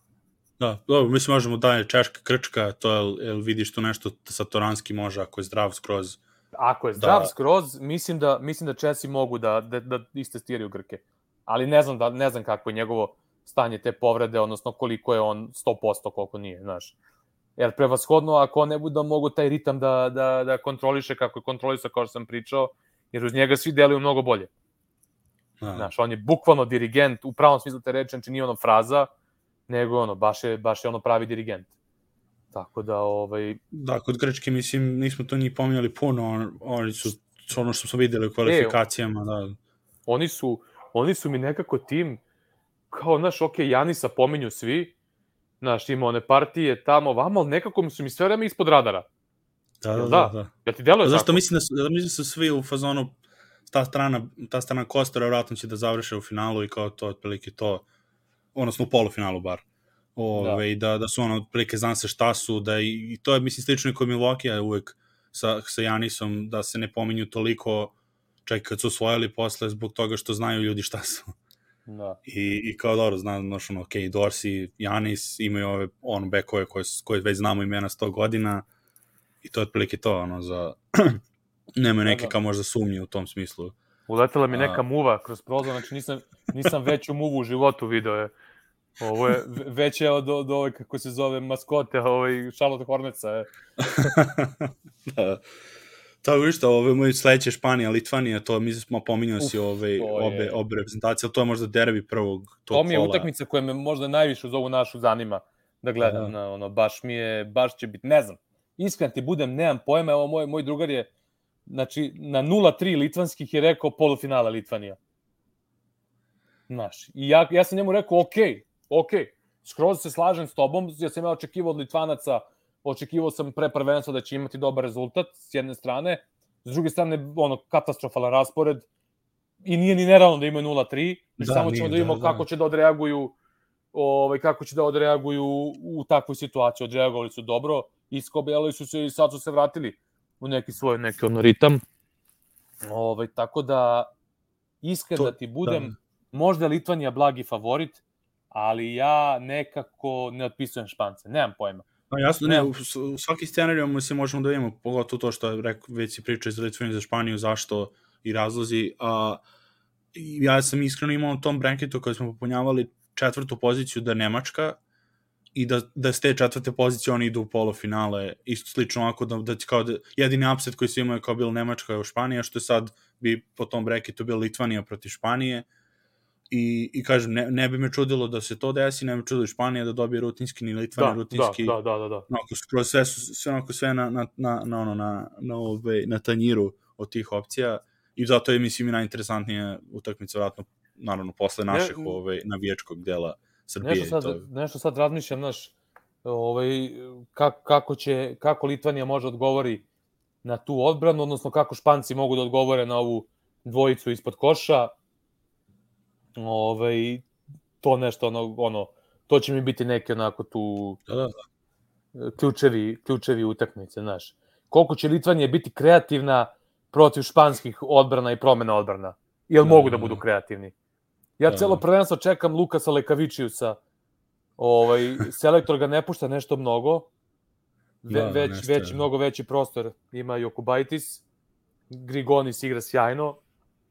Da, dobro, mislim možemo da je Češka, Krčka, to je, jel vidiš tu nešto sa Toranski može, ako je zdrav skroz. Ako je zdrav da... skroz, mislim da, mislim da Česi mogu da, da, da istestiraju Grke. Ali ne znam, da, ne znam kako je njegovo stanje te povrede, odnosno koliko je on 100%, koliko nije, znaš. Jer prevashodno, ako ne bude mogu taj ritam da, da, da kontroliše kako je kontrolisao, kao što sam pričao, jer uz njega svi deluju mnogo bolje. Da. Znaš, on je bukvalno dirigent, u pravom smislu te reči, znači nije ono fraza, nego ono, baš je, baš je ono pravi dirigent. Tako da, ovaj... Da, kod Grčke, mislim, nismo to njih pominjali puno, on, oni su, ono što smo videli u kvalifikacijama, e, da. Oni su, oni su mi nekako tim, kao, znaš, ok, Janisa pominju svi, znaš, ima one partije tamo, vamo, ali nekako su mi sve vreme ispod radara. Da, da, da. da. da. Ja ti deluje Zašto tako? mislim da su, da mislim da su svi u fazonu ta strana, ta strana Kostora vratno će da završe u finalu i kao to, otprilike to, odnosno u polufinalu bar. Ove, da. da, da su ono, otprilike zna se šta su, da i, i to je, mislim, slično i kod Milwaukee uvek sa, sa Janisom, da se ne pominju toliko čak kad su osvojili posle zbog toga što znaju ljudi šta su. Da. I, I kao dobro, znam, znaš, ono, ok, Dorsey, Janis, imaju ove, ono, bekove koje, koje već znamo imena 100 godina i to je otprilike to, ono, za... Nemaju neke da, da. kao možda sumnje u tom smislu. Uletela mi neka muva kroz prozor, znači nisam, nisam veću muvu u životu video je. Ovo je veće od, od ove, kako se zove, maskote, ovaj, Charlotte Hornetsa. Je. da. Tako što, ove moje sledeće Španija, Litvanija, to mi smo pominjao si ove, obe, obe reprezentacije, ali to je možda derbi prvog tog To mi je kola. utakmica koja me možda najviše uz ovu našu zanima da gledam. Na, ono, baš mi je, baš će biti, ne znam, iskren ti budem, nemam pojma, evo moj, moj drugar je znači, na 0-3 litvanskih je rekao polufinala Litvanija. Znaš, i ja, ja sam njemu rekao, ok, ok, skroz se slažem s tobom, ja sam ja očekivao od Litvanaca, očekivao sam pre prvenstva da će imati dobar rezultat, s jedne strane, s druge strane, ono, katastrofalan raspored, i nije ni nerealno da imaju 0-3, da, samo ćemo da vidimo da, kako da. će da odreaguju ovaj, kako će da odreaguju u takvoj situaciji. Odreagovali su dobro, iskobjeli su se i sad su se vratili u neki svoj neki ono ritam. Ovaj, tako da, iskren to, da ti budem, da. možda Litvanija blagi favorit, ali ja nekako ne otpisujem Špance, nemam pojma. Pa jasno, ne, u, u svaki scenariju se možemo da vidimo, pogotovo to što je rekao, već si pričao iz Litvanije za Španiju, zašto i razlozi. A, ja sam iskreno imao u tom branketu koji smo popunjavali četvrtu poziciju da Nemačka i da, da s te četvrte pozicije oni idu u polufinale, isto slično ovako da, da kao da, jedini upset koji se imaju kao bilo Nemačka u Španija, što je sad bi po tom brekitu bilo Litvanija protiv Španije i, i kažem, ne, ne bi me čudilo da se to desi, ne bi me čudilo Španija da dobije rutinski, ni Litvanija da, rutinski. Da, da, da, da. da. Onako, skroz sve, sve, onako, sve na, na, na, na, ono, na, na, ove, na tanjiru od tih opcija i zato je, mislim, i najinteresantnija utakmica, vratno, naravno, posle naših ne, ove, navijačkog dela Srbije. Nešto sad, to... nešto sad razmišljam, znaš, ovaj, kako, kako, će, kako Litvanija može odgovori na tu odbranu, odnosno kako Španci mogu da odgovore na ovu dvojicu ispod koša. Ovaj, to nešto, ono, ono, to će mi biti neki onako tu da, da, da. ključevi, ključevi utakmice, znaš. Koliko će Litvanija biti kreativna protiv španskih odbrana i promena odbrana? Jel da, mogu da, da budu kreativni? Ja da, celo da. prvenstvo čekam Lukasa Lekavičiusa. Ovaj, selektor ga ne pušta nešto mnogo. Ve, da, već, nešto, već, mnogo veći prostor ima Jokubaitis. Grigonis igra sjajno.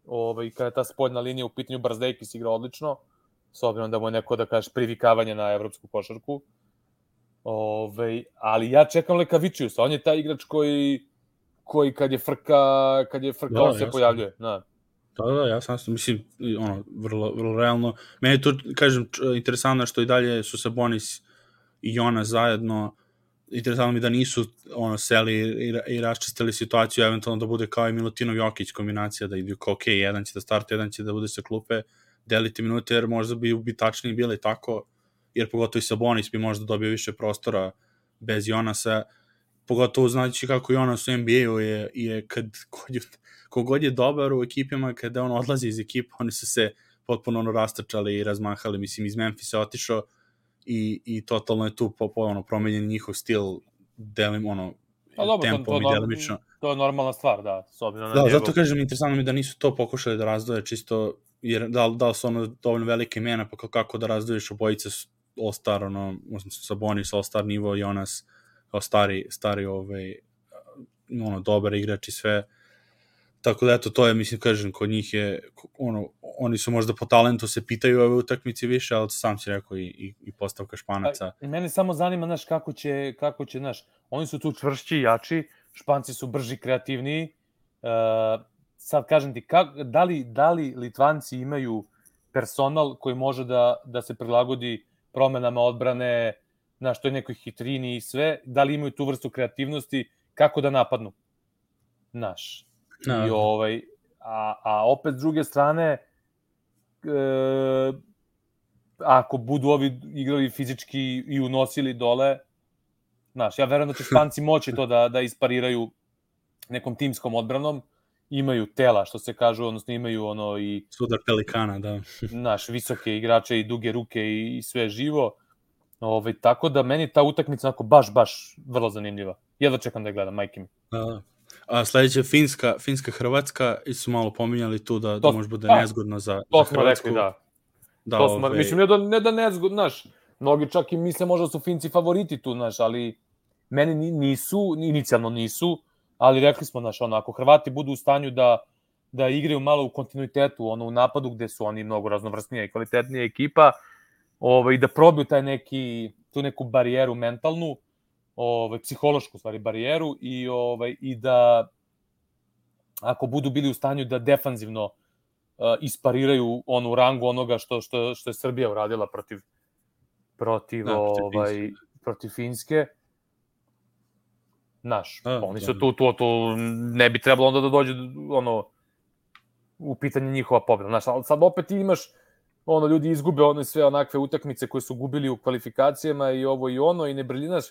Ovaj, kada je ta spoljna linija u pitanju, Brzdejkis igra odlično. S obzirom da mu je neko, da kažeš, privikavanje na evropsku košarku. Ove, ali ja čekam Lekavičiusa. On je taj igrač koji koji kad je frka, kad je frka, da, on se jasno. pojavljuje. Da. Da, da, ja sam mislim, ono, vrlo, vrlo realno. Meni je to, kažem, interesantno što i dalje su Sabonis i Jona zajedno, interesantno mi da nisu ono, seli i, i raščistili situaciju, eventualno da bude kao i Milutinov Jokić kombinacija, da idu ok, jedan će da starte, jedan će da bude sa klupe, deliti minute, jer možda bi ubitačniji bili tako, jer pogotovo i Sabonis bi možda dobio više prostora bez Jonasa, pogotovo znači kako Jonas u NBA-u je, je kad kogod je dobar u ekipima, kada on odlazi iz ekipa, oni su se potpuno ono rastrčali i razmahali, mislim, iz Memphisa otišao i, i totalno je tu po, po, ono, promenjen njihov stil, delim, ono, Pa dobro, tempom to, i to, delimično. to je normalna stvar, da, s obzirom na Da, njegov... zato kažem, interesantno mi da nisu to pokušali da razdvoje, čisto, jer da, da su ono dovoljno velike imena, pa kako da razdvojiš obojice All-Star, ono, možda su Sabonis, All-Star nivo, Jonas, kao stari, stari, ovaj, ono, dobar igrač i sve. Tako da, eto, to je, mislim, kažem, kod njih je, ono, oni su možda po talentu se pitaju ove utakmice više, ali sam si rekao i, i, i postavka španaca. I mene samo zanima, znaš, kako će, kako će, znaš, oni su tu čvršći jači, španci su brži, kreativniji. Uh, sad kažem ti, kak, da, li, da li Litvanci imaju personal koji može da, da se prilagodi promenama odbrane, znaš, toj nekoj hitrini i sve, da li imaju tu vrstu kreativnosti, kako da napadnu, znaš. Da. I ovaj, a, a opet s druge strane, e, ako budu ovi igrali fizički i unosili dole, znaš, ja verujem da će Španci moći to da, da ispariraju nekom timskom odbranom, imaju tela, što se kažu, odnosno imaju ono i, Sudar Pelikana, da. znaš, visoke igrače i duge ruke i, i sve živo. Ovaj, tako da meni ta utakmica onako baš, baš vrlo zanimljiva. Jedva čekam da je gledam, majke mi. Da, da. A sledeća Finska, Finska Hrvatska, i su malo pominjali tu da, da To- može bude pa, nezgodno za, To za Hrvatsku. rekli, da. da to smo, ovaj, mislim, ne da, ne da ne zgod, znaš, mnogi čak i misle možda su Finci favoriti tu, znaš, ali meni ni- nisu, inicijalno nisu, ali rekli smo, znaš, ono, ako Hrvati budu u stanju da, da igraju malo u kontinuitetu, ono, u napadu gde su oni mnogo raznovrsnija i kvalitetnija ekipa, ovaj, da probiju taj neki, tu neku barijeru mentalnu, ovaj, psihološku, stvari, barijeru i, ovaj, i da ako budu bili u stanju da defanzivno uh, ispariraju onu rangu onoga što što što je Srbija uradila protiv protiv Da, protiv ovaj protiv Finske. Naš, Da, oni da. su tu tu tu ne bi trebalo onda da dođe do- ono u pitanje njihova pobeda. Znaš, ali sad opet imaš ono ljudi izgube one sve onakve utakmice koje su gubili u kvalifikacijama i ovo i ono i ne brilinaš.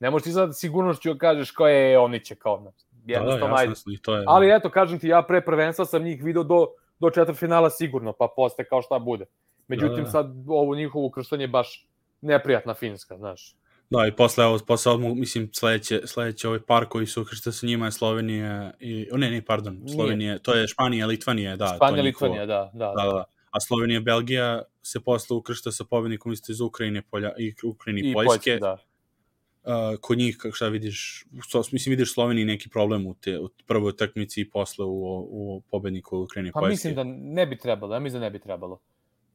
Ne možeš ti sad sigurnošću da kažeš kao je oni će kao znaš. Da, da, Jednostavno, jasno, to je. Ali eto, kažem ti, ja pre prvenstva sam njih video do, do četvrtfinala sigurno, pa posle kao šta bude. Međutim, Da, da. sad ovo njihovo ukrštanje je baš neprijatna Finska, znaš. Da, i posle, evo, posle odmah, mislim, sledeće, sledeće ovaj par koji su ukršteni sa njima je Slovenija i, o ne, ne, pardon, Slovenija, to je Španija, Litvanija, da. Španija, Litvanija, da, da. Da, da. A Slovenija, Belgija se posle ukršta sa pobednikom isto iz Ukrajine, Polja, i Ukrajine i, I Poljske. Poljske, da. Uh, kod njih, kako šta vidiš, so, mislim, vidiš Sloveniji neki problem u, te, u prvoj utakmici i posle u, u pobedniku Ukrajine i Pa Poljske. mislim da ne bi trebalo, ja mislim da ne bi trebalo.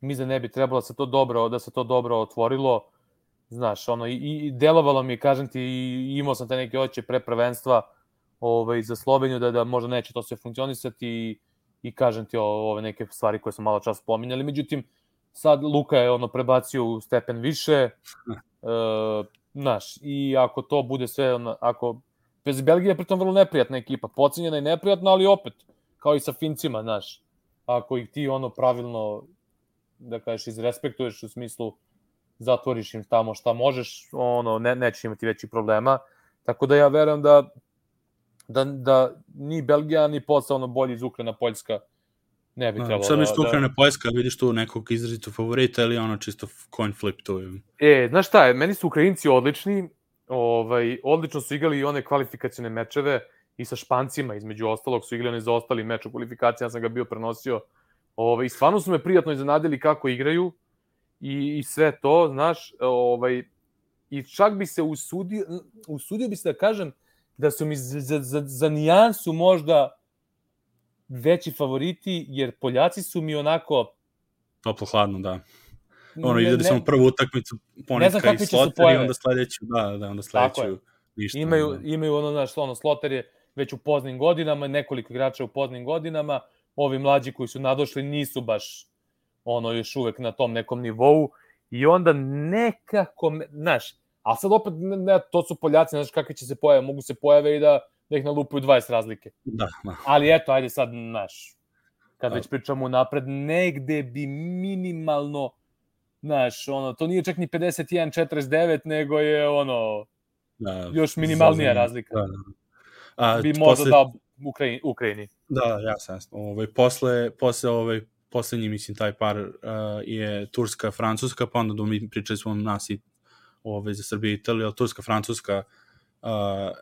Mislim da ne bi trebalo da se to dobro, da se to dobro otvorilo. Znaš, ono, i, i delovalo mi, kažem ti, i imao sam te neke oće pre prvenstva ovaj, za Sloveniju, da, da možda neće to sve funkcionisati i, i kažem ti o, ove neke stvari koje smo malo čas pominjali. Međutim, sad Luka je ono prebacio u stepen više, e, znaš, i ako to bude sve, ako, bez Belgije je pritom vrlo neprijatna ekipa, pocinjena i neprijatna, ali opet, kao i sa Fincima, znaš, ako ih ti ono pravilno, da kažeš, izrespektuješ u smislu zatvoriš im tamo šta možeš, ono, ne, neće imati većih problema. Tako da ja verujem da da, da ni Belgija, ni posle ono bolji iz Ukrajina, Poljska ne bi trebalo Da, sad da, misliš tu da... Ukrajina Poljska, vidiš tu nekog izrazito favorita ili ono čisto coin flip tu? E, znaš šta je, meni su Ukrajinci odlični, ovaj, odlično su igrali i one kvalifikacione mečeve i sa Špancima, između ostalog su igrali onaj zaostali meč u kvalifikaciji, ja sam ga bio prenosio. Ovaj, I stvarno su me prijatno iznenadili kako igraju i, i sve to, znaš, ovaj, i čak bi se usudio, usudio bi se da kažem da su mi za, za, za, za nijansu možda veći favoriti, jer Poljaci su mi onako... Toplo hladno, da. Ono, ne- videli smo prvu utakmicu Ponetka kakvi i Sloter i onda sledeću, da, da, onda sledeću ništa. imaju, da. imaju ono, znaš, ono, Sloter je već u poznim godinama, nekoliko igrača u poznim godinama, ovi mlađi koji su nadošli nisu baš ono još uvek na tom nekom nivou i onda nekako, znaš, a sad opet, ne, to su Poljaci, znaš kakve će se pojave, mogu se pojave i da, da ih nalupuju 20 razlike. Da, da. Ali eto, ajde sad, znaš, kad da. već pričamo napred, negde bi minimalno, znaš, ono, to nije čak ni 51-49, nego je ono, da, još minimalnija razlika. Da, da. A, bi možda posle... dao Ukrajini. Ukrajini. Da, jasno, jasno. Ovaj, posle, posle ovaj, poslednji, mislim, taj par uh, je Turska, Francuska, pa onda mi pričali smo nas i ove, za Srbiju i Italiju, ali Turska, Francuska, uh,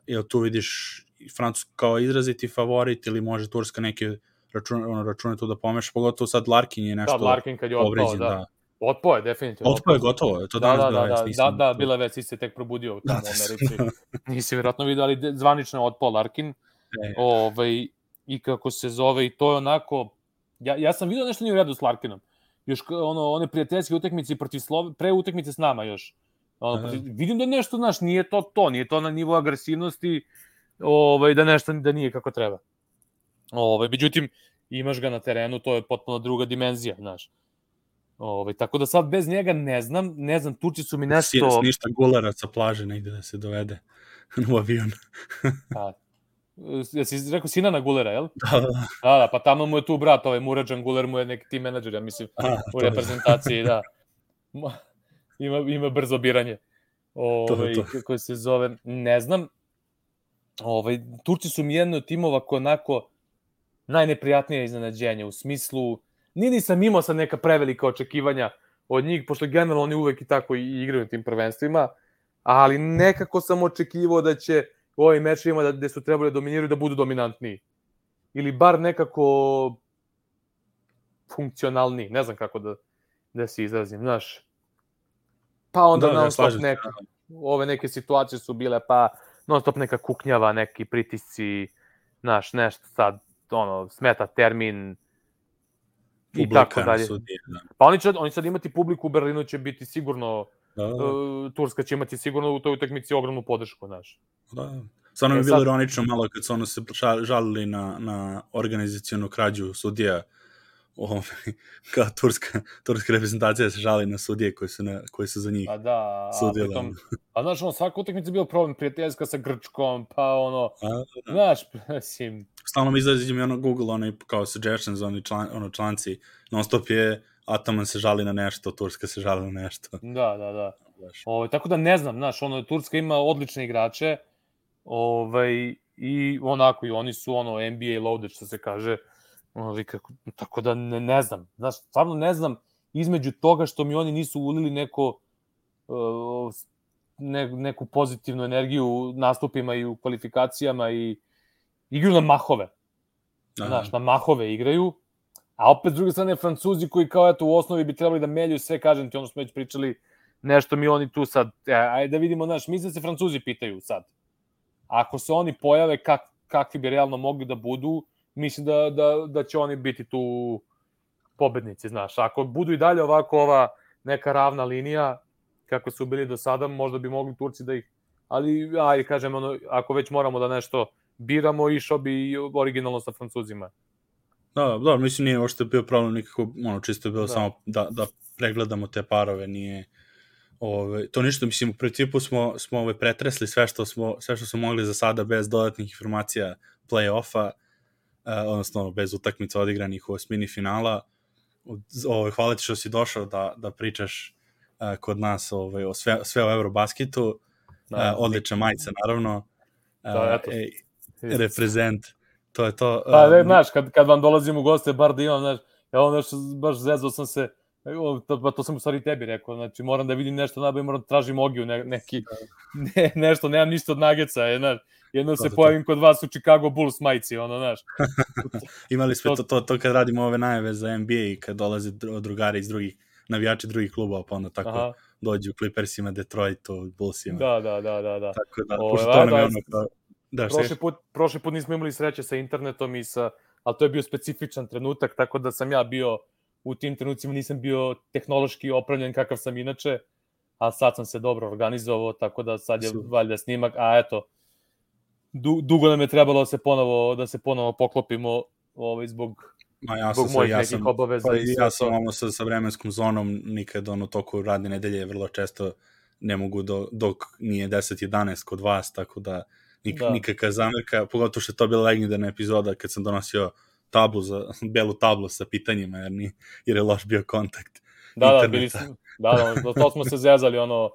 jel tu vidiš Francuska kao izraziti favorit ili može Turska neke račune, ono, račune tu da pomeša, pogotovo sad Larkin je nešto da, Larkin kad je otpao, da. da. Otpo je, definitivno. Otpo je, gotovo. To da, da, da, da, da, da, bila već si se tek probudio u Americi. Nisi vjerojatno vidio, ali zvanično je otpo Larkin. E. Ovaj, I kako se zove, i to je onako... Ja, ja sam vidio nešto nije u redu s Larkinom. Još ono, one prijateljske utakmice protiv Slove, pre utakmice s nama još. Ono, protiv, vidim da nešto, znaš, nije to to, nije to na nivo agresivnosti, ovaj, da nešto da nije kako treba. Ovaj, međutim, imaš ga na terenu, to je potpuno druga dimenzija, znaš. Ovaj, tako da sad bez njega ne znam, ne znam, Turci su mi nešto... Sines ništa gulara sa plaže negde da se dovede u avion. pa, jesi rekao Sinana Gulera, jel? Da, da. Da, da, pa tamo mu je tu brat, ovaj Muradžan Guler mu je neki tim menadžer, ja mislim, A, u reprezentaciji, da. Ima, ima brzo biranje. Ovaj, to, to. kako se zove, ne znam. Ovaj, Turci su mi jedno od timova koji onako najneprijatnije iznenađenje u smislu Nije nisam imao sad neka prevelika očekivanja od njih, pošto generalno oni uvek i tako i igraju na tim prvenstvima, ali nekako sam očekivao da će u ovim mečevima da, gde su trebali da dominiraju da budu dominantniji. Ili bar nekako funkcionalniji, ne znam kako da, da se izrazim, znaš. Pa onda da, non stop neke, ove neke situacije su bile, pa non stop neka kuknjava, neki pritisci, znaš, nešto sad, ono, smeta termin, i tako dalje. Sudije, da. Pa oni će, oni sad imati publiku u Berlinu će biti sigurno da, da. Uh, Turska će imati sigurno u toj utakmici ogromnu podršku, znaš. Da. Stvarno mi je bilo sad... ironično malo kad su ono se žalili na, na organizacijonu krađu sudija ovaj, kao turska, turska reprezentacija se žali na sudije koji su, na, koji su za njih a da, sudili. A, pritom, a znaš, ono, svaka utakmica je bio problem, prijateljska sa Grčkom, pa ono, a, da. znaš, mislim... Stalno mi izlazi mi ono Google, ono, kao suggestions, oni član, ono, članci, non stop je Ataman se žali na nešto, Turska se žali na nešto. Da, da, da. Ovo, ovaj, tako da ne znam, znaš, ono, Turska ima odlične igrače, ovaj, i onako, i oni su, ono, NBA loaded, što se kaže, Ovi, kako, tako da ne, ne znam. Znaš, stvarno ne znam između toga što mi oni nisu ulili neko uh, ne, neku pozitivnu energiju u nastupima i u kvalifikacijama i igraju na mahove. Aha. Znaš, na mahove igraju, a opet s druge strane Francuzi koji kao eto u osnovi bi trebali da melju sve, kažem ti ono smo već pričali, nešto mi oni tu sad, e, ajde da vidimo, znaš, mislim da se Francuzi pitaju sad. Ako se oni pojave, kak, kakvi bi realno mogli da budu, mislim da, da, da će oni biti tu pobednici, znaš. Ako budu i dalje ovako ova neka ravna linija, kako su bili do sada, možda bi mogli Turci da ih... Ali, aj, kažem, ono, ako već moramo da nešto biramo, išao bi originalno sa Francuzima. Da, da, mislim nije ošte bio problem nikako, ono, čisto je bilo da. samo da, da pregledamo te parove, nije... Ove, to ništa, mislim, u principu smo, smo ove, pretresli sve što smo, sve što smo mogli za sada bez dodatnih informacija play-offa, uh, odnosno bez utakmica odigranih u osmini finala. Ovaj, hvala ti što si došao da, da pričaš uh, kod nas ovaj, o sve, sve o Eurobasketu. Da, uh, odlična majica, naravno. Da, eto. E, reprezent. To je to. Pa, ne, znaš, kad, kad vam dolazim u goste, bar da imam, znaš, ja ono što baš zezao sam se, to, pa to sam u stvari tebi rekao, znači moram da vidim nešto nabavim, moram da tražim ogiju, ne, neki, ne, nešto, nemam ništa od nageca, je, znaš, jedno se pojavim kod vas u Chicago Bulls majici, ono, znaš. Imali smo to, to, to kad radimo ove najave za NBA i kad dolaze drugari iz drugih, navijači drugih klubova, pa onda tako Aha. dođu u Clippersima, Detroitu, Bullsima. Da, da, da, da. da. Tako da, Ove, pošto to nam je ono kao... Da, prošli, put, prošli put nismo imali sreće sa internetom i sa, ali to je bio specifičan trenutak, tako da sam ja bio u tim trenucima nisam bio tehnološki opravljen kakav sam inače, a sad sam se dobro organizovao, tako da sad je valjda snimak, a eto, du, dugo nam je trebalo da se ponovo, da se ponovo poklopimo ovaj, zbog Ma ja sam, mojih ja sam, obaveza pa, ja sam ono sa, sa vremenskom zonom nikad ono toku radne nedelje vrlo često ne mogu do, dok nije 10-11 kod vas, tako da, nik, Da. da. nikakva zamerka, pogotovo što je to bila legendarna epizoda kad sam donosio tablu za, belu tablu sa pitanjima, jer, ni, jer je loš bio kontakt. Da, da, interneta. bili smo, da, da, to smo se zezali, ono,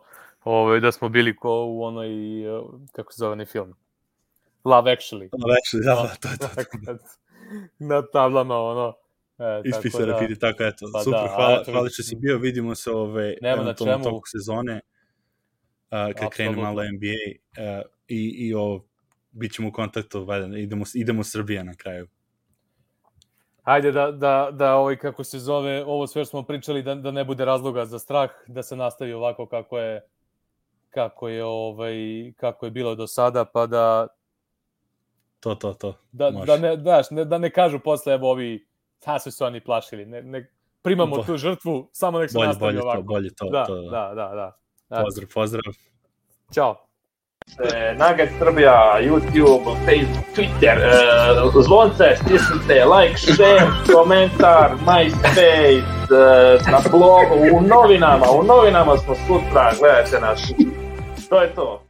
ovaj, da smo bili ko u onoj, eh, kako se zove onaj film? Love Actually. Ono Već, da, da, to je to. na tablama, ono, e, Ispisao tako da, da, tako eto, Pa super, da, hvala, eto, hvala što si bio, vidimo se ove, Nema na eventualno čemu. toku sezone, uh, kad krene malo NBA uh, i, i ovo, bit ćemo u kontaktu, valjda, idemo, idemo Srbija na kraju. Hajde da, da, da ovaj, kako se zove, ovo sve smo pričali, da, da ne bude razloga za strah, da se nastavi ovako kako je kako je ovaj kako je bilo do sada pa da To, to, to. da, Može. da ne daš ne, da ne kažu posle evo ovi sa su se oni plašili ne, ne primamo Bo- tu žrtvu samo nek se Bolje, nastavi bolje ovako to, bolje to. da, to, da da da da Pozdrav, pozdrav. Ćao. E, Nugget Srbija, YouTube, Facebook, Twitter, e, zvonce, stisnite, like, share, komentar, MySpace, e, na blogu, u novinama, u novinama smo sutra, gledajte nas. To je to.